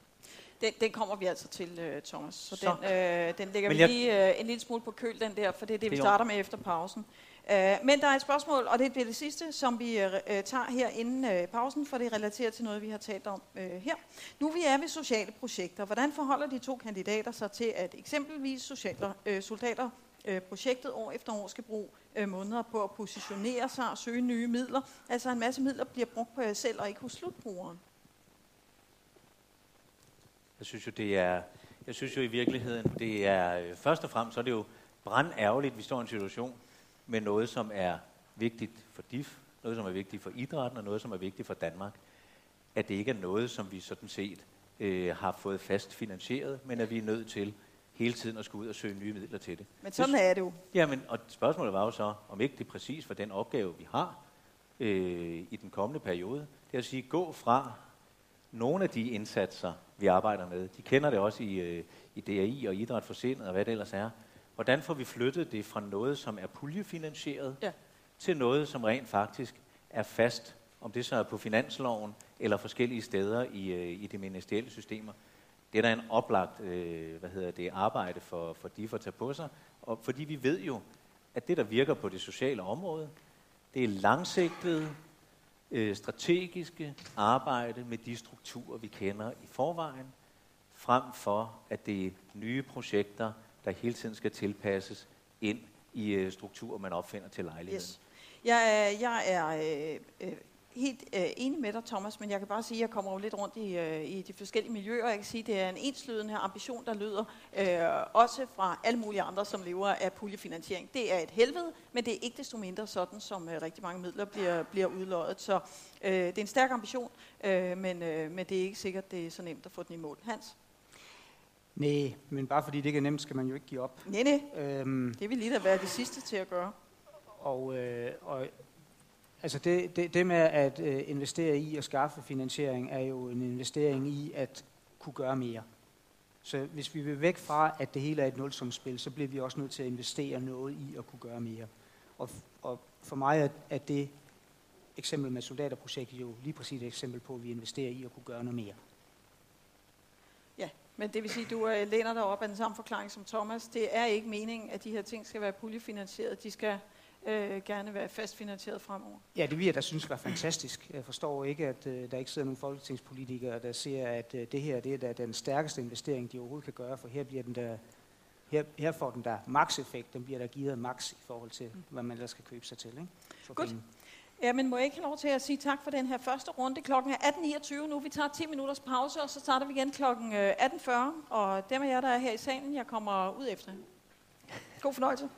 Den, den kommer vi altså til, uh, Thomas. Så, Så. den, øh, den lægger Men vi jeg- lige uh, en lille smule på køl, den der, for det er det, Det vi er starter med efter pausen. Uh, men der er et spørgsmål, og det bliver det sidste, som vi uh, tager her inden uh, pausen, for det er relateret til noget, vi har talt om uh, her. Nu vi er ved sociale projekter, hvordan forholder de to kandidater sig til, at eksempelvis socialer, uh, soldater øh, projektet år efter år skal bruge øh, måneder på at positionere sig og søge nye midler. Altså en masse midler bliver brugt på jer selv og ikke hos slutbrugeren. Jeg synes jo, det er, jeg synes jo i virkeligheden, det er, først og fremmest så er det jo brandærgerligt, at vi står i en situation med noget, som er vigtigt for DIF, noget, som er vigtigt for idrætten, og noget, som er vigtigt for Danmark. At det ikke er noget, som vi sådan set øh, har fået fast finansieret, men at vi er nødt til hele tiden at skulle ud og søge nye midler til det. Men sådan er det jo. Jamen, og spørgsmålet var jo så, om ikke det er præcis var den opgave, vi har øh, i den kommende periode. Det er at sige, gå fra nogle af de indsatser, vi arbejder med. De kender det også i, øh, i DRI og Idræt for Sindet og hvad det ellers er. Hvordan får vi flyttet det fra noget, som er puljefinansieret, Ja. til noget, som rent faktisk er fast, om det så er på finansloven eller forskellige steder i, øh, i de ministerielle systemer. Det er da en oplagt øh, hvad hedder det, arbejde for, for de at tage på sig, og fordi vi ved jo, at det, der virker på det sociale område, det er langsigtet, øh, strategiske arbejde med de strukturer, vi kender i forvejen, frem for at det er nye projekter, der hele tiden skal tilpasses ind i øh, strukturer, man opfinder til lejligheden. Yes. Jeg, er- jeg er øh, øh, helt øh, enig med dig, Thomas, men jeg kan bare sige, at jeg kommer jo lidt rundt i, øh, i de forskellige miljøer, og jeg kan sige, at det er en enslydende ambition, der lyder øh, også fra alle mulige andre, som lever af puljefinansiering. Det er et helvede, men det er ikke desto mindre sådan, som øh, rigtig mange midler bliver, bliver udløjet. Så øh, det er en stærk ambition, øh, men, øh, men det er ikke sikkert, det er så nemt at få den i mål. Hans? Nej, men bare fordi det ikke er nemt, skal man jo ikke give op. Nej, nej, Øhm, det vil lige da være de sidste til at gøre. og, øh, og altså det, det, det med at øh, investere i og skaffe finansiering er jo en investering i at kunne gøre mere. Så hvis vi vil væk fra, at det hele er et nulsumsspil, så bliver vi også nødt til at investere noget i at kunne gøre mere. Og, og for mig er, er det eksempel med soldaterprojektet jo lige præcis et eksempel på, at vi investerer i at kunne gøre noget mere. Men det vil sige, at du øh, læner dig op af den samme forklaring som Thomas. Det er ikke meningen, at de her ting skal være puljefinansieret. De skal øh, gerne være fastfinansieret fremover. Ja, det vil jeg da synes var fantastisk. Jeg forstår ikke, at øh, der ikke sidder nogen folketingspolitikere, der ser, at øh, det her det er da den stærkeste investering, de overhovedet kan gøre, for her, bliver den der, her, her får den der max-effekt, den bliver der givet max i forhold til, hvad man ellers skal købe sig til. Ikke? Godt. Ja, men må jeg ikke have lov til at sige tak for den her første runde. Klokken er 18.29 nu. Vi tager 10 minutters pause, og så starter vi igen klokken øh, 18.40. Og dem af jer, der er her i salen, jeg kommer ud efter. God fornøjelse.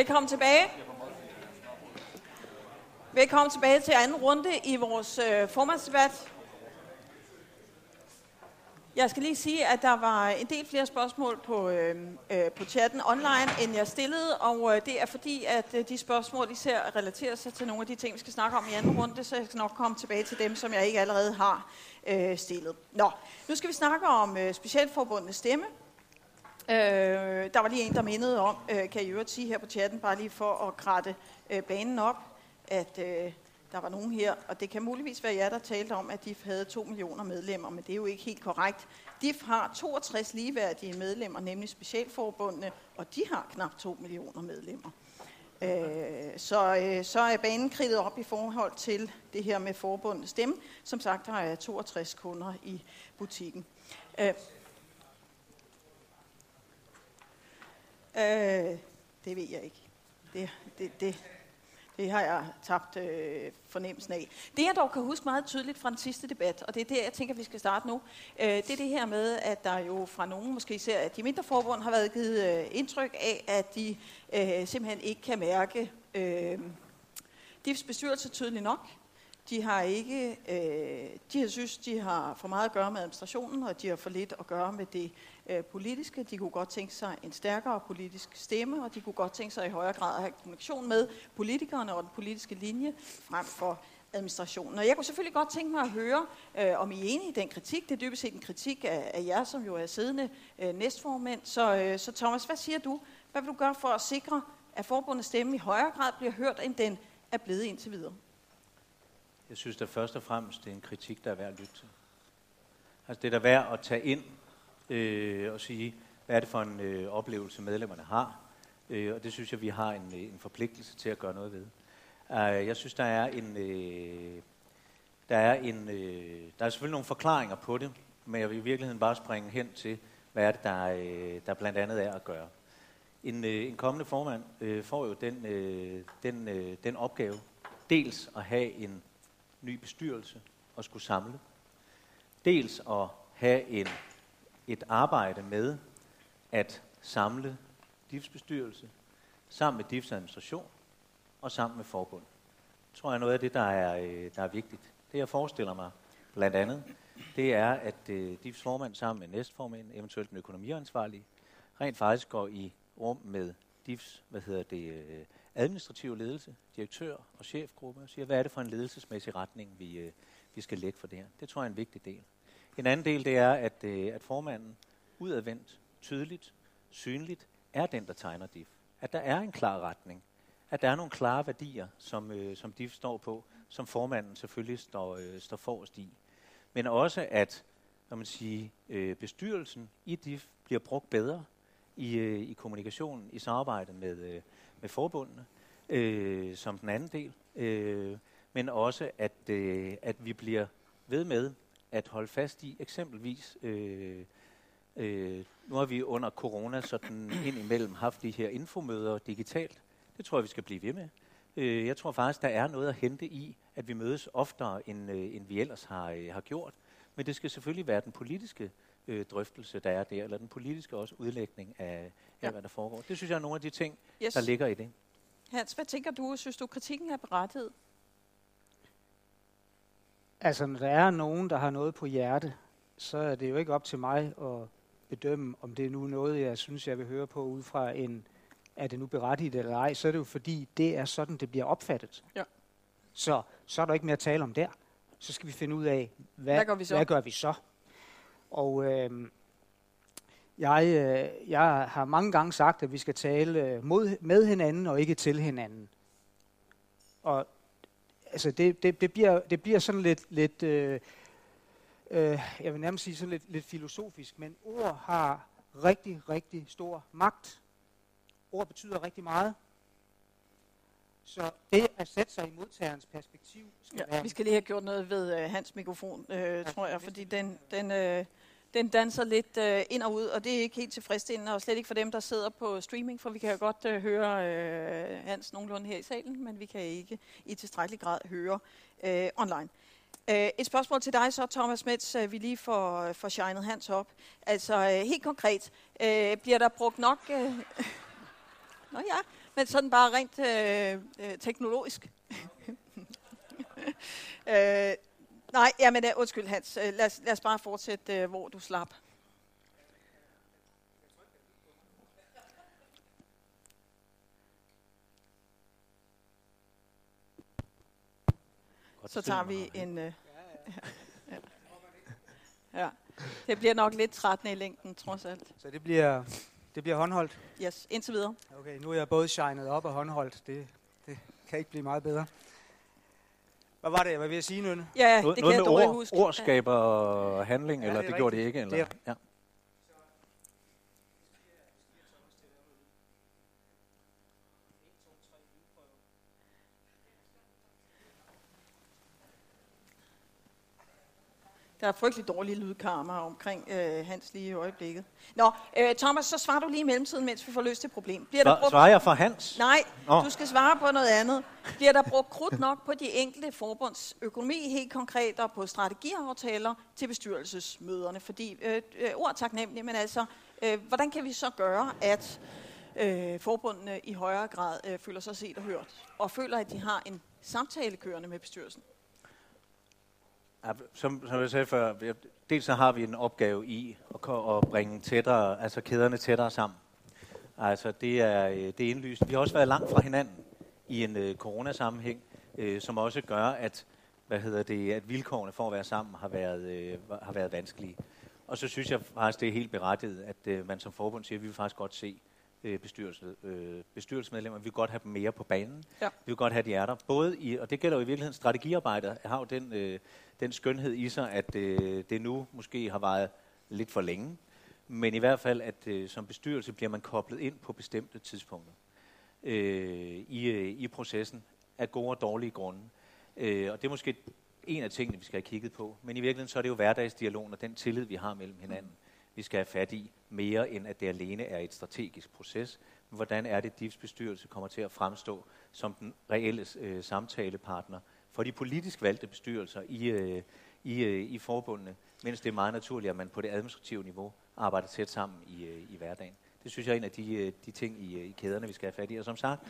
Velkommen tilbage. Velkommen tilbage til anden runde i vores øh, formandsdebat. Jeg skal lige sige, at der var en del flere spørgsmål på, øh, øh, på chatten online, end jeg stillede, og øh, det er fordi, at øh, de spørgsmål især relaterer sig til nogle af de ting, vi skal snakke om i anden runde, så jeg skal nok komme tilbage til dem, som jeg ikke allerede har øh, stillet. Nå, nu skal vi snakke om øh, specialforbundets stemme. Øh, der var lige en, der mindede om, øh, kan i øvrigt sige her på chatten, bare lige for at kratte øh, banen op, at øh, der var nogen her, og det kan muligvis være jer, der talte om, at DIF havde 2 millioner medlemmer, men det er jo ikke helt korrekt. DIF har 62 ligeværdige medlemmer, nemlig specialforbundene, og de har knap 2 millioner medlemmer. Øh, så, øh, så er banen kridtet op i forhold til det her med forbundets stemme. Som sagt, der er 62 kunder i butikken. Øh, øh, det ved jeg ikke. Det, det, det, det har jeg tabt øh, fornemmelsen af. Det jeg dog kan huske meget tydeligt fra den sidste debat, og det er det, jeg tænker, vi skal starte nu, øh, det er det her med, at der jo fra nogen, måske især at de mindre forbund, har været givet øh, indtryk af, at de øh, simpelthen ikke kan mærke øh, DIFs bestyrelse tydeligt nok. De har ikke, øh, de har synes, de har for meget at gøre med administrationen, og de har for lidt at gøre med det øh, politiske. De kunne godt tænke sig en stærkere politisk stemme, og de kunne godt tænke sig i højere grad at have kommunikation med politikerne og den politiske linje frem for administrationen. Og jeg kunne selvfølgelig godt tænke mig at høre, øh, om I er enige i den kritik. Det er dybest set en kritik af, af jer, som jo er siddende øh, næstformænd. Så, øh, så Thomas, hvad siger du? Hvad vil du gøre for at sikre, at forbundets stemme i højere grad bliver hørt, end den er blevet indtil videre? Jeg synes da først og fremmest, det er en kritik, der er værd at lytte til. Altså det er da værd at tage ind øh, og sige, hvad er det for en øh, oplevelse, medlemmerne har. Øh, og det synes jeg, vi har en, øh, en forpligtelse til at gøre noget ved. Uh, jeg synes, der er en... Øh, der er, en, øh, der er selvfølgelig nogle forklaringer på det, men jeg vil i virkeligheden bare springe hen til, hvad er det, der, øh, der blandt andet er at gøre. En, øh, en kommende formand øh, får jo den, øh, den, øh, den opgave, dels at have en ny bestyrelse og skulle samle, dels at have en et arbejde med at samle DIFs bestyrelse sammen med DIFs administration og sammen med forbund. Det tror jeg er noget af det, der er, øh, der er vigtigt. Det jeg forestiller mig blandt andet, det er, at øh, DIFs formand sammen med næstformand, eventuelt den økonomiansvarlige, rent faktisk går i rum med DIFs hvad hedder det, øh, administrative ledelse, direktør og chefgruppe, og siger, hvad er det for en ledelsesmæssig retning, vi, øh, vi skal lægge for det her. Det tror jeg er en vigtig del. En anden del, det er, at, øh, at formanden udadvendt, tydeligt, synligt, er den, der tegner DIF. At der er en klar retning. At der er nogle klare værdier, som, øh, som DIF står på, som formanden selvfølgelig står, øh, står forrest i. Men også, at når man siger, øh, bestyrelsen i DIF bliver brugt bedre i, øh, i kommunikationen, i samarbejdet med, øh, med forbundene, øh, som den anden del. Øh, men også, at, øh, at vi bliver ved med at holde fast i eksempelvis, øh, øh, nu har vi under corona sådan indimellem haft de her infomøder digitalt. Det tror jeg, vi skal blive ved med. Øh, jeg tror faktisk, der er noget at hente i, at vi mødes oftere, end, øh, end vi ellers har, øh, har gjort. Men det skal selvfølgelig være den politiske øh, drøftelse, der er der, eller den politiske også udlægning af, ja. af hvad der foregår. Det synes jeg er nogle af de ting, yes. der ligger i det. Hans, hvad tænker du? Synes du, kritikken er berettiget? Altså, når der er nogen, der har noget på hjerte, så er det jo ikke op til mig at bedømme, om det er nu noget, jeg synes, jeg vil høre på ud fra en, er det nu berettiget eller ej, så er det jo fordi, det er sådan, det bliver opfattet. Ja. Så, så er der ikke mere at tale om der. Så skal vi finde ud af, hvad, hvad, gør, vi så? Hvad gør vi så? Og øh, jeg, øh, jeg har mange gange sagt, at vi skal tale mod, med hinanden og ikke til hinanden. Og altså det, det, det, bliver, det bliver sådan lidt, lidt øh, øh, jeg vil nærmest sige sådan lidt, lidt filosofisk, men ord har rigtig, rigtig stor magt. Ord betyder rigtig meget. Så det at sætte sig i modtagerens perspektiv skal ja, være... Vi skal lige have gjort noget ved uh, hans mikrofon, ja, tror jeg, fordi den, den, uh, den danser lidt øh, ind og ud, og det er ikke helt tilfredsstillende, og slet ikke for dem, der sidder på streaming, for vi kan jo godt øh, høre øh, Hans nogenlunde her i salen, men vi kan ikke i tilstrækkelig grad høre øh, online. Uh, et spørgsmål til dig så, Thomas Mets, øh, vi lige får, øh, får shined Hans op. Altså helt konkret, øh, bliver der brugt nok... Øh, [LAUGHS] Nå ja, men sådan bare rent øh, øh, teknologisk. [LAUGHS] øh, nej, jamen, øh, undskyld Hans. Øh, lad, os, lad os bare fortsætte, øh, hvor du slap. Godt Så tager vi en... Øh, [LAUGHS] ja. ja. Det bliver nok lidt trættende i længden, trods alt. Så det bliver, det bliver håndholdt. Yes, indtil videre. Okay, nu er jeg både shined op og håndholdt. Det, det kan ikke blive meget bedre. Hvad var det, jeg var ved at sige, Nynne? Ja, Noget, det noget kan med jeg dårligt ord, huske. ord skaber handling, Ja, eller det er det gjorde det ikke? Eller? Det Ja. Der er frygtelig dårlige lydkarmer omkring øh, Hans lige i øjeblikket. Nå, øh, Thomas, så svarer du lige i mellemtiden, mens vi får løst det problem. Bliver der Svar- brugt... Svarer jeg for Hans? Nej, Nå. du skal svare på noget andet. Bliver der brugt krudt nok på de enkelte forbunds økonomi, helt konkret og på strategiaftaler til bestyrelsesmøderne? Fordi øh, øh, ord taknemmelige, men altså, øh, hvordan kan vi så gøre, at øh, forbundene i højere grad øh, føler sig set og hørt, og føler, at de har en samtale kørende med bestyrelsen? Ja, som, som jeg sagde før, dels så har vi en opgave i at, at bringe tættere, altså kæderne tættere sammen. Altså det er, øh, det er indlyst. Vi har også været langt fra hinanden i en øh, coronasammenhæng, øh, som også gør, at, hvad hedder det, at vilkårene for at være sammen har været, øh, har været vanskelige. Og så synes jeg faktisk, det er helt berettiget, at øh, man som forbund siger, at vi vil faktisk godt se øh, bestyrelse, øh, bestyrelsesmedlemmer. Vi vil godt have dem mere på banen. Ja. Vi vil godt have, de er der. Både i, og det gælder jo i virkeligheden strategiarbejdet, har jo den, øh, den skønhed i sig, at øh, det nu måske har varet lidt for længe. Men i hvert fald, at øh, som bestyrelse bliver man koblet ind på bestemte tidspunkter øh, i, øh, i processen af gode og dårlige grunde. Øh, og det er måske en af tingene, vi skal have kigget på. Men i virkeligheden så er det jo hverdagsdialogen og den tillid, vi har mellem hinanden, vi skal have fat i, mere end at det alene er et strategisk proces. Men hvordan er det, at DIFs bestyrelse kommer til at fremstå som den reelle øh, samtalepartner for de politisk valgte bestyrelser i, øh, i, øh, i forbundene, mens det er meget naturligt, at man på det administrative niveau arbejder tæt sammen i, øh, i hverdagen. Det synes jeg er en af de, øh, de ting i, øh, i kæderne, vi skal have fat i. Og som sagt,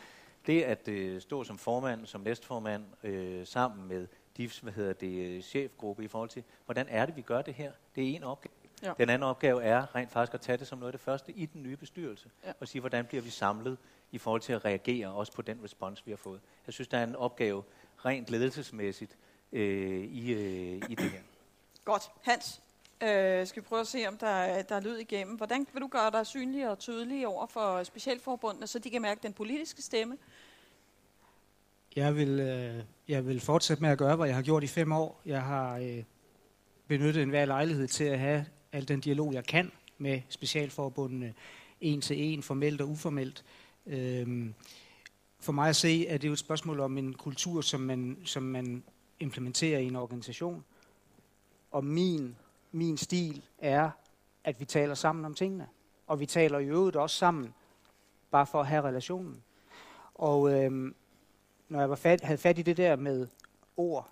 det at øh, stå som formand, som næstformand, øh, sammen med DIFs hvad hedder det, øh, chefgruppe i forhold til, hvordan er det, vi gør det her? Det er en opgave. Ja. Den anden opgave er rent faktisk at tage det som noget af det første i den nye bestyrelse, Ja. og sige, hvordan bliver vi samlet i forhold til at reagere også på den respons, vi har fået. Jeg synes, der er en opgave rent ledelsesmæssigt øh, i, øh, i det her. [CLEARS THROAT] Godt. Hans, øh, skal vi prøve at se, om der, er- der er lyd igennem. Hvordan vil du gøre dig synlig og tydelig over for specialforbundene, så de kan mærke den politiske stemme? Jeg vil, øh, jeg vil fortsætte med at gøre, hvad jeg har gjort i fem år. Jeg har øh, benyttet enhver lejlighed til at have al den dialog, jeg kan med specialforbundene, en til en, formelt og uformelt. Øhm, for mig at se, er det jo et spørgsmål om en kultur, som man, som man implementerer i en organisation. Og min, min stil er, at vi taler sammen om tingene. Og vi taler i øvrigt også sammen, bare for at have relationen. Og øhm, når jeg var fat, havde fat i det der med ord,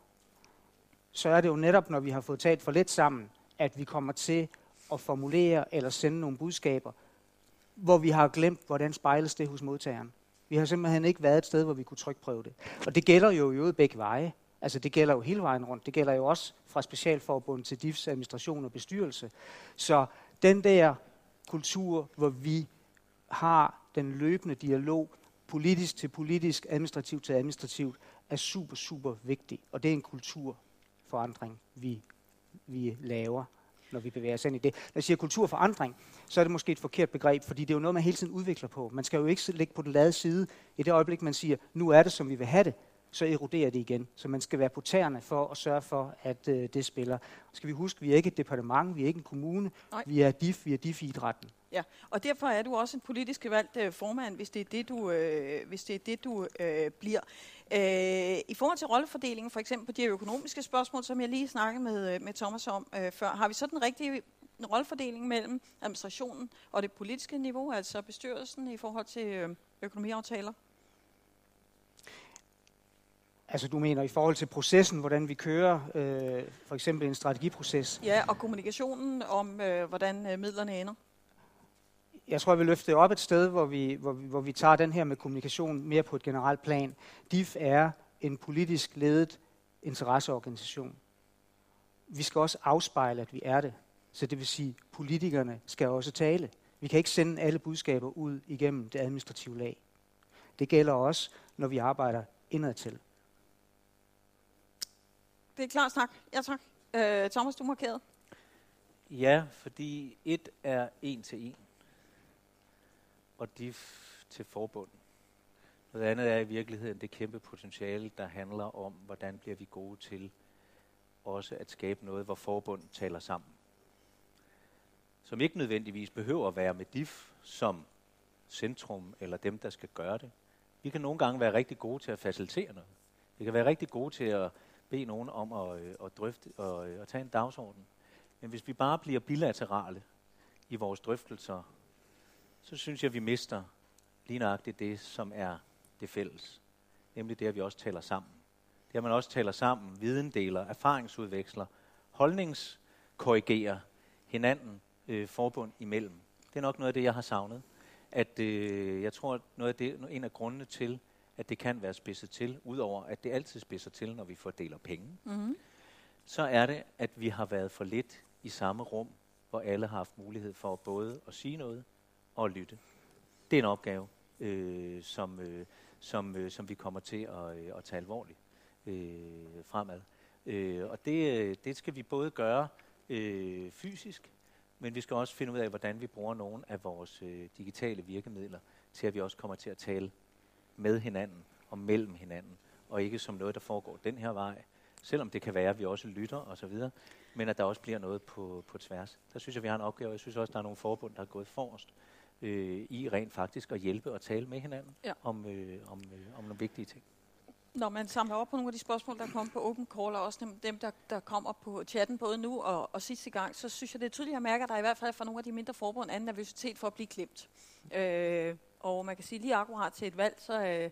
så er det jo netop, når vi har fået talt for lidt sammen, at vi kommer til at formulere eller sende nogle budskaber, hvor vi har glemt, hvordan spejles det hos modtageren. Vi har simpelthen ikke været et sted, hvor vi kunne trykprøve det. Og det gælder jo i øvrigt begge veje. Altså det gælder jo hele vejen rundt. Det gælder jo også fra specialforbund til DIFs administration og bestyrelse. Så den der kultur, hvor vi har den løbende dialog, politisk til politisk, administrativt til administrativt, er super, super vigtig. Og det er en kulturforandring, vi, vi laver, når vi bevæger os ind i det. Når jeg siger kulturforandring, så er det måske et forkert begreb, fordi det er jo noget, man hele tiden udvikler på. Man skal jo ikke ligge på den lade side. I det øjeblik, man siger, nu er det, som vi vil have det, så eroderer det igen. Så man skal være på tæerne for at sørge for, at øh, det spiller. Skal vi huske, vi er ikke et departement, vi er ikke en kommune, Nej. vi er DIF, vi er DIF-idrætten. Ja, og derfor er du også en politisk valgt øh, formand, hvis det er det, du, øh, hvis det er det, du øh, bliver. Øh, I forhold til rollefordelingen, for eksempel på de økonomiske spørgsmål, som jeg lige snakkede med, øh, med Thomas om øh, før, har vi så den rigtige rollefordeling mellem administrationen og det politiske niveau, altså bestyrelsen i forhold til øh, økonomiaftaler? Altså du mener i forhold til processen, hvordan vi kører øh, for eksempel en strategiproces. Ja, og kommunikationen om, øh, hvordan øh, midlerne ender. Jeg tror, jeg vil løfte op et sted, hvor vi, hvor, vi, hvor vi tager den her med kommunikation mere på et generelt plan. DIF er en politisk ledet interesseorganisation. Vi skal også afspejle, at vi er det. Så det vil sige, at politikerne skal også tale. Vi kan ikke sende alle budskaber ud igennem det administrative lag. Det gælder også, når vi arbejder indadtil. Det er klar snak. Ja, tak. Øh, Thomas, du markeret. Ja, fordi et er en til en, og DIF til forbund. Noget andet er i virkeligheden det kæmpe potentiale, der handler om, hvordan bliver vi gode til også at skabe noget, hvor forbund taler sammen. Som ikke nødvendigvis behøver at være med DIF som centrum eller dem, der skal gøre det. Vi kan nogle gange være rigtig gode til at facilitere noget. Vi kan være rigtig gode til at bede nogen om at, øh, at drøfte og øh, at tage en dagsorden. Men hvis vi bare bliver bilaterale i vores drøftelser, så synes jeg, vi mister lige nøjagtigt det, som er det fælles. Nemlig det, at vi også taler sammen. Det, at man også taler sammen, videndeler, erfaringsudveksler, holdningskorrigerer hinanden øh, forbund imellem. Det er nok noget af det, jeg har savnet. At øh, jeg tror, at noget af det, en af grundene til, at det kan være spidset til, udover at det altid spidser til, når vi fordeler penge, Mm-hmm. så er det, at vi har været for lidt i samme rum, hvor alle har haft mulighed for både at sige noget og at lytte. Det er en opgave, øh, som, øh, som, øh, som vi kommer til at, øh, at tage alvorligt øh, fremad. Øh, og det, øh, det skal vi både gøre øh, fysisk, men vi skal også finde ud af, hvordan vi bruger nogle af vores øh, digitale virkemidler til, at vi også kommer til at tale med hinanden og mellem hinanden, og ikke som noget, der foregår den her vej, selvom det kan være, at vi også lytter osv., men at der også bliver noget på, på tværs. Der synes jeg, vi har en opgave, og jeg synes også, der er nogle forbund, der er gået forrest øh, i rent faktisk at hjælpe og tale med hinanden Ja. om, øh, om, øh, om nogle vigtige ting. Når man samler op på nogle af de spørgsmål, der kommer på Open Call, og også dem, dem der, der kommer på chatten, både nu og, og sidste gang, så synes jeg, det er tydeligt, at jeg mærker, at der i hvert fald fra nogle af de mindre forbund anden nervøsitet for at blive klemt. Øh, og man kan sige, lige akkurat til et valg, så øh, øh,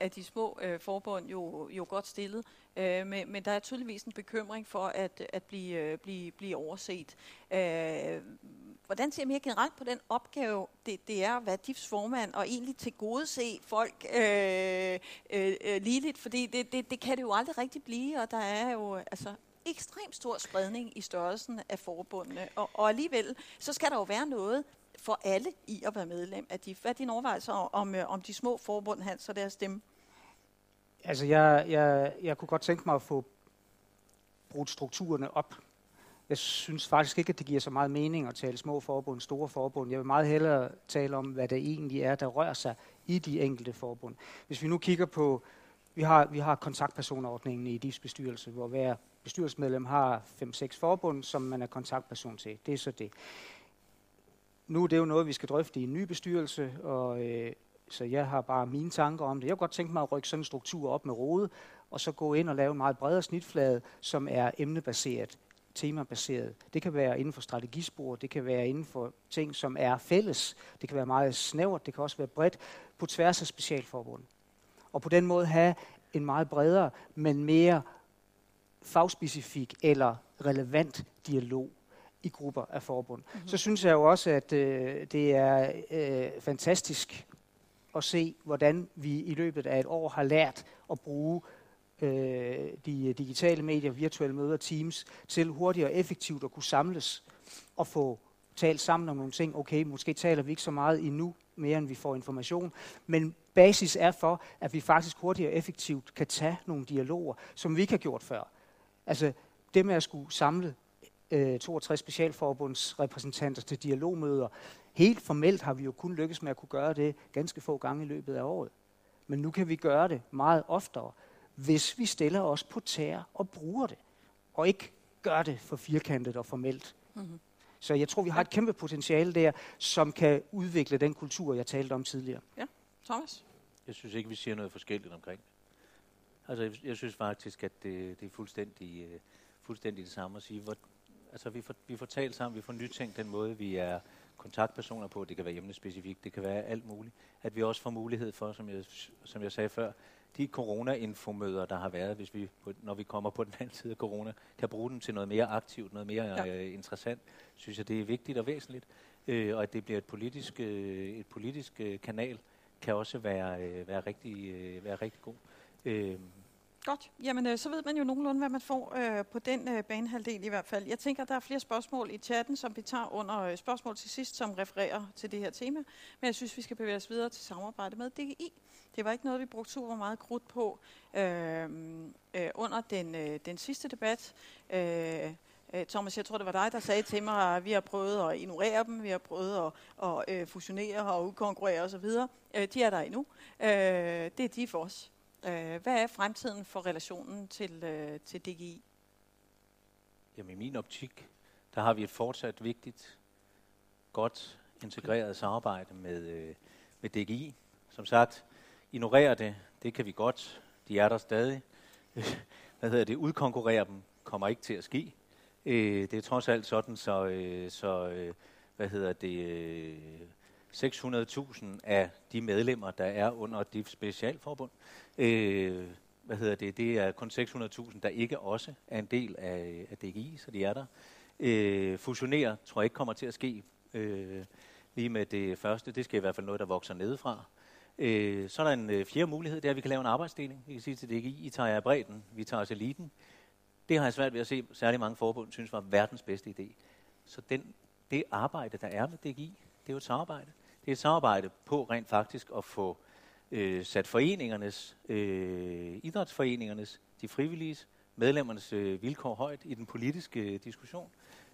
er de små øh, forbund jo, jo godt stillet. Øh, men, men der er tydeligvis en bekymring for at, at blive, øh, blive, blive overset. Øh, hvordan ser I mere generelt på den opgave, det, det er at være DIFs formand, og egentlig til gode se folk øh, øh, øh, ligeligt? Fordi det, det, det kan det jo aldrig rigtig blive, og der er jo altså, ekstremt stor spredning i størrelsen af forbundene. Og, og alligevel, så skal der jo være noget for alle i at være medlem af DIF. Hvad er dine overvejelser om, øh, om de små forbund, Hans, og deres stemme? Altså, jeg, jeg, jeg kunne godt tænke mig at få brudt strukturerne op. Jeg synes faktisk ikke, at det giver så meget mening at tale små forbund, store forbund. Jeg vil meget hellere tale om, hvad det egentlig er, der rører sig i de enkelte forbund. Hvis vi nu kigger på, vi har, vi har kontaktpersonordningen i DIFs bestyrelse, hvor hver bestyrelsesmedlem har 5-6 forbund, som man er kontaktperson til. Det er så det. Nu er det jo noget, vi skal drøfte i en ny bestyrelse, og øh, så jeg har bare mine tanker om det. Jeg kunne godt tænke mig at rykke sådan en struktur op med rode, og så gå ind og lave en meget bredere snitflade, som er emnebaseret, temabaseret. Det kan være inden for strategispor, det kan være inden for ting, som er fælles. Det kan være meget snævert, det kan også være bredt på tværs af specialforbund. Og på den måde have en meget bredere, men mere fagspecifik eller relevant dialog i grupper af forbund. Mm-hmm. Så synes jeg jo også, at øh, det er øh, fantastisk at se, hvordan vi i løbet af et år har lært at bruge øh, de digitale medier, virtuelle møder, Teams, til hurtigt og effektivt at kunne samles og få talt sammen om nogle ting. Okay, måske taler vi ikke så meget endnu, mere end vi får information, men basis er for, at vi faktisk hurtigt og effektivt kan tage nogle dialoger, som vi ikke har gjort før. Altså det med at skulle samle øh, 62 specialforbunds repræsentanter til dialogmøder. Helt formelt har vi jo kun lykkes med at kunne gøre det ganske få gange i løbet af året. Men nu kan vi gøre det meget oftere, hvis vi stiller os på tær og bruger det, og ikke gør det for firkantet og formelt. Mm-hmm. Så jeg tror, vi har et kæmpe potentiale der, som kan udvikle den kultur, jeg talte om tidligere. Thomas? Jeg synes ikke, vi siger noget forskelligt omkring det. Altså, jeg, synes faktisk, at det, det er fuldstændig, uh, fuldstændig det samme at sige. Hvor, altså, vi får, vi får talt sammen, vi får nytænkt den måde, vi er kontaktpersoner på. Det kan være emnespecifikt, det kan være alt muligt. At vi også får mulighed for, som jeg, som jeg sagde før, de corona-infomøder, der har været, hvis vi, når vi kommer på den anden side af corona, kan bruge dem til noget mere aktivt, noget mere Ja. øh, interessant, synes jeg, det er vigtigt og væsentligt. øh, og at det bliver et politisk, øh, et politisk øh, kanal, kan også være, øh, være, rigtig, øh, være rigtig god. Øh, Godt. Jamen, øh, så ved man jo nogenlunde, hvad man får øh, på den øh, banehalvdel i hvert fald. Jeg tænker, der er flere spørgsmål i chatten, som vi tager under øh, spørgsmål til sidst, som refererer til det her tema. Men jeg synes, vi skal bevæge os videre til samarbejde med DGI. Det var ikke noget, vi brugte super meget krudt på øh, øh, under den, øh, den sidste debat. Øh, øh, Thomas, jeg tror, det var dig, der sagde til mig, at vi har prøvet at ignorere dem, vi har prøvet at, at øh, fusionere og udkonkurrere osv. Øh, de er der endnu. Det er de for os. Øh, hvad er fremtiden for relationen til, øh, til DGI? Jamen i min optik, der har vi et fortsat vigtigt, godt integreret samarbejde med, øh, med DGI. Som sagt, ignorere det, det kan vi godt. De er der stadig. [LAUGHS] Hvad hedder det? Udkonkurrere dem kommer ikke til at ske. Øh, det er trods alt sådan, så, øh, så øh, hvad hedder det, øh, 600.000 af de medlemmer, der er under DIF Specialforbund, øh, hvad hedder det, det er kun 600.000, der ikke også er en del af, af DGI, så de er der. Øh, fusionere tror jeg ikke kommer til at ske øh, lige med det første. Det skal i hvert fald noget, der vokser nedefra. Øh, så er der en øh, fjerde mulighed, det er, at vi kan lave en arbejdsdeling. Vi kan sige til DGI, I tager jer bredden, vi tager os eliten. Det har jeg svært ved at se, særlig mange forbund synes var verdens bedste idé. Så den, det arbejde, der er med DGI, det er jo et samarbejde. Det er et samarbejde på rent faktisk at få øh, sat foreningernes, øh, idrætsforeningernes, de frivilliges, medlemmernes øh, vilkår højt i den politiske øh, diskussion.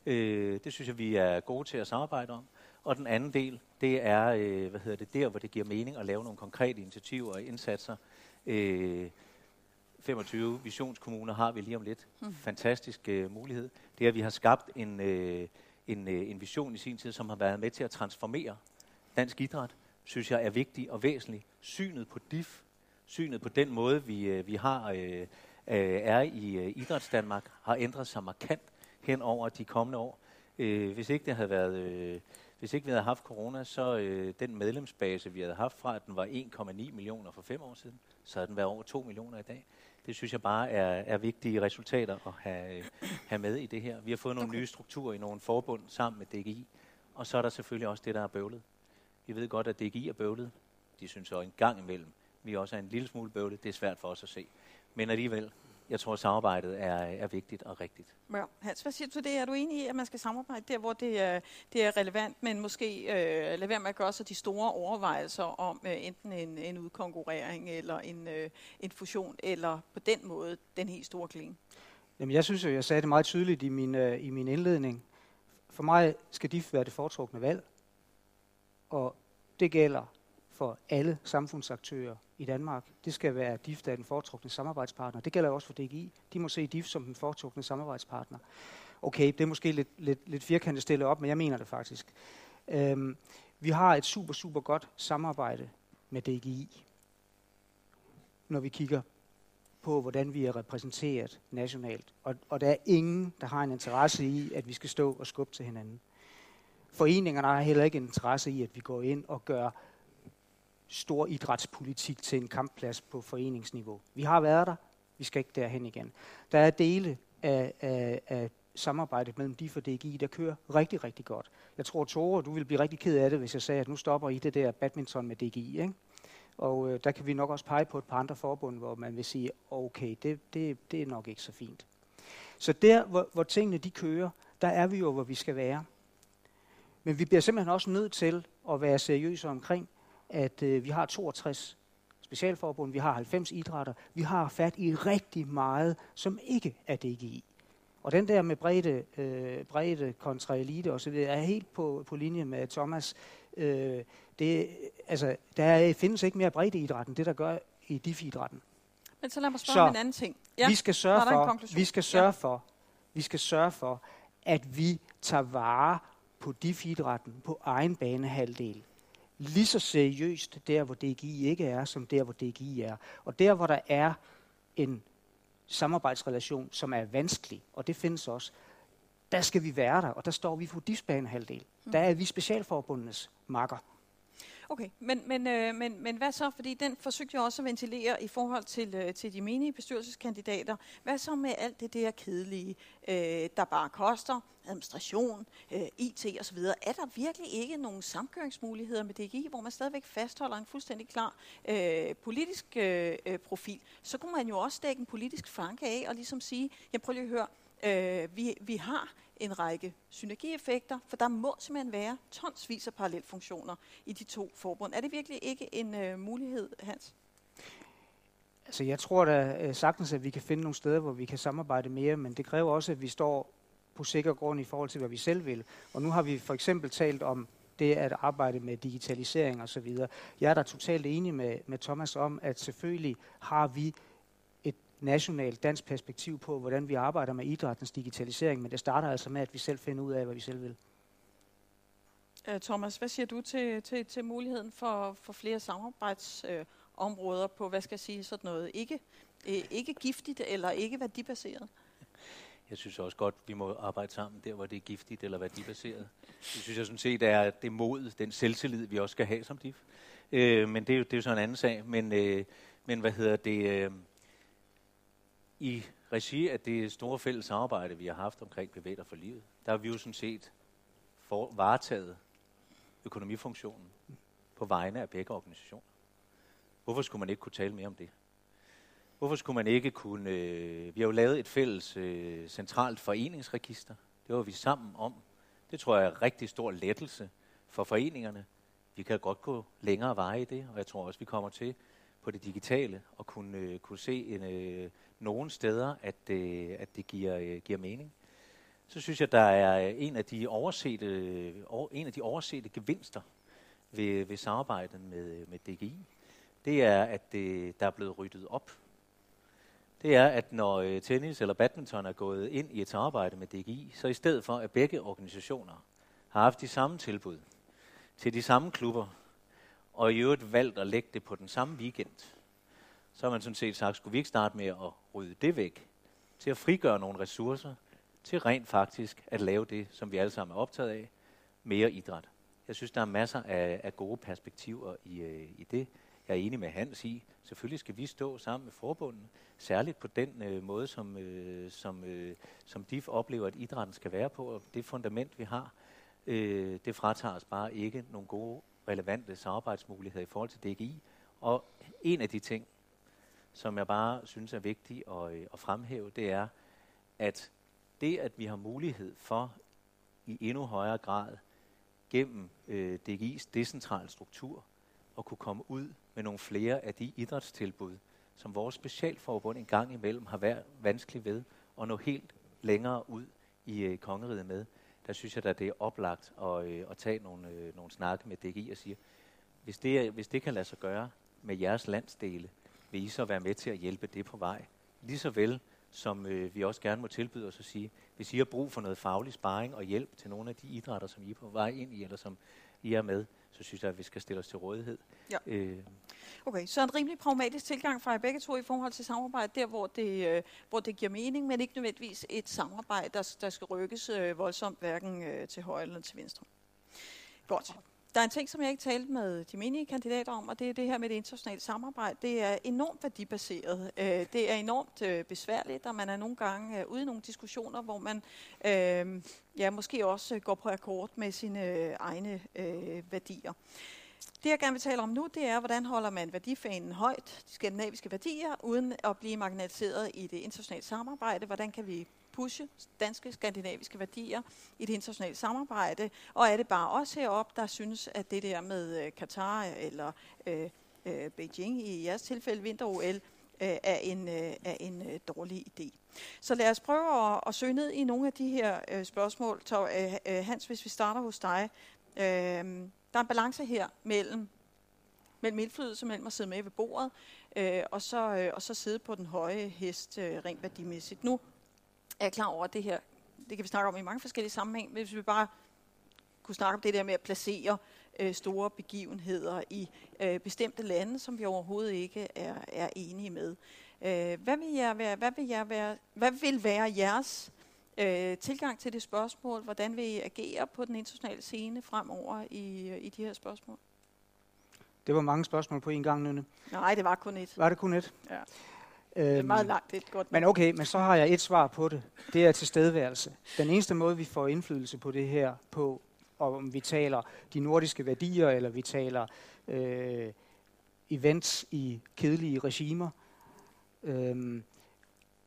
Øh, det synes jeg, vi er gode til at samarbejde om. Og den anden del, det er, øh, hvad hedder det, der, hvor det giver mening at lave nogle konkrete initiativer og indsatser. Øh, 25 visionskommuner har vi lige om lidt. Mm. Fantastisk øh, mulighed. Det er, at vi har skabt en, øh, en, øh, en vision i sin tid, som har været med til at transformere dansk idræt, synes jeg er vigtig og væsentlig. Synet på DIF, synet på den måde, vi, øh, vi har øh, øh, er i øh, idræts Danmark, har ændret sig markant hen over de kommende år. Øh, hvis ikke det havde været... Øh, hvis ikke vi havde haft corona, så øh, den medlemsbase, vi havde haft fra, at den var 1,9 millioner for fem år siden, så havde den været over 2 millioner i dag. Det synes jeg bare er, er vigtige resultater at have, have med i det her. Vi har fået nogle okay. nye strukturer i nogle forbund sammen med DGI, og så er der selvfølgelig også det, der er bøvlet. Vi ved godt, at DGI er bøvlet. De synes så en gang imellem, vi også er en lille smule bøvlet. Det er svært for os at se. Men alligevel, jeg tror, at samarbejdet er, er vigtigt og rigtigt. Ja. Hans, hvad siger du til det? Er du enig i, at man skal samarbejde der, hvor det er, det er relevant, men måske øh, lade være med at gøre sig de store overvejelser om øh, enten en, en udkonkurrering eller en, øh, en fusion, eller på den måde den helt store kling? Jamen, jeg synes jo, jeg sagde det meget tydeligt i min, øh, i min indledning. For mig skal DIF være det foretrukne valg, og det gælder for alle samfundsaktører i Danmark. Det skal være DIF, der er den foretrukne samarbejdspartner. Det gælder også for DGI. De må se DIF som den foretrukne samarbejdspartner. Okay, det er måske lidt, lidt, lidt firkantet stillet op, men jeg mener det faktisk. Øhm, vi har et super, super godt samarbejde med DGI, når vi kigger på, hvordan vi er repræsenteret nationalt. Og, og der er ingen, der har en interesse i, at vi skal stå og skubbe til hinanden. Foreningerne har heller ikke interesse i, at vi går ind og gør stor idrætspolitik til en kampplads på foreningsniveau. Vi har været der, vi skal ikke derhen igen. Der er dele af, af, af samarbejdet mellem DIF og DGI, der kører rigtig, rigtig godt. Jeg tror, Tore, du vil blive rigtig ked af det, hvis jeg sagde, at nu stopper I det der badminton med DGI. Ikke? Og øh, der kan vi nok også pege på et par andre forbund, hvor man vil sige, okay, det, det, det er nok ikke så fint. Så der, hvor, hvor tingene de kører, der er vi jo, hvor vi skal være. Men vi bliver simpelthen også nødt til at være seriøse omkring, at øh, vi har 62 specialforbund, vi har 90 idrætter, vi har fat i rigtig meget, som ikke er DGI. Og den der med bredde, øh, bredde kontra elite osv., er helt på, på linje med Thomas. Øh, det, altså, der findes ikke mere bredde i idrætten, det der gør i DIF-idrætten. Men så lad mig spørge så, om en anden ting. Ja, vi skal sørge for, vi skal sørge ja. for, vi skal sørge for, at vi tager vare på DIF-idrætten på egen banehalvdel lige så seriøst der, hvor DGI ikke er, som der, hvor DGI er. Og der, hvor der er en samarbejdsrelation, som er vanskelig, og det findes også, der skal vi være der, og der står vi på DIFs banehalvdel. Hmm. Der er vi specialforbundenes makker. Okay, men, men, øh, men, men hvad så? Fordi den forsøgte jeg også at ventilere i forhold til, øh, til de menige bestyrelseskandidater. Hvad så med alt det der kedelige, øh, der bare koster, administration, øh, IT osv.? Er der virkelig ikke nogen samkøringsmuligheder med DGI, hvor man stadigvæk fastholder en fuldstændig klar øh, politisk øh, øh, profil? Så kunne man jo også dække en politisk flanke af og ligesom sige, jeg prøver lige at høre, øh, vi, vi har en række synergieffekter, for der må simpelthen være tonsvis af parallelfunktioner i de to forbund. Er det virkelig ikke en øh, mulighed, Hans? Altså, jeg tror da øh, sagtens, at vi kan finde nogle steder, hvor vi kan samarbejde mere, men det kræver også, at vi står på sikker grund i forhold til, hvad vi selv vil. Og nu har vi for eksempel talt om det at arbejde med digitalisering osv. Jeg er da totalt enig med, med Thomas om, at selvfølgelig har vi nationalt dansk perspektiv på, hvordan vi arbejder med idrættens digitalisering, men det starter altså med, at vi selv finder ud af, hvad vi selv vil. Øh, Thomas, hvad siger du til, til, til muligheden for, for flere samarbejdsområder øh, på, hvad skal jeg sige, sådan noget ikke, øh, ikke giftigt eller ikke værdibaseret? Jeg synes også godt, vi må arbejde sammen der, hvor det er giftigt eller værdibaseret. Det synes jeg sådan set er det mod, den selvtillid, vi også skal have som DIF. Øh, men det er, jo, det er jo så en anden sag. Men, øh, men hvad hedder det... Øh, i regi af det store fælles samarbejde, vi har haft omkring Bevæger for livet, der har vi jo sådan set for, varetaget økonomifunktionen på vegne af begge organisationer. Hvorfor skulle man ikke kunne tale mere om det? Hvorfor skulle man ikke kunne... Øh, vi har jo lavet et fælles øh, centralt foreningsregister. Det var vi sammen om. Det tror jeg er en rigtig stor lettelse for foreningerne. Vi kan godt gå længere veje i det, og jeg tror også, vi kommer til på det digitale og kunne, øh, kunne se en, øh, nogle steder, at, øh, at det giver, øh, giver mening. Så synes jeg, der er øh, en af de oversete, øh, en af de oversete gevinster ved, ved samarbejdet med, øh, med DGI. Det er, at det, der er blevet ryddet op. Det er, at når tennis eller badminton er gået ind i et samarbejde med DGI, så i stedet for, at begge organisationer har haft de samme tilbud til de samme klubber, og i øvrigt valgt at lægge det på den samme weekend, så har man sådan set sagt, skulle vi ikke starte med at rydde det væk, til at frigøre nogle ressourcer, til rent faktisk at lave det, som vi alle sammen er optaget af, mere idræt. Jeg synes, der er masser af, af gode perspektiver i, øh, i det. Jeg er enig med Hans i, selvfølgelig skal vi stå sammen med forbundene, særligt på den øh, måde, som, øh, som, øh, som DIF oplever, at idrætten skal være på, og det fundament, vi har, øh, det fratager os bare ikke nogle gode, relevante samarbejdsmuligheder i forhold til DGI. Og en af de ting, som jeg bare synes er vigtig at, øh, at fremhæve, det er, at det, at vi har mulighed for i endnu højere grad gennem øh, DGI's decentrale struktur at kunne komme ud med nogle flere af de idrætstilbud, som vores specialforbund en gang imellem har været vanskeligt ved at nå helt længere ud i øh, kongeriget med. Der synes jeg, at det er oplagt at, øh, at tage nogle, øh, nogle snakke med DGI og sige, hvis det, hvis det kan lade sig gøre med jeres landsdele, vil I så være med til at hjælpe det på vej? Lige så vel som øh, vi også gerne må tilbyde os at sige, hvis I har brug for noget faglig sparring og hjælp til nogle af de idrætter, som I er på vej ind i, eller som I er med, så synes jeg, at vi skal stille os til rådighed. Ja. Øh. Okay, så en rimelig pragmatisk tilgang fra jer begge to i forhold til samarbejde, der hvor det, øh, hvor det giver mening, men ikke nødvendigvis et samarbejde, der, der skal rykkes øh, voldsomt, hverken øh, til højre eller til venstre. Godt. Der er en ting, som jeg ikke talte med de menige kandidater om, og det er det her med det internationale samarbejde. Det er enormt værdibaseret. Øh, det er enormt øh, besværligt, og man er nogle gange øh, ude i nogle diskussioner, hvor man øh, ja, måske også øh, går på akkord med sine øh, egne øh, værdier. Det, jeg gerne vil tale om nu, det er, hvordan holder man værdifanen højt, de skandinaviske værdier, uden at blive marginaliseret i det internationale samarbejde. Hvordan kan vi pushe danske, skandinaviske værdier i det internationale samarbejde? Og er det bare os heroppe, der synes, at det der med øh, Katar eller øh, øh, Beijing, i jeres tilfælde vinter-OL, øh, er en, øh, er en øh, dårlig idé. Så lad os prøve at, at søge ned i nogle af de her øh, spørgsmål. Så, øh, øh, Hans, hvis vi starter hos dig. Øh, der er en balance her mellem mellem indflydelse, mellem at sidde med ved bordet, øh, og, så, øh, og så sidde på den høje hest øh, rent værdimæssigt. Nu er klar over, at det her, det kan vi snakke om i mange forskellige sammenhæng, hvis vi bare kunne snakke om det der med at placere øh, store begivenheder i øh, bestemte lande, som vi overhovedet ikke er, er enige med. Øh, hvad, vil jeg være, hvad, vil jeg være, hvad vil være jeres øh, tilgang til det spørgsmål? Hvordan vil I agere på den internationale scene fremover i, i de her spørgsmål? Det var mange spørgsmål på en gang, Nynne. Nej, det var kun et. Var det kun et? Ja. Øhm, Det er meget langt, det er godt. Men okay, men så har jeg et svar på det. Det er tilstedeværelse. Den eneste måde, vi får indflydelse på det her på, om vi taler de nordiske værdier, eller vi taler øh, events i kedelige regimer, øh,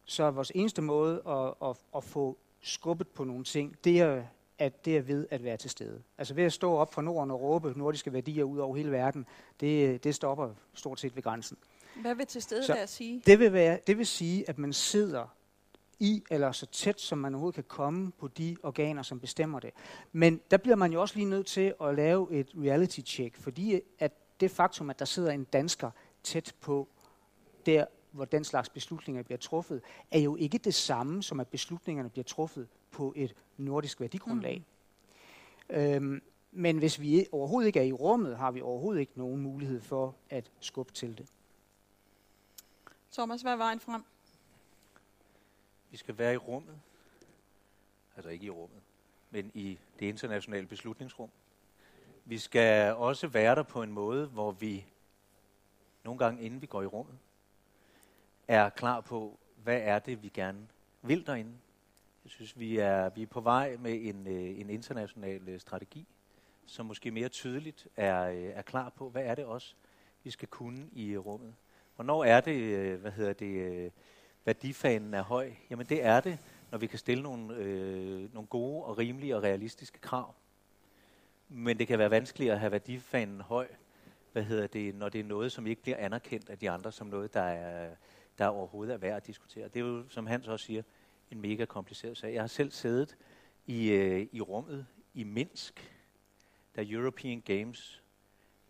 så er vores eneste måde at, at, at få skubbet på nogle ting, det er, at det er ved at være til stede. Altså ved at stå op fra Norden og råbe nordiske værdier ud over hele verden, det, det stopper stort set ved grænsen. Hvad vil til stede der sige? Det vil, være, det vil sige, at man sidder i, eller så tæt som man overhovedet kan komme på de organer, som bestemmer det. Men der bliver man jo også lige nødt til at lave et reality check, fordi at det faktum, at der sidder en dansker tæt på der, hvor den slags beslutninger bliver truffet, er jo ikke det samme, som at beslutningerne bliver truffet på et nordisk værdigrundlag. Mm. Øhm, men hvis vi overhovedet ikke er i rummet, har vi overhovedet ikke nogen mulighed for at skubbe til det. Thomas, hvad er vejen frem? Vi skal være i rummet. Altså ikke i rummet, men i det internationale beslutningsrum. Vi skal også være der på en måde, hvor vi nogle gange inden vi går i rummet, er klar på, hvad er det, vi gerne vil derinde. Jeg synes, vi er, vi er på vej med en, øh, en international øh, strategi, som måske mere tydeligt er, øh, er klar på, hvad er det også, vi skal kunne i rummet. Hvornår er det, øh, hvad hedder det, øh, værdifanen er høj? Jamen det er det, når vi kan stille nogle, øh, nogle gode og rimelige og realistiske krav. Men det kan være vanskeligt at have værdifanen høj, hvad hedder det, når det er noget, som ikke bliver anerkendt af de andre som noget, der, er, der overhovedet er værd at diskutere. Det er jo, som Hans også siger, en mega kompliceret sag. Jeg har selv siddet i, øh, i rummet i Minsk, da European Games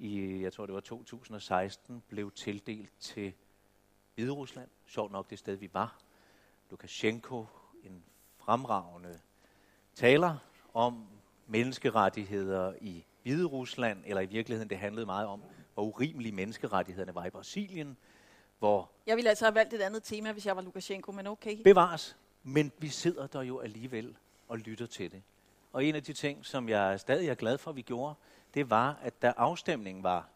i, jeg tror det var 2016, blev tildelt til Hvide Rusland. Sjovt nok det sted, vi var. Lukashenko, en fremragende taler om menneskerettigheder i Hvide Rusland, eller i virkeligheden det handlede meget om, hvor urimelige menneskerettighederne var i Brasilien, hvor Jeg ville altså have valgt et andet tema, hvis jeg var Lukashenko, men okay. bevares, men vi sidder der jo alligevel og lytter til det. Og en af de ting, som jeg stadig er glad for, vi gjorde, det var, at da afstemningen var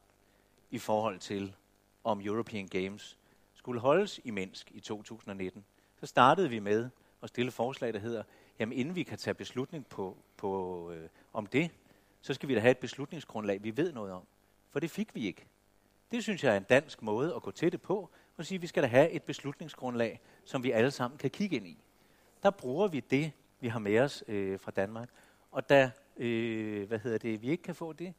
i forhold til, om European Games skulle holdes i Minsk i 2019, så startede vi med at stille forslag, der hedder, jamen inden vi kan tage beslutning på, på, øh, om det, så skal vi da have et beslutningsgrundlag, vi ved noget om. For det fik vi ikke. Det synes jeg er en dansk måde at gå til det på, og sige, at vi skal da have et beslutningsgrundlag, som vi alle sammen kan kigge ind i. Der bruger vi det, vi har med os øh, fra Danmark. Og da øh, hvad hedder det, vi ikke kan få det,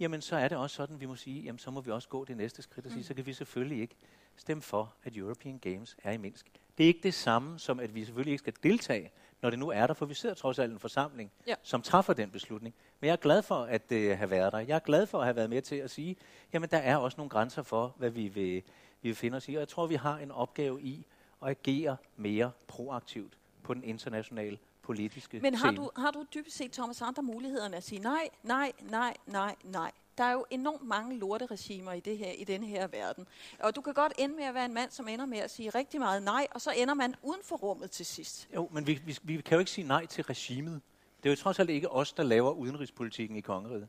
jamen så er det også sådan, vi må sige, jamen så må vi også gå det næste skridt og sige, så kan vi selvfølgelig ikke stemme for, at European Games er i Minsk. Det er ikke det samme som, at vi selvfølgelig ikke skal deltage, når det nu er der, for vi sidder trods alt en forsamling, Ja. som træffer den beslutning. Men jeg er glad for at øh, have været der. Jeg er glad for at have været med til at sige, jamen der er også nogle grænser for, hvad vi vil, vi vil finde os i. Og jeg tror, vi har en opgave i at agere mere proaktivt på den internationale politiske Men har scene. du, har du dybest set, Thomas, andre muligheder end at sige nej, nej, nej, nej, nej? Der er jo enormt mange lorteregimer i, det her, i denne her verden. Og du kan godt ende med at være en mand, som ender med at sige rigtig meget nej, og så ender man uden for rummet til sidst. Jo, men vi, vi, vi kan jo ikke sige nej til regimet. Det er jo trods alt ikke os, der laver udenrigspolitikken i kongeriget.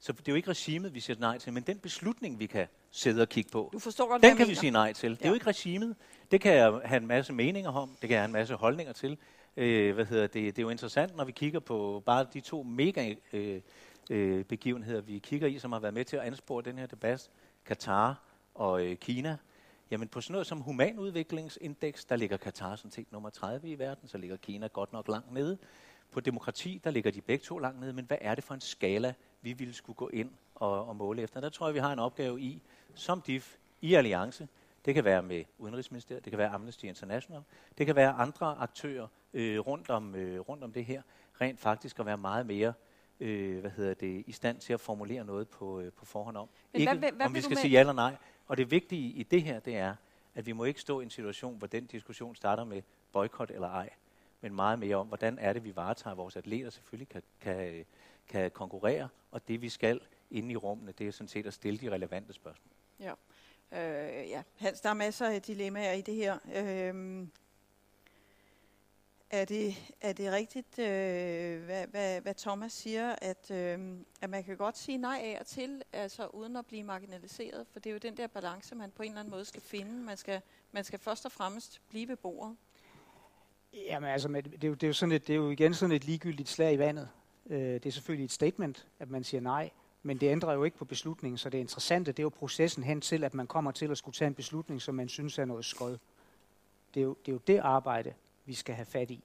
Så det er jo ikke regimet, vi siger nej til, men den beslutning, vi kan sidde og kigge på, Du forstår godt, den kan jeg vi mener. sige nej til. Det er Ja. jo ikke regimet. Det kan jeg have en masse meninger om. Det kan jeg have en masse holdninger til. Øh, hvad hedder det? det er jo interessant, når vi kigger på bare de to mega øh, øh, begivenheder, vi kigger i, som har været med til at anspore den her debat. Katar og øh, Kina. Jamen på sådan noget som humanudviklingsindeks, der ligger Katar sådan set nummer 30 i verden, så ligger Kina godt nok langt nede. På demokrati, der ligger de begge to langt nede, men hvad er det for en skala, vi ville skulle gå ind og, og måle efter? Der tror jeg, vi har en opgave i, som DIF, i alliance, det kan være med Udenrigsministeriet, det kan være Amnesty International, det kan være andre aktører øh, rundt, om, øh, rundt om det her, rent faktisk at være meget mere øh, hvad hedder det, i stand til at formulere noget på, øh, på forhånd om. Men ikke hvad hvad om vi skal sige ja eller nej. Og det vigtige i det her, det er, at vi må ikke stå i en situation, hvor den diskussion starter med boykot eller ej, men meget mere om, hvordan er det, vi varetager vores atleter selvfølgelig kan, kan, kan konkurrere, og det vi skal inde i rummene, det er sådan set at stille de relevante spørgsmål. Ja. Øh, ja. Hans, der er masser af dilemmaer i det her. Øh, Er det, er det rigtigt, øh, hvad, hvad, hvad Thomas siger, at, øh, at man kan godt sige nej af og til, altså uden at blive marginaliseret? For det er jo den der balance, man på en eller anden måde skal finde. Man skal, man skal først og fremmest blive ved bordet. Jamen altså, det er, jo, det, er jo sådan et, det er jo igen sådan et ligegyldigt slag i vandet. Øh, det er selvfølgelig et statement, at man siger nej, men det ændrer jo ikke på beslutningen, så det interessante, det er jo processen hen til, at man kommer til at skulle tage en beslutning, som man synes er noget skod. Det er jo det, er jo det arbejde, vi skal have fat i.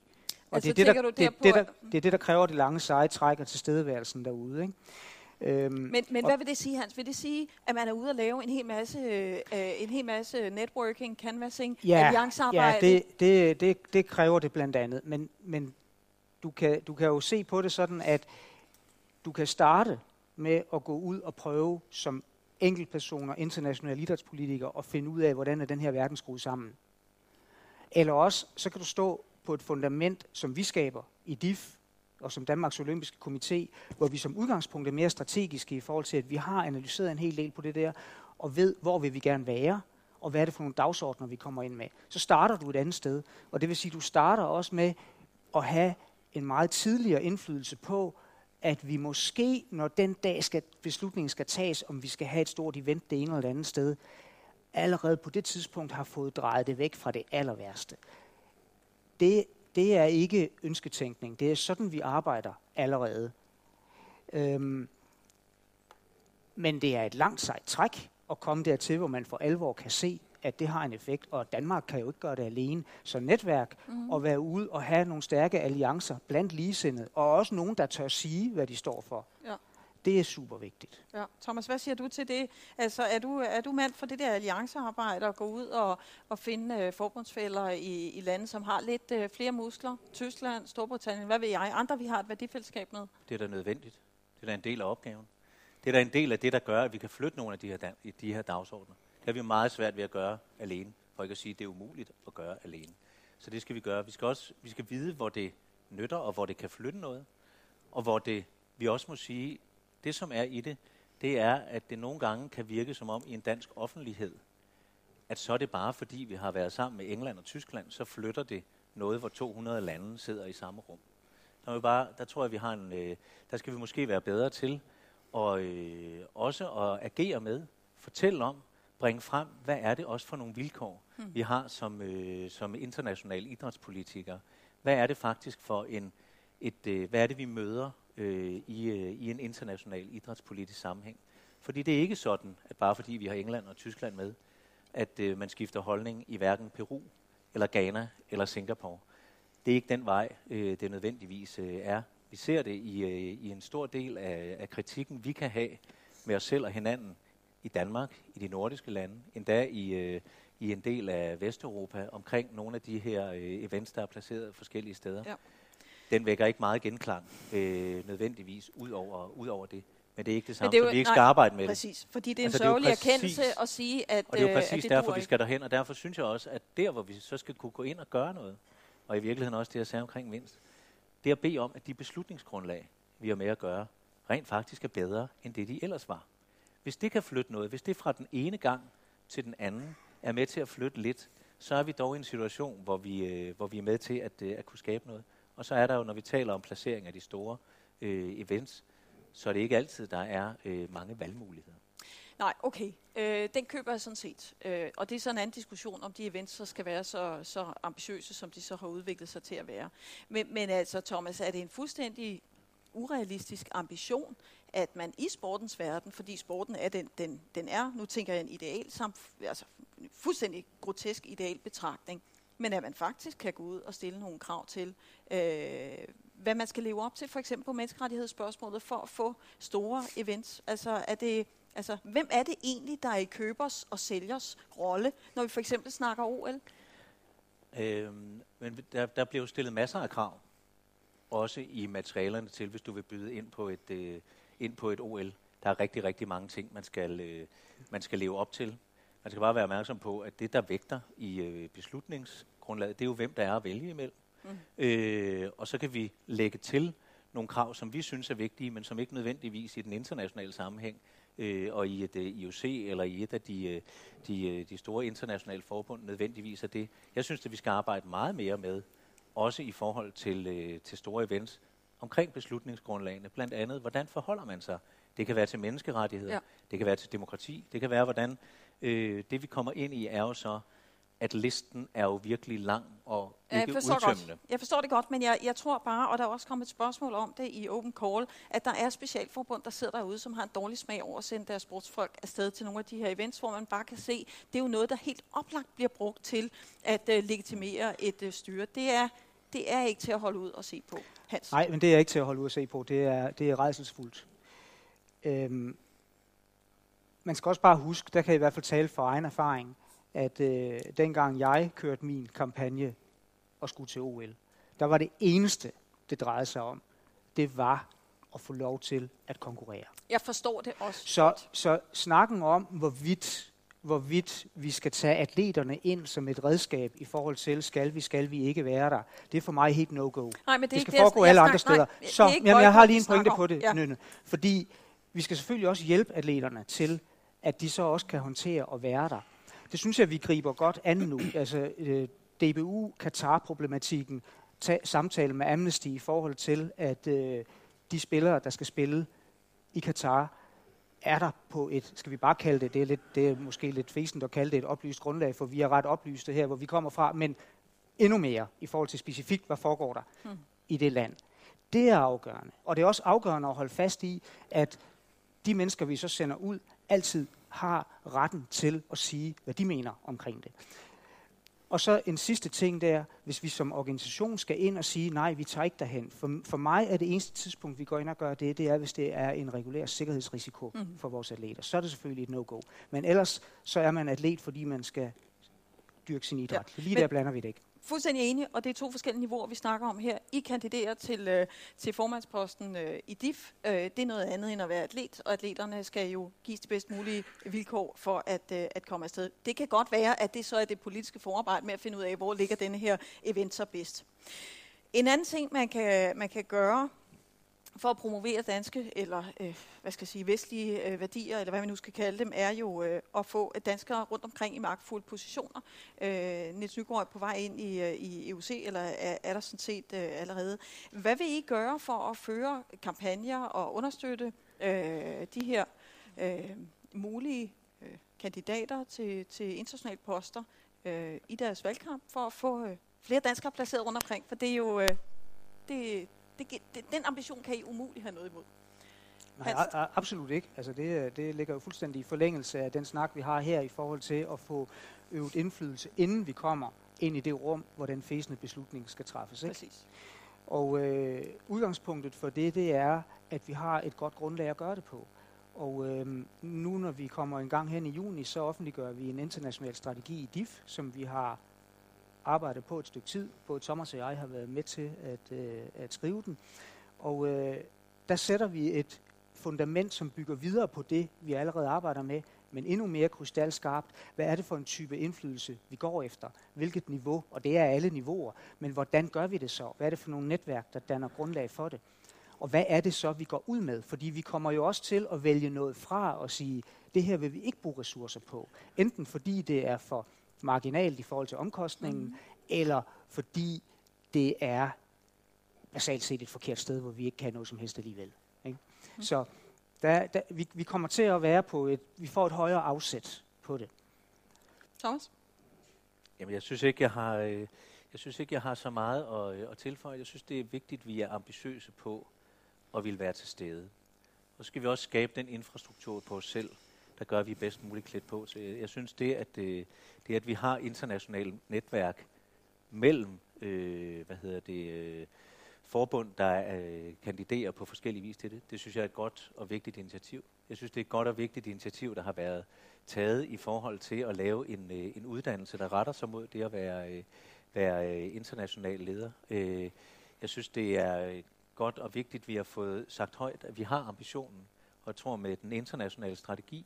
Og Altså, det, er det, der, det, det, der, det er det, der kræver det lange seje træk og tilstedeværelsen derude. Ikke? Øhm, Men, men hvad vil det sige, Hans? Vil det sige, at man er ude og lave en hel masse, øh, en hel masse networking, canvassing, alliancearbejde? Ja, det, det, det, det kræver det blandt andet. Men, men du, kan, du kan jo se på det sådan, at du kan starte med at gå ud og prøve som enkeltpersoner, internationale idrætspolitikere, og finde ud af, hvordan er den her verden skruet sammen. Eller også, så kan du stå på et fundament, som vi skaber i DIF, og som Danmarks Olympiske Komité, hvor vi som udgangspunkt er mere strategiske i forhold til, at vi har analyseret en hel del på det der, og ved, hvor vil vi gerne være, og hvad er det for nogle dagsordner, vi kommer ind med. Så starter du et andet sted, og det vil sige, at du starter også med at have en meget tidligere indflydelse på, at vi måske, når den dag skal, beslutningen skal tages, om vi skal have et stort event det ene eller andet sted, allerede på det tidspunkt har fået drejet det væk fra det aller værste. Det, det er ikke ønsketænkning. Det er sådan, vi arbejder allerede. Øhm, men det er et langt sejt træk at komme dertil, hvor man for alvor kan se, at det har en effekt, og Danmark kan jo ikke gøre det alene. Så netværk mm. og være ude og have nogle stærke alliancer blandt ligesindede, og også nogen, der tør sige, hvad de står for. Ja. Det er super vigtigt. Ja. Thomas, hvad siger du til det? Altså, er du, er du mand for det der alliancearbejde og gå ud og, og finde øh, forbundsfælder i, i lande, som har lidt øh, flere muskler? Tyskland, Storbritannien, hvad ved jeg? Andre, vi har et værdifællesskab med? Det er da nødvendigt. Det er da en del af opgaven. Det er da en del af det, der gør, at vi kan flytte nogle af de her, i de her dagsordner. Det har vi meget svært ved at gøre alene, for ikke at sige, at det er umuligt at gøre alene. Så det skal vi gøre. Vi skal også vi skal vide, hvor det nytter, og hvor det kan flytte noget. Og hvor det, vi også må sige, det som er i det, det er, at det nogle gange kan virke som om i en dansk offentlighed, at så er det bare fordi, vi har været sammen med England og Tyskland, så flytter det noget, hvor 200 lande sidder i samme rum. Der, er bare, der tror jeg, vi har en, øh, der skal vi måske være bedre til, og øh, også at agere med, fortælle om, bringe frem, hvad er det også for nogle vilkår, hmm. vi har som, øh, som internationale idrætspolitikere. Hvad er det faktisk for en, et, øh, hvad er det vi møder øh, i, øh, i en international idrætspolitisk sammenhæng? Fordi det er ikke sådan, at bare fordi vi har England og Tyskland med, at øh, man skifter holdning i hverken Peru, eller Ghana, eller Singapore. Det er ikke den vej, øh, det nødvendigvis øh, er. Vi ser det i, øh, i en stor del af, af kritikken, vi kan have med os selv og hinanden i Danmark, i de nordiske lande, endda i, øh, i en del af Vesteuropa, omkring nogle af de her øh, events, der er placeret forskellige steder. Ja. Den vækker ikke meget genklang, øh, nødvendigvis, ud over, ud over det. Men det er ikke det samme, det er jo- vi ikke nej, skal arbejde med det. Præcis, fordi det er en Altså, det sørgelig erkendelse at sige, at, Og det er jo øh, præcis det derfor, vi skal derhen, og derfor synes jeg også, at der, hvor vi så skal kunne gå ind og gøre noget, og i virkeligheden også det, jeg sagde omkring mindst, det er at bede om, at de beslutningsgrundlag, vi har med at gøre, rent faktisk er bedre, end det de ellers var. Hvis det kan flytte noget, hvis det fra den ene gang til den anden er med til at flytte lidt, så er vi dog i en situation, hvor vi, øh, hvor vi er med til at, øh, at kunne skabe noget. Og så er der jo, når vi taler om placering af de store øh, events, så er det ikke altid, der er øh, mange valgmuligheder. Nej, okay. Øh, den køber jeg sådan set. Øh, og det er sådan en anden diskussion, om de events så skal være så, så ambitiøse, som de så har udviklet sig til at være. Men, men altså, Thomas, er det en fuldstændig urealistisk ambition, at man i sportens verden, fordi sporten er den, den, den er, nu tænker jeg en ideal, altså en fuldstændig grotesk ideal betragtning, men at man faktisk kan gå ud og stille nogle krav til, øh, hvad man skal leve op til, for eksempel på menneskerettighedsspørgsmålet, for at få store events. Altså, er det, altså, hvem er det egentlig, der er i købers og sælgers rolle, når vi for eksempel snakker OL? Øhm, men der, der bliver jo stillet masser af krav, også i materialerne til, hvis du vil byde ind på et, øh, ind på et OL. Der er rigtig, rigtig mange ting, man skal, øh, man skal leve op til. Man skal bare være opmærksom på, at det, der vægter i øh, beslutningsgrundlaget, det er jo, hvem der er at vælge imellem. Mm. Øh, og så kan vi lægge til nogle krav, som vi synes er vigtige, men som ikke nødvendigvis i den internationale sammenhæng øh, og i et øh, IOC eller i et af de, øh, de, øh, de store internationale forbund nødvendigvis er det. Jeg synes, at vi skal arbejde meget mere med også i forhold til, øh, til store events, omkring beslutningsgrundlagene. Blandt andet, hvordan forholder man sig? Det kan være til menneskerettigheder, ja. det kan være til demokrati, det kan være, hvordan øh, det vi kommer ind i er jo så, at listen er jo virkelig lang og ikke jeg forstår udtømmende. Godt. Jeg forstår det godt, men jeg, jeg tror bare, og der er også kommet et spørgsmål om det i Open Call, at der er specialforbund, der sidder derude, som har en dårlig smag over at sende deres sportsfolk afsted til nogle af de her events, hvor man bare kan se, det er jo noget, der helt oplagt bliver brugt til at uh, legitimere et uh, styre. Det er, det er ikke til at holde ud og se på, Hans. Nej, men det er ikke til at holde ud og se på. Det er, det er redselsfuldt. Øhm, man skal også bare huske, der kan jeg i hvert fald tale for egen erfaring, at øh, dengang jeg kørte min kampagne og skulle til OL, der var det eneste, det drejede sig om, det var at få lov til at konkurrere. Jeg forstår det også. Så, så snakken om, hvorvidt, hvorvidt vi skal tage atleterne ind som et redskab i forhold til, skal vi, skal vi ikke være der, det er for mig helt no-go. Nej, men det, det skal ikke foregå det, alle andre steder. Nej, så jamen, jeg har lige en pointe på det, Ja. Nynne. Fordi vi skal selvfølgelig også hjælpe atleterne til, at de så også kan håndtere at være der. Det synes jeg, vi griber godt an nu. [CLEARS THROAT] Altså, øh, DBU, Katar-problematikken, ta- samtale med Amnesty i forhold til, at øh, de spillere, der skal spille i Katar, er der på et, skal vi bare kalde det, det er, lidt, det er måske lidt fæsent at kalde det et oplyst grundlag, for vi er ret oplyste her, hvor vi kommer fra, men endnu mere i forhold til specifikt, hvad foregår der Hmm. i det land. Det er afgørende. Og det er også afgørende at holde fast i, at de mennesker, vi så sender ud, altid har retten til at sige, hvad de mener omkring det. Og så en sidste ting der, hvis vi som organisation skal ind og sige, nej, vi tager ikke derhen. For, for mig er det eneste tidspunkt, vi går ind og gør det, det er, hvis det er en regulær sikkerhedsrisiko Mhm. mm. for vores atleter. Så er det selvfølgelig et no-go. Men ellers så er man atlet, fordi man skal dyrke sin idræt. Ja. Lige Men- der blander vi det ikke. Fuldstændig enig, og det er to forskellige niveauer, vi snakker om her. I kandiderer til, øh, til formandsposten øh, i DIF. Øh, det er noget andet end at være atlet, og atleterne skal jo gives de bedst mulige vilkår for at, øh, at komme afsted. Det kan godt være, at det så er det politiske forarbejde med at finde ud af, hvor ligger denne her event så bedst. En anden ting, man kan, man kan gøre for at promovere danske, eller øh, hvad skal jeg sige, vestlige øh, værdier, eller hvad man nu skal kalde dem, er jo øh, at få danskere rundt omkring i magtfulde positioner. Øh, Niels Nygaard er på vej ind i, øh, i EUC, eller er, er der sådan set øh, allerede. Hvad vil I gøre for at føre kampagner og understøtte øh, de her øh, mulige øh, kandidater til, til internationale poster øh, i deres valgkamp, for at få øh, flere danskere placeret rundt omkring? For det er jo... Øh, det, det, det, den ambition kan I umuligt have noget imod. Nej, Hans? a- a- absolut ikke. Altså det, det ligger jo fuldstændig i forlængelse af den snak, vi har her i forhold til at få øvet indflydelse, inden vi kommer ind i det rum, hvor den fæsende beslutning skal træffes. Ikke? Præcis. Og øh, udgangspunktet for det, det er, at vi har et godt grundlag at gøre det på. Og øh, nu, når vi kommer en gang hen i juni, så offentliggør vi en international strategi i DIF, som vi har arbejdet på et stykke tid. Både Thomas og jeg har været med til at, øh, at skrive den. Og øh, der sætter vi et fundament, som bygger videre på det, vi allerede arbejder med, men endnu mere krystalskarpt. Hvad er det for en type indflydelse, vi går efter? Hvilket niveau? Og det er alle niveauer. Men hvordan gør vi det så? Hvad er det for nogle netværk, der danner grundlag for det? Og hvad er det så, vi går ud med? Fordi vi kommer jo også til at vælge noget fra og sige, det her vil vi ikke bruge ressourcer på. Enten fordi det er for marginalt i forhold til omkostningen, mm. eller fordi det er basalt set et forkert sted, hvor vi ikke kan noget som helst alligevel. Ikke? Mm. Så der, der, vi, vi kommer til at være på et, vi får et højere afsæt på det. Thomas? Jamen, jeg synes ikke, jeg har, øh, jeg synes ikke, jeg har så meget at, øh, at tilføje. Jeg synes, det er vigtigt, at vi er ambitiøse på og vil være til stede. Og så skal vi også skabe den infrastruktur på os selv, der gør, at vi er bedst muligt klædt på. Så jeg, jeg synes, det at, øh, det, at vi har internationale netværk mellem øh, hvad hedder det, øh, forbund, der øh, kandiderer på forskellige vis til det, det synes jeg er et godt og vigtigt initiativ. Jeg synes, det er et godt og vigtigt initiativ, der har været taget i forhold til at lave en, øh, en uddannelse, der retter sig mod det at være, øh, være øh, international leder. Øh, jeg synes, det er øh, godt og vigtigt, at vi har fået sagt højt, at vi har ambitionen. Og jeg tror, med den internationale strategi,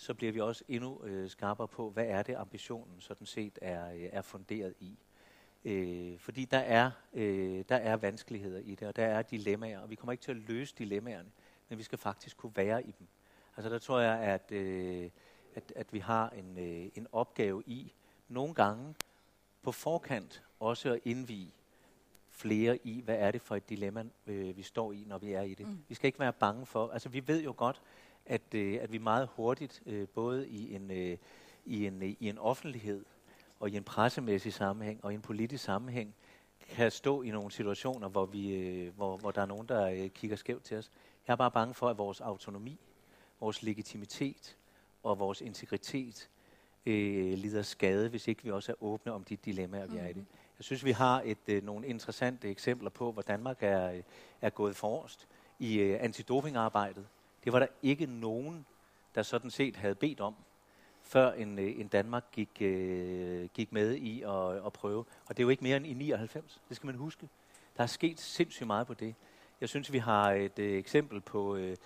så bliver vi også endnu øh, skarpere på, hvad er det, ambitionen sådan set er, øh, er funderet i. Øh, fordi der er, øh, der er vanskeligheder i det, og der er dilemmaer, og vi kommer ikke til at løse dilemmaerne, men vi skal faktisk kunne være i dem. Altså der tror jeg, at, øh, at, at vi har en, øh, en opgave i nogle gange på forkant også at indvige flere i, hvad er det for et dilemma, øh, vi står i, når vi er i det. Mm. Vi skal ikke være bange for, altså vi ved jo godt, at, øh, at vi meget hurtigt, øh, både i en, øh, i, en, øh, i en offentlighed, og i en pressemæssig sammenhæng, og i en politisk sammenhæng, kan stå i nogle situationer, hvor, vi, øh, hvor, hvor der er nogen, der øh, kigger skævt til os. Jeg er bare bange for, at vores autonomi, vores legitimitet og vores integritet øh, lider skade, hvis ikke vi også er åbne om de dilemmaer, vi er i det. Jeg synes, vi har et, øh, nogle interessante eksempler på, hvor Danmark er, øh, er gået forrest i øh, antidopingarbejdet. Det var der ikke nogen, der sådan set havde bedt om, før en, øh, en Danmark gik, øh, gik med i at, at prøve. Og det er jo ikke mere end i 99, det skal man huske. Der er sket sindssygt meget på det. Jeg synes, vi har et øh, eksempel på, øh,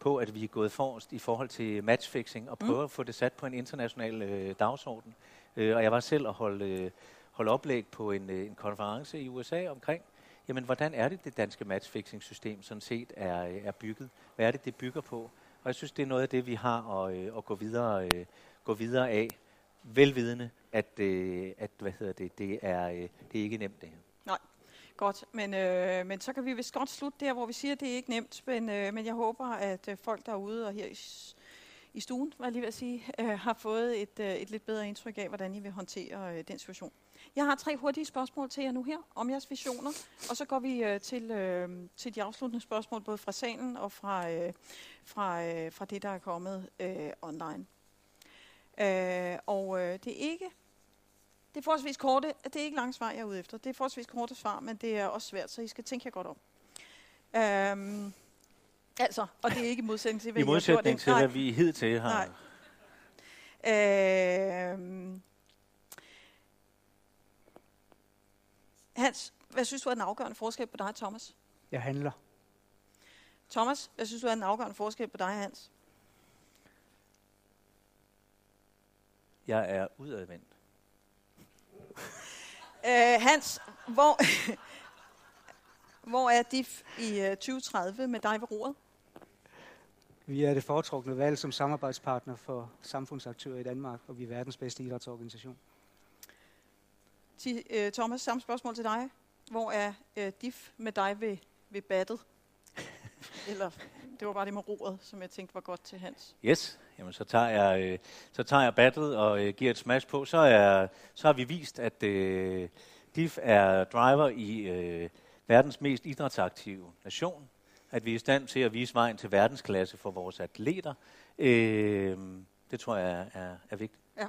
på, at vi er gået forrest i forhold til matchfixing og prøver mm. at få det sat på en international øh, dagsorden. Øh, og jeg var selv at holde, øh, holde oplæg på en, øh, en konference i USA omkring, jamen hvordan er det, det danske matchfixing-system sådan set er, øh, er bygget? Hvad er det, det bygger på? Og jeg synes, det er noget af det, vi har at, øh, at gå, videre, øh, gå videre af, velvidende, at, at hvad hedder det, det, er, det er ikke nemt det her. Godt, men, øh, men så kan vi vist godt slutte der, hvor vi siger, at det er ikke nemt, men, øh, men jeg håber, at folk derude og her i, i stuen, var jeg lige ved at sige, [LAUGHS] øh, har fået et, øh, et lidt bedre indtryk af, hvordan I vil håndtere øh, den situation. Jeg har tre hurtige spørgsmål til jer nu her om jeres visioner, og så går vi øh, til, øh, til de afsluttende spørgsmål, både fra salen og fra, øh, fra, øh, fra det, der er kommet øh, online. Øh, og øh, det er ikke det er forholdsvis korte, det er ikke lange svar, jeg er ude efter. Det er forholdsvis korte svar, men det er også svært, så I skal tænke jer godt om. Øhm, altså, og det er ikke i modsætning til, hvad I I modsætning til, hvad vi hidtil har. Nej. Øhm, Hans, hvad synes du er den afgørende forskel på dig og Thomas? Jeg handler. Thomas, hvad synes du er den afgørende forskel på dig og Hans? Jeg er udadvendt. [LAUGHS] Øh, Hans, hvor, [LAUGHS] hvor er DIF i øh, 2030 med dig ved roret? Vi er det foretrukne valg som samarbejdspartner for samfundsaktører i Danmark, og vi er verdens bedste idrætsorganisation. Øh, Thomas, samme spørgsmål til dig. Hvor er øh, DIF med dig ved, ved battet? [LAUGHS] Eller, det var bare det med roret, som jeg tænkte var godt til Hans. Yes, jamen så tager jeg, øh, så tager jeg battet og øh, giver et smash på. Så, er, så har vi vist, at øh, DIF er driver i øh, verdens mest idrætsaktive nation. At vi er i stand til at vise vejen til verdensklasse for vores atleter. Øh, det tror jeg er, er, er Ja.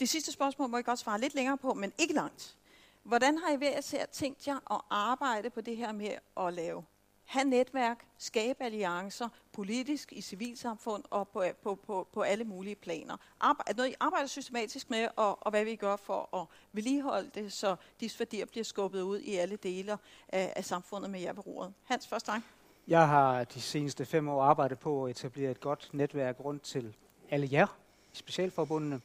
Det sidste spørgsmål må I godt svare lidt længere på, men ikke langt. Hvordan har I ved at tænkt jer at arbejde på det her med at lave have netværk, skabe alliancer, politisk, i civilsamfund og på, på, på, på alle mulige planer. Arbejde, noget, I arbejder systematisk med, og, og hvad vi gør for at vedligeholde det, så disse værdier bliver skubbet ud i alle dele af, af samfundet med jer ved roret. Hans, først dig. Jeg har de seneste fem år arbejdet på at etablere et godt netværk rundt til alle jer specialforbundene.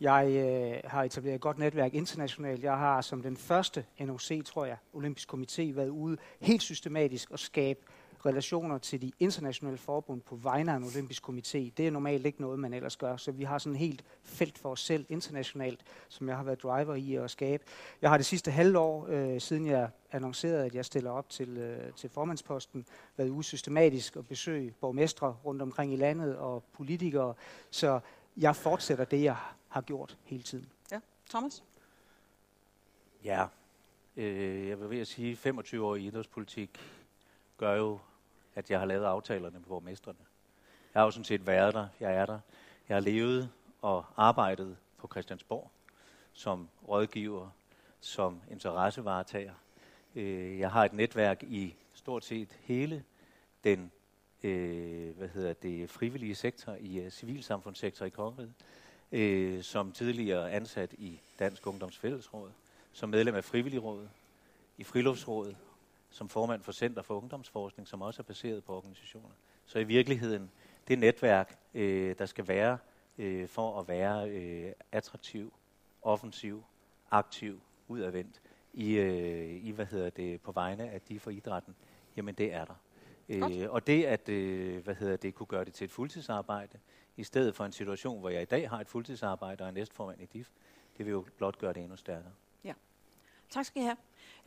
Jeg øh, har etableret et godt netværk internationalt. Jeg har som den første NOC, tror jeg, Olympisk Komité, været ude helt systematisk og skabe relationer til de internationale forbund på vegne af en olympisk komité. Det er normalt ikke noget, man ellers gør, så vi har sådan et helt felt for os selv internationalt, som jeg har været driver i at skabe. Jeg har det sidste halvår, øh, siden jeg annoncerede, at jeg stiller op til, øh, til formandsposten, været usystematisk og besøge borgmestre rundt omkring i landet og politikere, så jeg fortsætter det, jeg har gjort hele tiden. Ja. Thomas? Ja, øh, jeg vil ved at sige, 25 år i idrætspolitik gør jo, at jeg har lavet aftalerne med borgmestrene. Jeg har jo sådan set været der, jeg er der. Jeg har levet og arbejdet på Christiansborg som rådgiver, som interessevaretager. Øh, jeg har et netværk i stort set hele den øh, hvad hedder det, frivillige sektor i uh, civilsamfundssektor i Kongeriget, øh, som tidligere ansat i Dansk Ungdoms Fællesråd, som medlem af Frivilligrådet, i Friluftsrådet, som formand for Center for Ungdomsforskning, som også er baseret på organisationer. Så i virkeligheden, det netværk, øh, der skal være øh, for at være øh, attraktiv, offensiv, aktiv, udadvendt i, øh, i hvad hedder det, på vegne af de for idrætten, jamen det er der. Øh, og det at øh, hvad hedder det, kunne gøre det til et fuldtidsarbejde, i stedet for en situation, hvor jeg i dag har et fuldtidsarbejde og er næstformand i DIF, det vil jo blot gøre det endnu stærkere. Tak skal I have.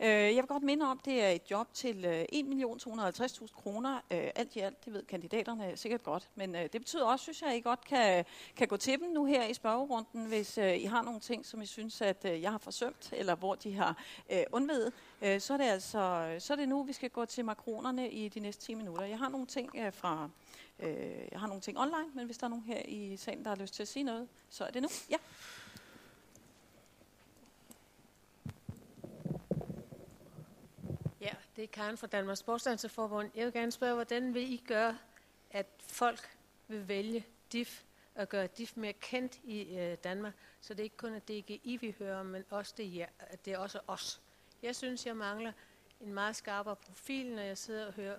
Øh, jeg vil godt minde om, at det er et job til øh, 1.250.000 kroner. Øh, alt i alt, det ved kandidaterne sikkert godt. Men øh, det betyder også, synes jeg, at I godt kan, kan gå til dem nu her i spørgerunden, hvis I har nogle ting, som I synes, at jeg har forsømt, eller hvor de har undvedet. Så er det altså så er det nu, vi skal gå til makronerne i de næste 10 minutter. Jeg har nogle ting fra øh, jeg har nogle ting online, men hvis der er nogen her i salen, der har lyst til at sige noget, så er det nu. Ja. Ja, det er Karen fra Danmarks Sportsdanserforbund. Jeg vil gerne spørge, hvordan vil I gøre, at folk vil vælge DIF og gøre DIF mere kendt i øh, Danmark, så det ikke kun er DGI, vi hører, men også det, ja, det er også os. Jeg synes, jeg mangler en meget skarpere profil, når jeg sidder og hører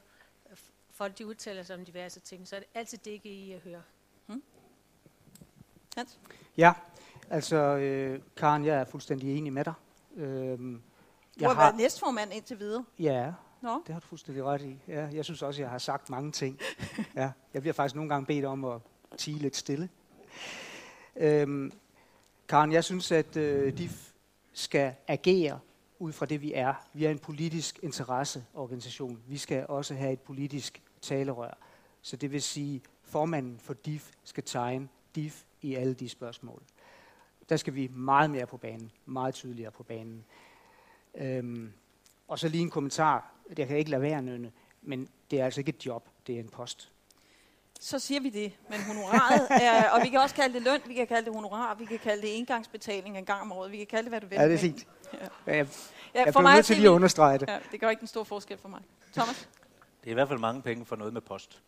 øh, folk, de udtaler sig om diverse ting. Så er det altid DGI, jeg hører. Hmm? Hans? Ja, altså øh, Karen, jeg er fuldstændig enig med dig. Øhm, du har, har været næstformand indtil videre. Ja, Nå. det har du fuldstændig ret i. Ja, jeg synes også, jeg har sagt mange ting. [LAUGHS] ja, jeg bliver faktisk nogle gange bedt om at tige lidt stille. Øhm, Karen, jeg synes, at øh, de skal agere ud fra det, vi er. Vi er en politisk interesseorganisation. Vi skal også have et politisk talerør. Så det vil sige, formanden for DIF skal tegne DIF i alle de spørgsmål. Der skal vi meget mere på banen, meget tydeligere på banen. Øhm, og så lige en kommentar. Jeg kan ikke lade være nødne, men det er altså ikke et job, det er en post. Så siger vi det, men honoraret [LAUGHS] er, og vi kan også kalde det løn, vi kan kalde det honorar, vi kan kalde det engangsbetaling en gang om året, vi kan kalde det, hvad du vil. Ja, det er fint. Ja. Jeg, ja, jeg for mig nødt til lige at understrege det. Ja, det gør ikke en stor forskel for mig. Thomas? Det er i hvert fald mange penge for noget med post.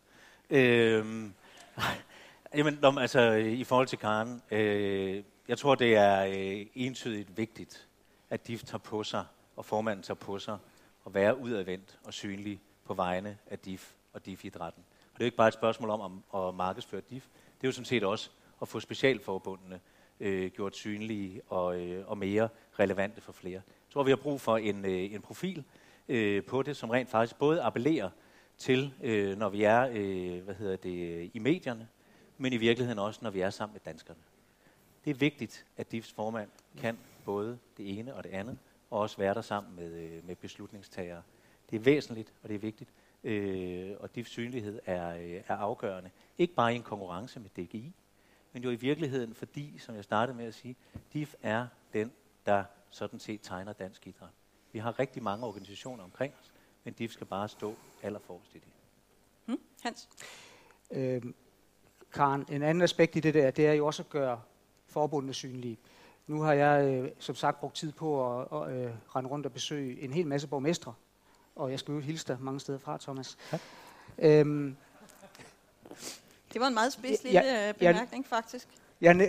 Øhm, [LAUGHS] jamen, når, altså, i forhold til Karen, øh, jeg tror, det er øh, entydigt vigtigt, at DIF tager på sig, og formanden tager på sig, at være udadvendt og synlig på vegne af DIF og DIF-idrætten. Og det er jo ikke bare et spørgsmål om at, at markedsføre DIF, det er jo sådan set også at få specialforbundene øh, gjort synlige og, øh, og mere relevante for flere. Jeg tror, vi har brug for en, øh, en profil øh, på det, som rent faktisk både appellerer til, øh, når vi er øh, hvad hedder det, i medierne, men i virkeligheden også, når vi er sammen med danskerne. Det er vigtigt, at DIFs formand kan både det ene og det andet, og også være der sammen med, øh, med beslutningstagere. Det er væsentligt, og det er vigtigt, øh, og DIFs synlighed er, øh, er afgørende. Ikke bare i en konkurrence med DGI, men jo i virkeligheden, fordi, som jeg startede med at sige, DIF er den, der sådan set tegner dansk idræt. Vi har rigtig mange organisationer omkring os, men DIF skal bare stå allerforrest i det. Hmm? Hans? Øhm, Karen, en anden aspekt i det der, det er jo også at gøre forbundene synlige. Nu har jeg øh, som sagt brugt tid på at, at øh, rende rundt og besøge en hel masse borgmestre, og jeg skal jo hilse dig mange steder fra, Thomas. Ja. Øhm, det var en meget spids lille ja, øh, bemærkning, ja, faktisk. Jeg, næ-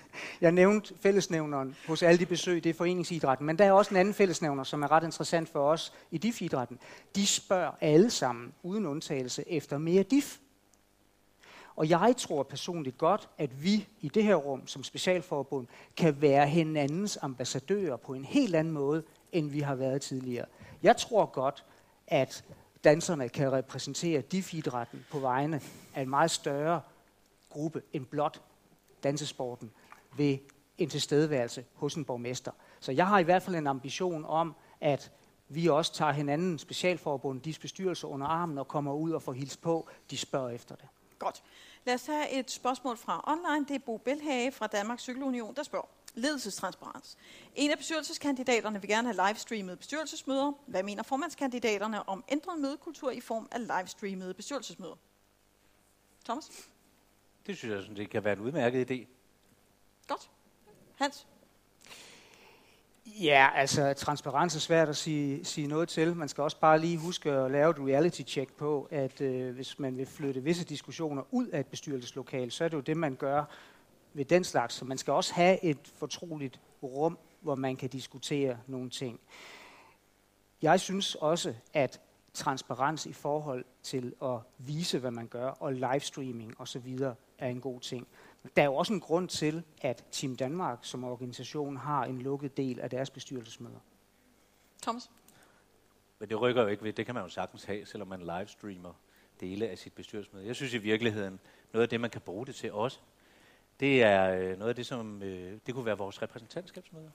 [LAUGHS] jeg nævnte fællesnævneren hos alle de besøg, det er foreningsidrætten, men der er også en anden fællesnævner, som er ret interessant for os i DIF-idrætten. De spørger alle sammen, uden undtagelse, efter mere DIF. Og jeg tror personligt godt, at vi i det her rum som specialforbund kan være hinandens ambassadører på en helt anden måde, end vi har været tidligere. Jeg tror godt, at danserne kan repræsentere DIF-idrætten på vegne af en meget større gruppe end blot dansesporten ved en tilstedeværelse hos en borgmester. Så jeg har i hvert fald en ambition om, at vi også tager hinanden, specialforbund, DIS bestyrelser under armen og kommer ud og får hils på. De spørger efter det. Godt. Lad os have et spørgsmål fra online. Det er Bo Belhage fra Danmarks Cykelunion, der spørger. Ledelsestransparens. En af bestyrelseskandidaterne vil gerne have livestreamede bestyrelsesmøder. Hvad mener formandskandidaterne om ændret mødekultur i form af livestreamede bestyrelsesmøder? Thomas? Det synes jeg, det kan være en udmærket idé. Godt. Hans? Ja, altså transparens er svært at sige, sige noget til. Man skal også bare lige huske at lave et reality-check på, at øh, hvis man vil flytte visse diskussioner ud af et bestyrelseslokal, så er det jo det, man gør ved den slags. Så man skal også have et fortroligt rum, hvor man kan diskutere nogle ting. Jeg synes også, at transparens i forhold til at vise, hvad man gør, og livestreaming osv. er en god ting. Der er jo også en grund til, at Team Danmark som organisation har en lukket del af deres bestyrelsesmøder. Thomas? Men det rykker jo ikke ved. Det kan man jo sagtens have, selvom man livestreamer dele af sit bestyrelsesmøde. Jeg synes i virkeligheden, noget af det, man kan bruge det til også, det er øh, noget af det, som øh, det kunne være vores repræsentantskabsmøder.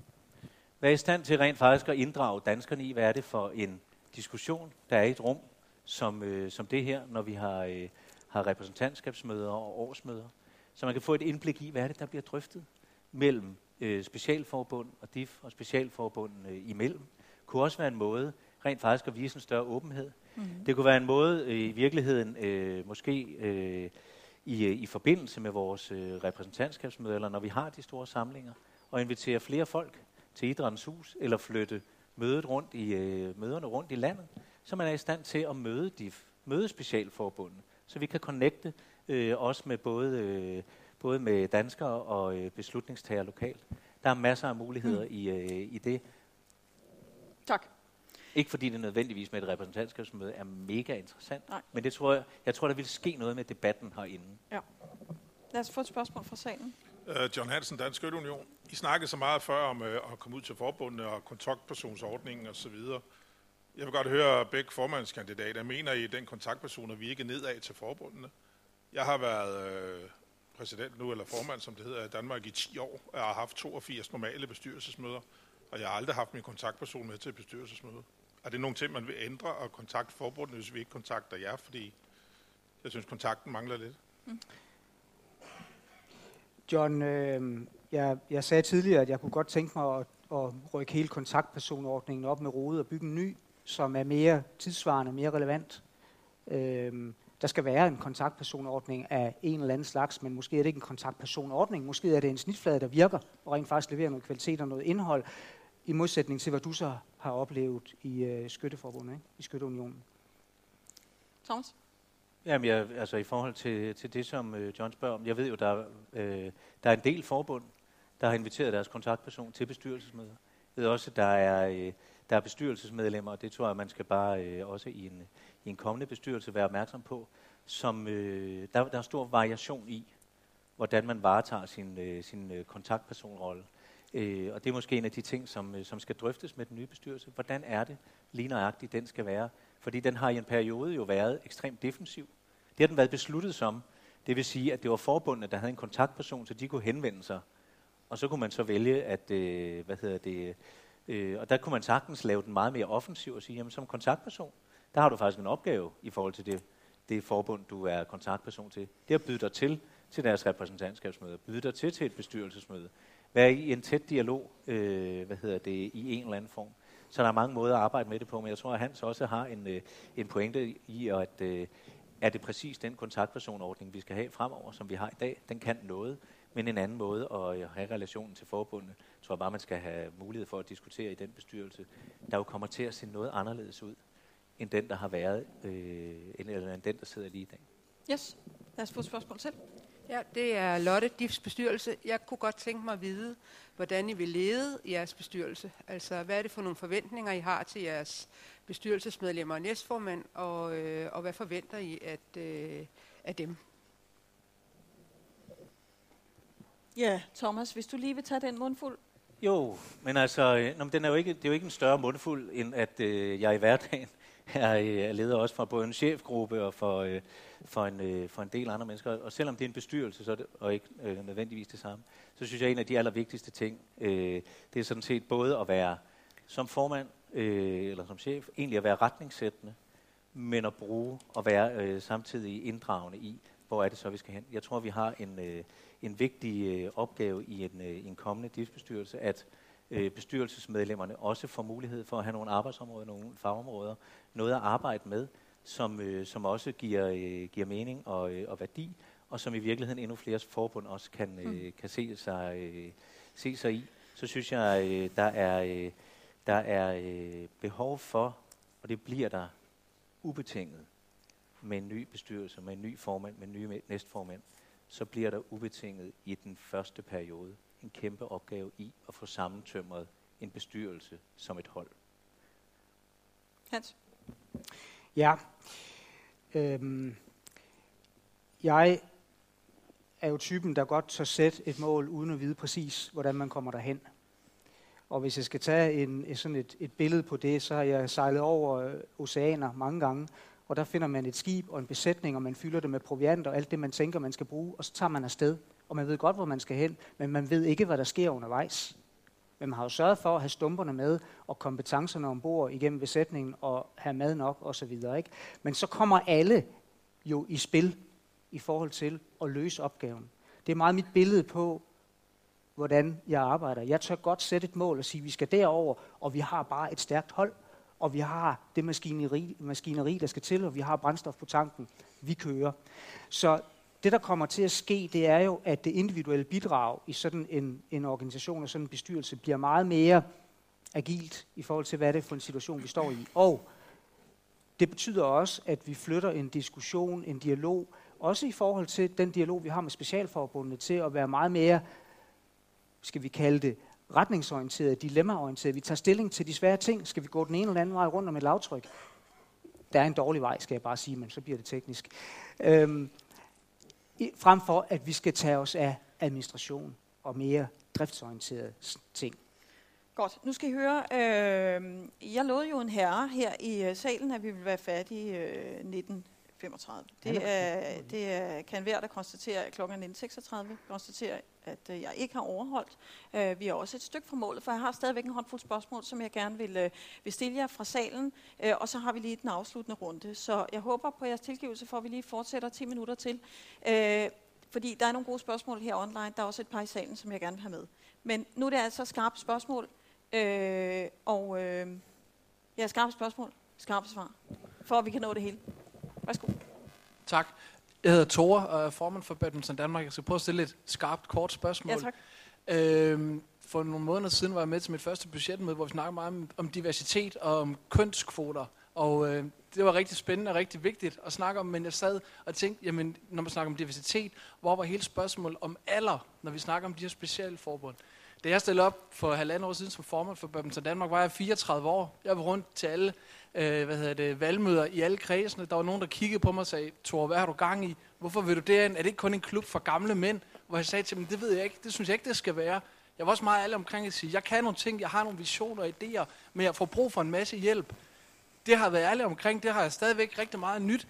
være i stand til rent faktisk at inddrage danskerne i, hvad er det for en diskussion, der er i et rum som, øh, som det her, når vi har, øh, har repræsentantskabsmøder og årsmøder. Så man kan få et indblik i, hvad er det, der bliver drøftet mellem øh, specialforbund og DIF og specialforbund øh, imellem. kunne også være en måde rent faktisk at vise en større åbenhed. Mm. Det kunne være en måde øh, i virkeligheden øh, måske øh, i, øh, i forbindelse med vores øh, repræsentantskabsmøder, eller når vi har de store samlinger, og invitere flere folk til Idrættens Hus, eller flytte mødet rundt i, øh, møderne rundt i landet, så man er i stand til at møde de møde specialforbundene, så vi kan connecte øh, også med både, øh, både med danskere og øh, beslutningstager lokalt. Der er masser af muligheder mm. i, øh, i det. Tak. Ikke fordi det nødvendigvis med et repræsentantskabsmøde er mega interessant, Nej. men det tror jeg, jeg tror, der vil ske noget med debatten herinde. Ja. Lad os få et spørgsmål fra salen. Uh, John Hansen, Dansk Union. I snakkede så meget før om uh, at komme ud til forbundene og kontaktpersonsordningen osv. Jeg vil godt høre begge formandskandidater. Mener I, den kontaktperson at vi ikke nedad til forbundene? Jeg har været øh, præsident nu, eller formand, som det hedder, i Danmark i 10 år. Jeg har haft 82 normale bestyrelsesmøder, og jeg har aldrig haft min kontaktperson med til bestyrelsesmøde. Er det nogle ting, man vil ændre og kontakte forbundet, hvis vi ikke kontakter jer? Fordi jeg synes, kontakten mangler lidt. Mm. John, øh, jeg, jeg sagde tidligere, at jeg kunne godt tænke mig at, at rykke hele kontaktpersonordningen op med rode og bygge en ny, som er mere tidsvarende, mere relevant. Øh, der skal være en kontaktpersonordning af en eller anden slags, men måske er det ikke en kontaktpersonordning. Måske er det en snitflade, der virker og rent faktisk leverer noget kvalitet og noget indhold, i modsætning til, hvad du så har oplevet i øh, Skytteforbundet, ikke? i Skytteunionen. Thomas? Jamen, jeg, altså i forhold til, til det, som øh, John spørger om, jeg ved jo, der, øh, der er en del forbund, der har inviteret deres kontaktperson til bestyrelsesmøder. Jeg ved også, at der er, øh, der er bestyrelsesmedlemmer, og det tror jeg, man skal bare øh, også i en, i en kommende bestyrelse være opmærksom på, som øh, der, der er stor variation i, hvordan man varetager sin, øh, sin øh, kontaktpersonrolle. Øh, og det er måske en af de ting, som, øh, som skal drøftes med den nye bestyrelse. Hvordan er det lige nøjagtigt, den skal være? Fordi den har i en periode jo været ekstremt defensiv. Det har den været besluttet som. Det vil sige, at det var forbundet, der havde en kontaktperson, så de kunne henvende sig. Og så kunne man så vælge, at, øh, hvad hedder det, øh, og der kunne man sagtens lave den meget mere offensiv og sige, jamen som kontaktperson, der har du faktisk en opgave i forhold til det, det forbund, du er kontaktperson til. Det at byde dig til til deres repræsentantskabsmøde, byde dig til til et bestyrelsesmøde, være i en tæt dialog, øh, hvad hedder det, i en eller anden form. Så der er mange måder at arbejde med det på, men jeg tror, at Hans også har en, øh, en pointe i, at øh, er det præcis den kontaktpersonordning, vi skal have fremover, som vi har i dag. Den kan noget, men en anden måde at øh, have relationen til forbundet, tror jeg bare, man skal have mulighed for at diskutere i den bestyrelse, der jo kommer til at se noget anderledes ud, end den, der har været, øh, eller end den, der sidder lige i dag. Yes, lad os få et spørgsmål til. Ja, det er Lotte Diffs bestyrelse. Jeg kunne godt tænke mig at vide, hvordan I vil lede jeres bestyrelse. Altså, hvad er det for nogle forventninger, I har til jeres bestyrelsesmedlemmer og næstformand, og, øh, og hvad forventer I at, øh, af dem? Ja, Thomas, hvis du lige vil tage den mundfuld. Jo, men altså, øh, nå, men den er jo ikke, det er jo ikke en større mundfuld, end at øh, jeg i hverdagen er, øh, er leder også for både en chefgruppe og for, øh, for, en, øh, for en del andre mennesker. Og selvom det er en bestyrelse, så er det, og ikke øh, nødvendigvis det samme, så synes jeg, at en af de allervigtigste ting, øh, det er sådan set både at være som formand øh, eller som chef, egentlig at være retningssættende, men at bruge og være øh, samtidig inddragende i, hvor er det så, vi skal hen. Jeg tror, vi har en, øh, en vigtig øh, opgave i en, øh, en kommende DIF-bestyrelse, at øh, bestyrelsesmedlemmerne også får mulighed for at have nogle arbejdsområder, nogle fagområder, noget at arbejde med, som, øh, som også giver, øh, giver mening og, øh, og værdi, og som i virkeligheden endnu flere forbund også kan, øh, mm. kan se, sig, øh, se sig i. Så synes jeg, øh, der er, øh, der er øh, behov for, og det bliver der ubetinget, med en ny bestyrelse, med en ny formand, med en ny næstformand, så bliver der ubetinget i den første periode en kæmpe opgave i at få sammentømret en bestyrelse som et hold. Hans? Ja. Øhm, jeg er jo typen, der godt tør sætte et mål, uden at vide præcis, hvordan man kommer derhen. Og hvis jeg skal tage en, sådan et, et billede på det, så har jeg sejlet over øh, oceaner mange gange, og der finder man et skib og en besætning, og man fylder det med proviant og alt det, man tænker, man skal bruge, og så tager man afsted. Og man ved godt, hvor man skal hen, men man ved ikke, hvad der sker undervejs. Men man har jo sørget for at have stumperne med og kompetencerne ombord igennem besætningen og have mad nok osv. Ikke? Men så kommer alle jo i spil i forhold til at løse opgaven. Det er meget mit billede på, hvordan jeg arbejder. Jeg tør godt sætte et mål og sige, at vi skal derover, og vi har bare et stærkt hold, og vi har det maskineri, maskineri, der skal til, og vi har brændstof på tanken. Vi kører. Så det, der kommer til at ske, det er jo, at det individuelle bidrag i sådan en, en organisation og sådan en bestyrelse bliver meget mere agilt i forhold til, hvad det er for en situation, vi står i. Og det betyder også, at vi flytter en diskussion, en dialog, også i forhold til den dialog, vi har med specialforbundene, til at være meget mere, skal vi kalde det, retningsorienteret, dilemmaorienteret. Vi tager stilling til de svære ting. Skal vi gå den ene eller anden vej rundt om et lavtryk? Der er en dårlig vej, skal jeg bare sige, men så bliver det teknisk. Øhm, frem for, at vi skal tage os af administration og mere driftsorienterede ting. Godt, nu skal I høre. Øh, jeg lovede jo en herre her i øh, salen, at vi ville være færdige øh, 1935. Det, er, det er, kan hver, der konstaterer, at klokken 19.36 konstaterer, at øh, jeg ikke har overholdt. Øh, vi er også et stykke fra målet, for jeg har stadigvæk en håndfuld spørgsmål, som jeg gerne vil, øh, vil stille jer fra salen, øh, og så har vi lige den afsluttende runde. Så jeg håber på jeres tilgivelse for, at vi lige fortsætter 10 minutter til. Øh, fordi der er nogle gode spørgsmål her online. Der er også et par i salen, som jeg gerne vil have med. Men nu er det altså skarpe spørgsmål. Øh, og øh, ja, skarpe spørgsmål, skarpe svar, for at vi kan nå det hele. Værsgo. Tak. Jeg hedder Tore og er formand for Badminton Danmark. Jeg skal prøve at stille et skarpt, kort spørgsmål. Ja, tak. Øhm, for nogle måneder siden var jeg med til mit første budgetmøde, hvor vi snakkede meget om, om diversitet og om kønskvoter. Og øh, det var rigtig spændende og rigtig vigtigt at snakke om, men jeg sad og tænkte, jamen, når man snakker om diversitet, hvor var hele spørgsmålet om alder, når vi snakker om de her specialforbund? Da jeg stillede op for halvandet år siden som formand for Badminton Danmark, var jeg 34 år. Jeg var rundt til alle øh, hvad hedder det, valgmøder i alle kredsene. Der var nogen, der kiggede på mig og sagde, Thor, hvad har du gang i? Hvorfor vil du derind? Er det ikke kun en klub for gamle mænd? Hvor jeg sagde til dem, det ved jeg ikke, det synes jeg ikke, det skal være. Jeg var også meget alle omkring at sige, jeg kan nogle ting, jeg har nogle visioner og idéer, men jeg får brug for en masse hjælp. Det har jeg været ærlig omkring, det har jeg stadigvæk rigtig meget nyt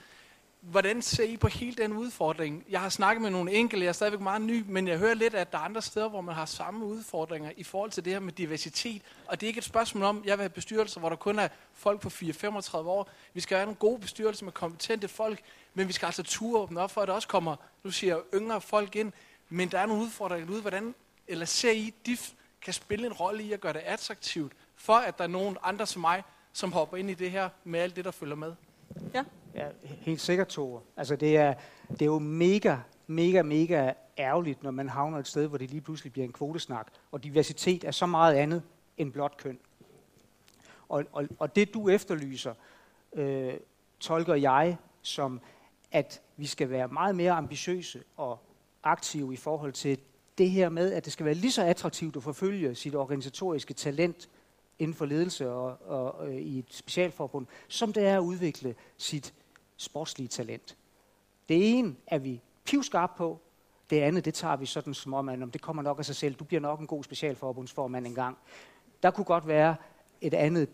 hvordan ser I på hele den udfordring? Jeg har snakket med nogle enkelte, jeg er stadigvæk meget ny, men jeg hører lidt, at der er andre steder, hvor man har samme udfordringer i forhold til det her med diversitet. Og det er ikke et spørgsmål om, jeg vil have bestyrelser, hvor der kun er folk på 4-35 år. Vi skal have en god bestyrelse med kompetente folk, men vi skal altså ture åbne op for, at der også kommer, nu siger jeg, yngre folk ind. Men der er nogle udfordringer ude, hvordan, eller ser I, DIF kan spille en rolle i at gøre det attraktivt, for at der er nogen andre som mig, som hopper ind i det her med alt det, der følger med. Ja. Ja, helt sikkert, Tore. Altså, det er, det er jo mega, mega, mega ærgerligt, når man havner et sted, hvor det lige pludselig bliver en kvotesnak. Og diversitet er så meget andet end blot køn. Og, og, og det, du efterlyser, øh, tolker jeg som, at vi skal være meget mere ambitiøse og aktive i forhold til det her med, at det skal være lige så attraktivt at forfølge sit organisatoriske talent inden for ledelse og, og, og i et specialforbund, som det er at udvikle sit sportslige talent. Det ene er vi pivskarpe på, det andet, det tager vi sådan som om, at det kommer nok af sig selv. Du bliver nok en god specialforbundsformand engang. Der kunne godt være et andet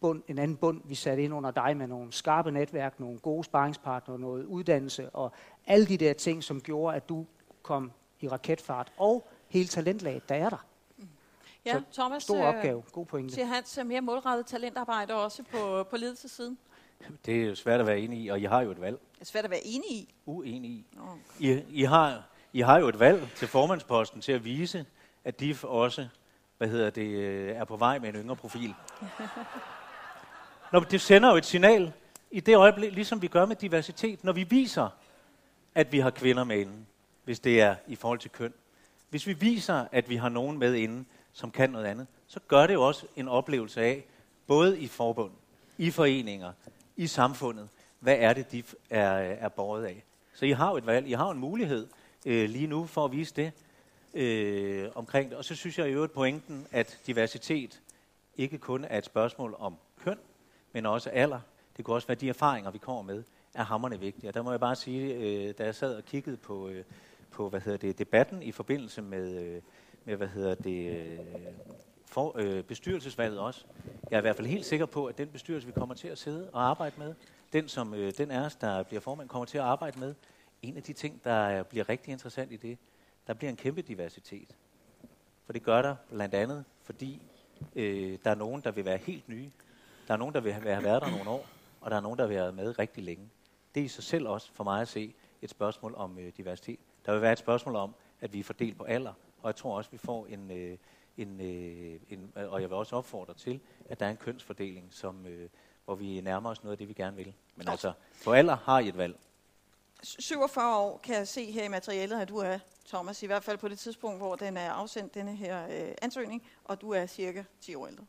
bund, en anden bund, vi satte ind under dig med nogle skarpe netværk, nogle gode sparringspartnere, noget uddannelse og alle de der ting, som gjorde, at du kom i raketfart. Og hele talentlaget, der er der. Ja, Så Thomas, stor øh, opgave. God pointe. Siger Hans øh, mere målrettet talentarbejde også på, på ledelsesiden? Det er jo svært at være enig i, og I har jo et valg. Det er svært at være enig i. Uenig i. Okay. I, I, har, I har jo et valg til formandsposten til at vise, at DIF også hvad hedder det, øh, er på vej med en yngre profil. [LAUGHS] Når det sender jo et signal i det øjeblik, ligesom vi gør med diversitet, når vi viser, at vi har kvinder med inden, hvis det er i forhold til køn. Hvis vi viser, at vi har nogen med inden, som kan noget andet, så gør det jo også en oplevelse af, både i forbund, i foreninger, i samfundet, hvad er det, de er, er båret af. Så I har jo et valg, I har en mulighed øh, lige nu for at vise det øh, omkring det. Og så synes jeg i øvrigt pointen, at diversitet ikke kun er et spørgsmål om køn, men også alder. Det kunne også være de erfaringer, vi kommer med, er hammerne vigtige. Og der må jeg bare sige, øh, da jeg sad og kiggede på, øh, på hvad hedder det, debatten i forbindelse med, øh, med hvad hedder det, øh, for, øh, bestyrelsesvalget også. Jeg er i hvert fald helt sikker på, at den bestyrelse, vi kommer til at sidde og arbejde med, den som øh, den er der bliver formand, kommer til at arbejde med, en af de ting, der øh, bliver rigtig interessant i det, der bliver en kæmpe diversitet. For det gør der blandt andet, fordi øh, der er nogen, der vil være helt nye. Der er nogen, der vil have været der nogle år, og der er nogen, der vil have været med rigtig længe. Det er i sig selv også for mig at se et spørgsmål om øh, diversitet. Der vil være et spørgsmål om, at vi er fordelt på alder, og jeg tror også, vi får en, øh, en, øh, en, og jeg vil også opfordre til, at der er en kønsfordeling, som, øh, hvor vi nærmer os noget af det, vi gerne vil. Men altså, på alder har I et valg. 47 år kan jeg se her i materialet, at du er, Thomas, i hvert fald på det tidspunkt, hvor den er afsendt, denne her øh, ansøgning, og du er cirka 10 år ældre.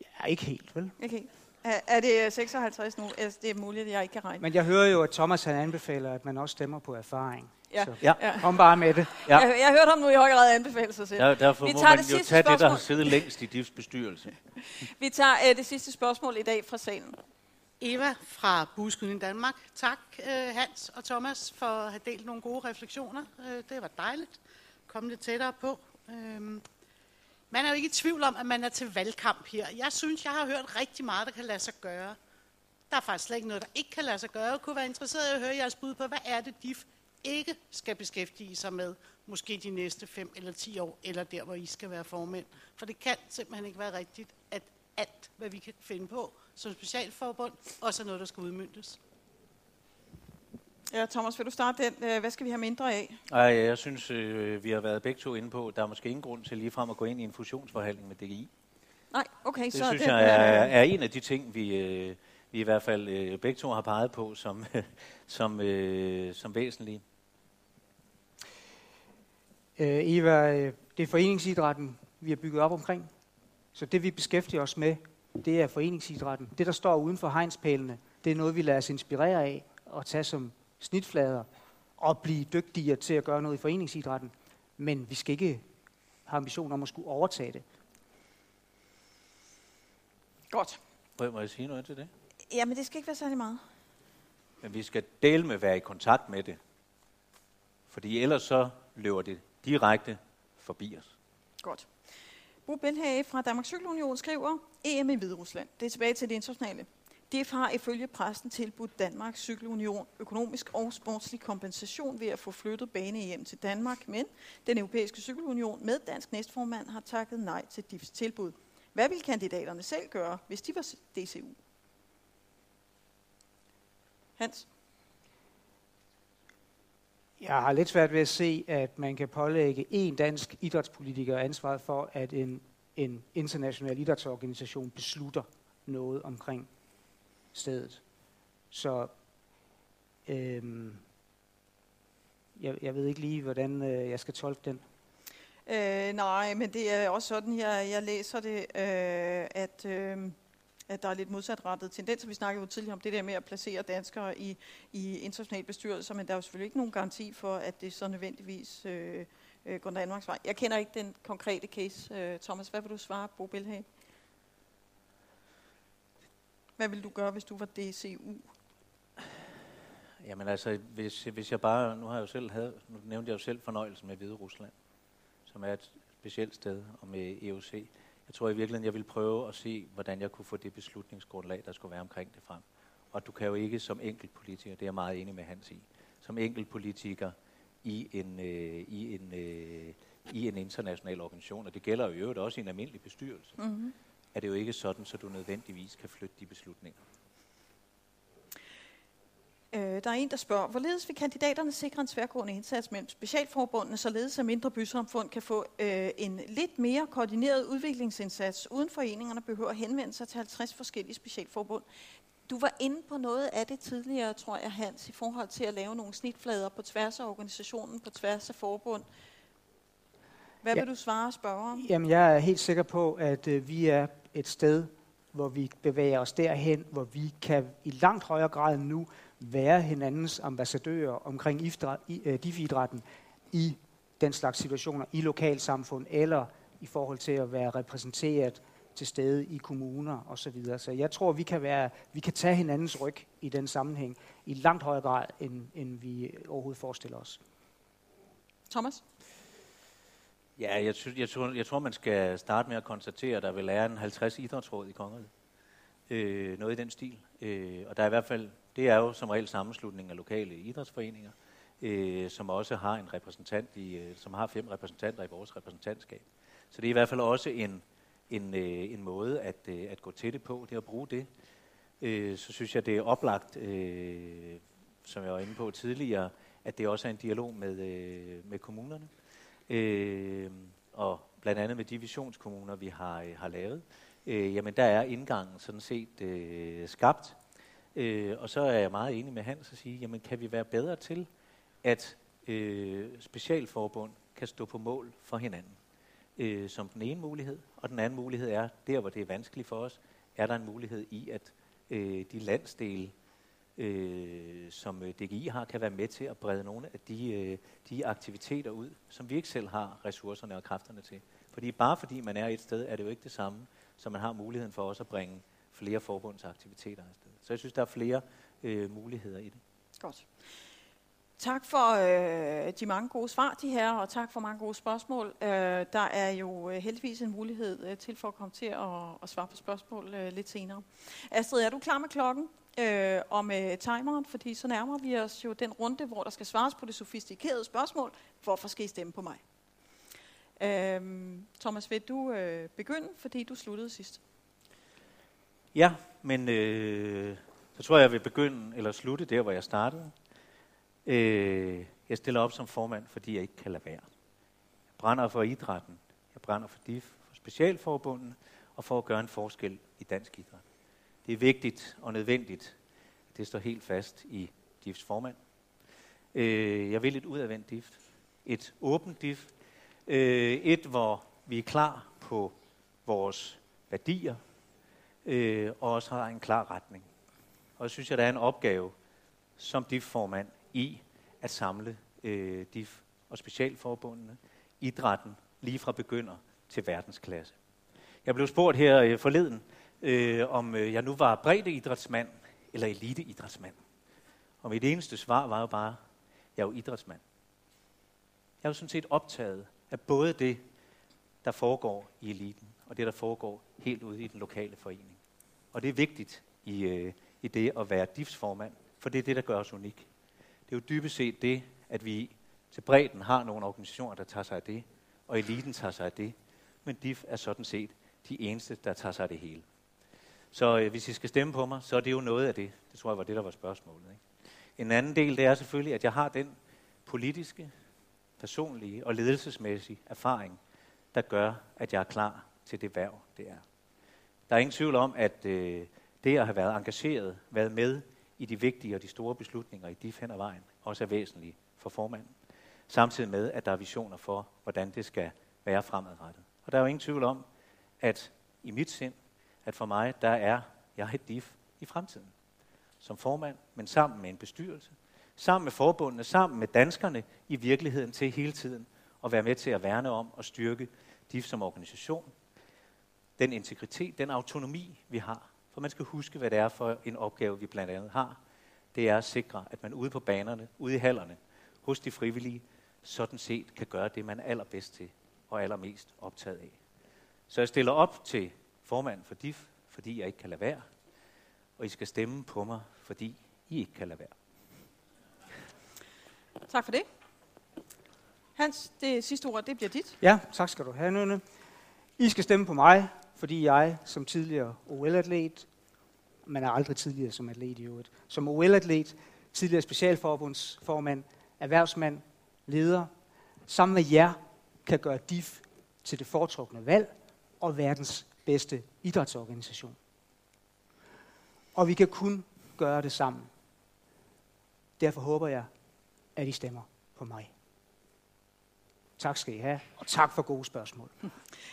Ja, ikke helt, vel? Ikke helt. Er, er det 56 nu? Altså, det er muligt, at jeg ikke kan regne. Men jeg hører jo, at Thomas han anbefaler, at man også stemmer på erfaring. Ja. Så Ja. Ja. kom bare med det. Ja. Jeg, jeg har hørt ham nu i høj grad anbefale sig selv. Der, derfor Vi må tager man det jo sidste tage det, der har spørgsmål. siddet længst i DIFs bestyrelse. [LAUGHS] Vi tager øh, det sidste spørgsmål i dag fra salen. Eva fra Bueskydning Danmark. Tak, øh, Hans og Thomas, for at have delt nogle gode refleksioner. Øh, Det var dejligt. Kom lidt tættere på. Øhm, Man er jo ikke i tvivl om, at man er til valgkamp her. Jeg synes, jeg har hørt rigtig meget, der kan lade sig gøre. Der er faktisk slet ikke noget, der ikke kan lade sig gøre. Jeg kunne være interesseret i at høre jeres bud på, hvad er det, DIF ikke skal beskæftige sig med, måske de næste 5 eller 10 år, eller der, hvor I skal være formænd. For det kan simpelthen ikke være rigtigt, at alt, hvad vi kan finde på som specialforbund, også er noget, der skal udmyndtes. Ja, Thomas, vil du starte den? Øh, Hvad skal vi have mindre af? Ej, jeg synes, øh, vi har været begge to inde på, der er måske ingen grund til ligefrem at gå ind i en fusionsforhandling med DGI. Nej, okay, Det så synes den, jeg er, er en af de ting, vi, øh, vi i hvert fald begge to har peget på som, [LAUGHS] som, som væsentlige. Øh, Eva, øh, det er foreningsidrætten, vi har bygget op omkring. Så det, vi beskæftiger os med, det er foreningsidrætten. Det, der står uden for hegnspælene, det er noget, vi lader os inspirere af og tage som snitflader og blive dygtigere til at gøre noget i foreningsidrætten. Men vi skal ikke have ambition om at skulle overtage det. Godt. Må jeg- Må jeg sige noget til det? Jamen, det skal ikke være særlig meget. Men vi skal dele med at være i kontakt med det. Fordi ellers så løber det direkte forbi os. Godt. Bo Benhage fra Danmarks Cykelunion skriver, EM i Hviderusland. Det er tilbage til det internationale. DF har ifølge præsten tilbudt Danmarks Cykelunion økonomisk og sportslig kompensation ved at få flyttet bane hjem til Danmark, men den europæiske cykelunion med dansk næstformand har takket nej til DIFs tilbud. Hvad vil kandidaterne selv gøre, hvis de var DCU? Hans? Jeg har lidt svært ved at se, at man kan pålægge en dansk idrætspolitiker ansvaret for, at en, en international idrætsorganisation beslutter noget omkring stedet. Så øhm, jeg, jeg ved ikke lige, hvordan øh, jeg skal tolke den. Øh, nej, men det er også sådan, jeg, jeg læser det, øh, at, øh, at der er lidt modsatrettet tendenser. Vi snakkede jo tidligere om det der med at placere danskere i, i internationale bestyrelser, men der er jo selvfølgelig ikke nogen garanti for, at det så nødvendigvis øh, øh, går Danmarks vej. Jeg kender ikke den konkrete case. Øh, Thomas, hvad vil du svare, Bo Bilhag? Hvad vil du gøre, hvis du var DCU? Jamen altså, hvis, hvis jeg bare, nu har jeg jo selv havde, nu nævnte jeg jo selv fornøjelsen med Hvide Rusland, som er et specielt sted, og med EUC. Jeg tror i virkeligheden, jeg vil prøve at se, hvordan jeg kunne få det beslutningsgrundlag, der skulle være omkring det frem. Og du kan jo ikke som enkelt politiker, det er jeg meget enig med Hans i, som enkelt politiker i en, øh, i en, øh, i en international organisation, og det gælder jo i øvrigt også i en almindelig bestyrelse, Mhm. er det jo ikke sådan, så du nødvendigvis kan flytte de beslutninger. Øh, der er en, der spørger, hvorledes vil kandidaterne sikre en tværgående indsats mellem specialforbundene, således at mindre bysamfund kan få øh, en lidt mere koordineret udviklingsindsats, uden foreningerne behøver at henvende sig til 50 forskellige specialforbund. Du var inde på noget af det tidligere, tror jeg, Hans, i forhold til at lave nogle snitflader på tværs af organisationen, på tværs af forbund. Hvad Ja. vil du svare spørgeren? Jamen, jeg er helt sikker på, at øh, vi er et sted, hvor vi bevæger os derhen, hvor vi kan i langt højere grad nu være hinandens ambassadører omkring ifdra- i, øh, DIF-idrætten i den slags situationer, i lokalsamfund eller i forhold til at være repræsenteret til stede i kommuner osv. Så, så jeg tror, vi kan, være, vi kan tage hinandens ryg i den sammenhæng i langt højere grad, end, end vi overhovedet forestiller os. Thomas? Ja, jeg, synes, jeg, tror, jeg tror, man skal starte med at konstatere, at der vil være en 50 idrætsråd i kongeriget. Øh, noget i den stil. Øh, og der er i hvert fald, det er jo som regel sammenslutning af lokale idrætsforeninger. øh, som også har en repræsentant i, øh, som har fem repræsentanter i vores repræsentantskab. Så det er i hvert fald også en, en, øh, en måde at, øh, at gå til det på, det at bruge det. Øh, så synes jeg, det er oplagt, øh, som jeg var inde på tidligere, at det også er en dialog med, øh, med kommunerne. Øh, og blandt andet med de visionskommuner, vi har, øh, har lavet, øh, jamen der er indgangen sådan set øh, skabt. Øh, og så er jeg meget enig med Hans at sige, jamen kan vi være bedre til, at øh, specialforbund kan stå på mål for hinanden, øh, som den ene mulighed. Og den anden mulighed er, der hvor det er vanskeligt for os, er der en mulighed i, at øh, de landsdele, øh, som øh, DGI har, kan være med til at brede nogle af de, øh, de aktiviteter ud, som vi ikke selv har ressourcerne og kræfterne til. Fordi bare fordi man er et sted, er det jo ikke det samme, som man har muligheden for også at bringe flere forbundsaktiviteter afsted. Så jeg synes, der er flere øh, muligheder i det. Godt. Tak for øh, de mange gode svar, de her, og tak for mange gode spørgsmål. Øh, der er jo øh, heldigvis en mulighed øh, til for at komme til at, at svare på spørgsmål øh, lidt senere. Astrid, er du klar med klokken øh, og med øh, timeren? Fordi så nærmer vi os jo den runde, hvor der skal svares på det sofistikerede spørgsmål. Hvorfor skal I stemme på mig? Øh, Thomas, vil du øh, begynde, fordi du sluttede sidst? Ja, men øh, så tror jeg, jeg vil begynde eller slutte der, hvor jeg startede. Øh, jeg stiller op som formand, fordi jeg ikke kan lade være. Jeg brænder for idrætten. Jeg brænder for DIF, for specialforbunden og for at gøre en forskel i dansk idræt. Det er vigtigt og nødvendigt, at det står helt fast i DIFs formand. Øh, jeg vil et udadvendt DIF. Et åbent DIF. Øh, et, hvor vi er klar på vores værdier, øh, og også har en klar retning. Og jeg synes, at der er en opgave som DIF-formand i at samle øh, DIF og specialforbundene, idrætten, lige fra begynder til verdensklasse. Jeg blev spurgt her øh, forleden, øh, om øh, jeg nu var breddeidrætsmand eller eliteidrætsmand. Og mit eneste svar var jo bare, jeg er jo idrætsmand. Jeg er jo sådan set optaget af både det, der foregår i eliten, og det, der foregår helt ude i den lokale forening. Og det er vigtigt i, øh, i det at være DIFs-formand, for det er det, der gør os unik. Det er jo dybest set det, at vi til bredden har nogle organisationer, der tager sig af det, og eliten tager sig af det. Men DIF er sådan set de eneste, der tager sig af det hele. Så øh, hvis I skal stemme på mig, så er det jo noget af det. Det tror jeg var det, der var spørgsmålet. Ikke? En anden del, det er selvfølgelig, at jeg har den politiske, personlige og ledelsesmæssige erfaring, der gør, at jeg er klar til det værv, det er. Der er ingen tvivl om, at øh, det at have været engageret, været med i de vigtige og de store beslutninger i DIF hen ad vejen, også er væsentligt for formanden. Samtidig med, at der er visioner for, hvordan det skal være fremadrettet. Og der er jo ingen tvivl om, at i mit sind, at for mig, der er jeg et DIF i fremtiden. Som formand, men sammen med en bestyrelse, sammen med forbundene, sammen med danskerne i virkeligheden til hele tiden at være med til at værne om og styrke DIF som organisation. Den integritet, den autonomi, vi har. For man skal huske, hvad det er for en opgave, vi blandt andet har. Det er at sikre, at man ude på banerne, ude i hallerne, hos de frivillige, sådan set kan gøre det, man er allerbedst til og allermest optaget af. Så jeg stiller op til formanden for DIF, fordi jeg ikke kan lade være. Og I skal stemme på mig, fordi I ikke kan lade være. Tak for det. Hans, det sidste ord, det bliver dit. Ja, tak skal du have, Nynne. I skal stemme på mig, fordi jeg som tidligere OL-atlet, man er aldrig tidligere som atlet i øvrigt, som OL-atlet, tidligere specialforbundsformand, erhvervsmand, leder, sammen med jer kan gøre DIF til det foretrukne valg og verdens bedste idrætsorganisation. Og vi kan kun gøre det sammen. Derfor håber jeg, at I stemmer på mig. Tak skal I have, og tak for gode spørgsmål. [LAUGHS]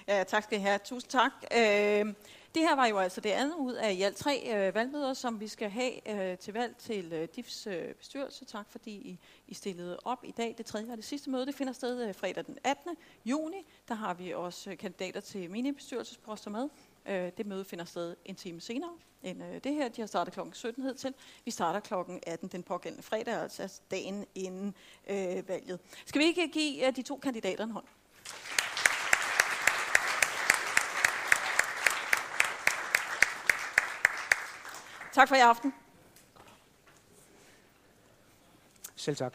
Ja, tak skal I have. Tusind tak. Øh, det her var jo altså det andet ud af i alt tre øh, valgmøder, som vi skal have øh, til valg til øh, DIFs øh, bestyrelse. Tak fordi I, I stillede op i dag. Det tredje og det sidste møde det finder sted øh, fredag den 18. juni. Der har vi også øh, kandidater til mini-bestyrelsesposter med. Øh, det møde finder sted en time senere end øh, det her. De har startet kl. 17 hed til. Vi starter kl. 18 den pågældende fredag, altså dagen inden øh, valget. Skal vi ikke give øh, de to kandidater en hånd? Tak for i aften. Selv tak.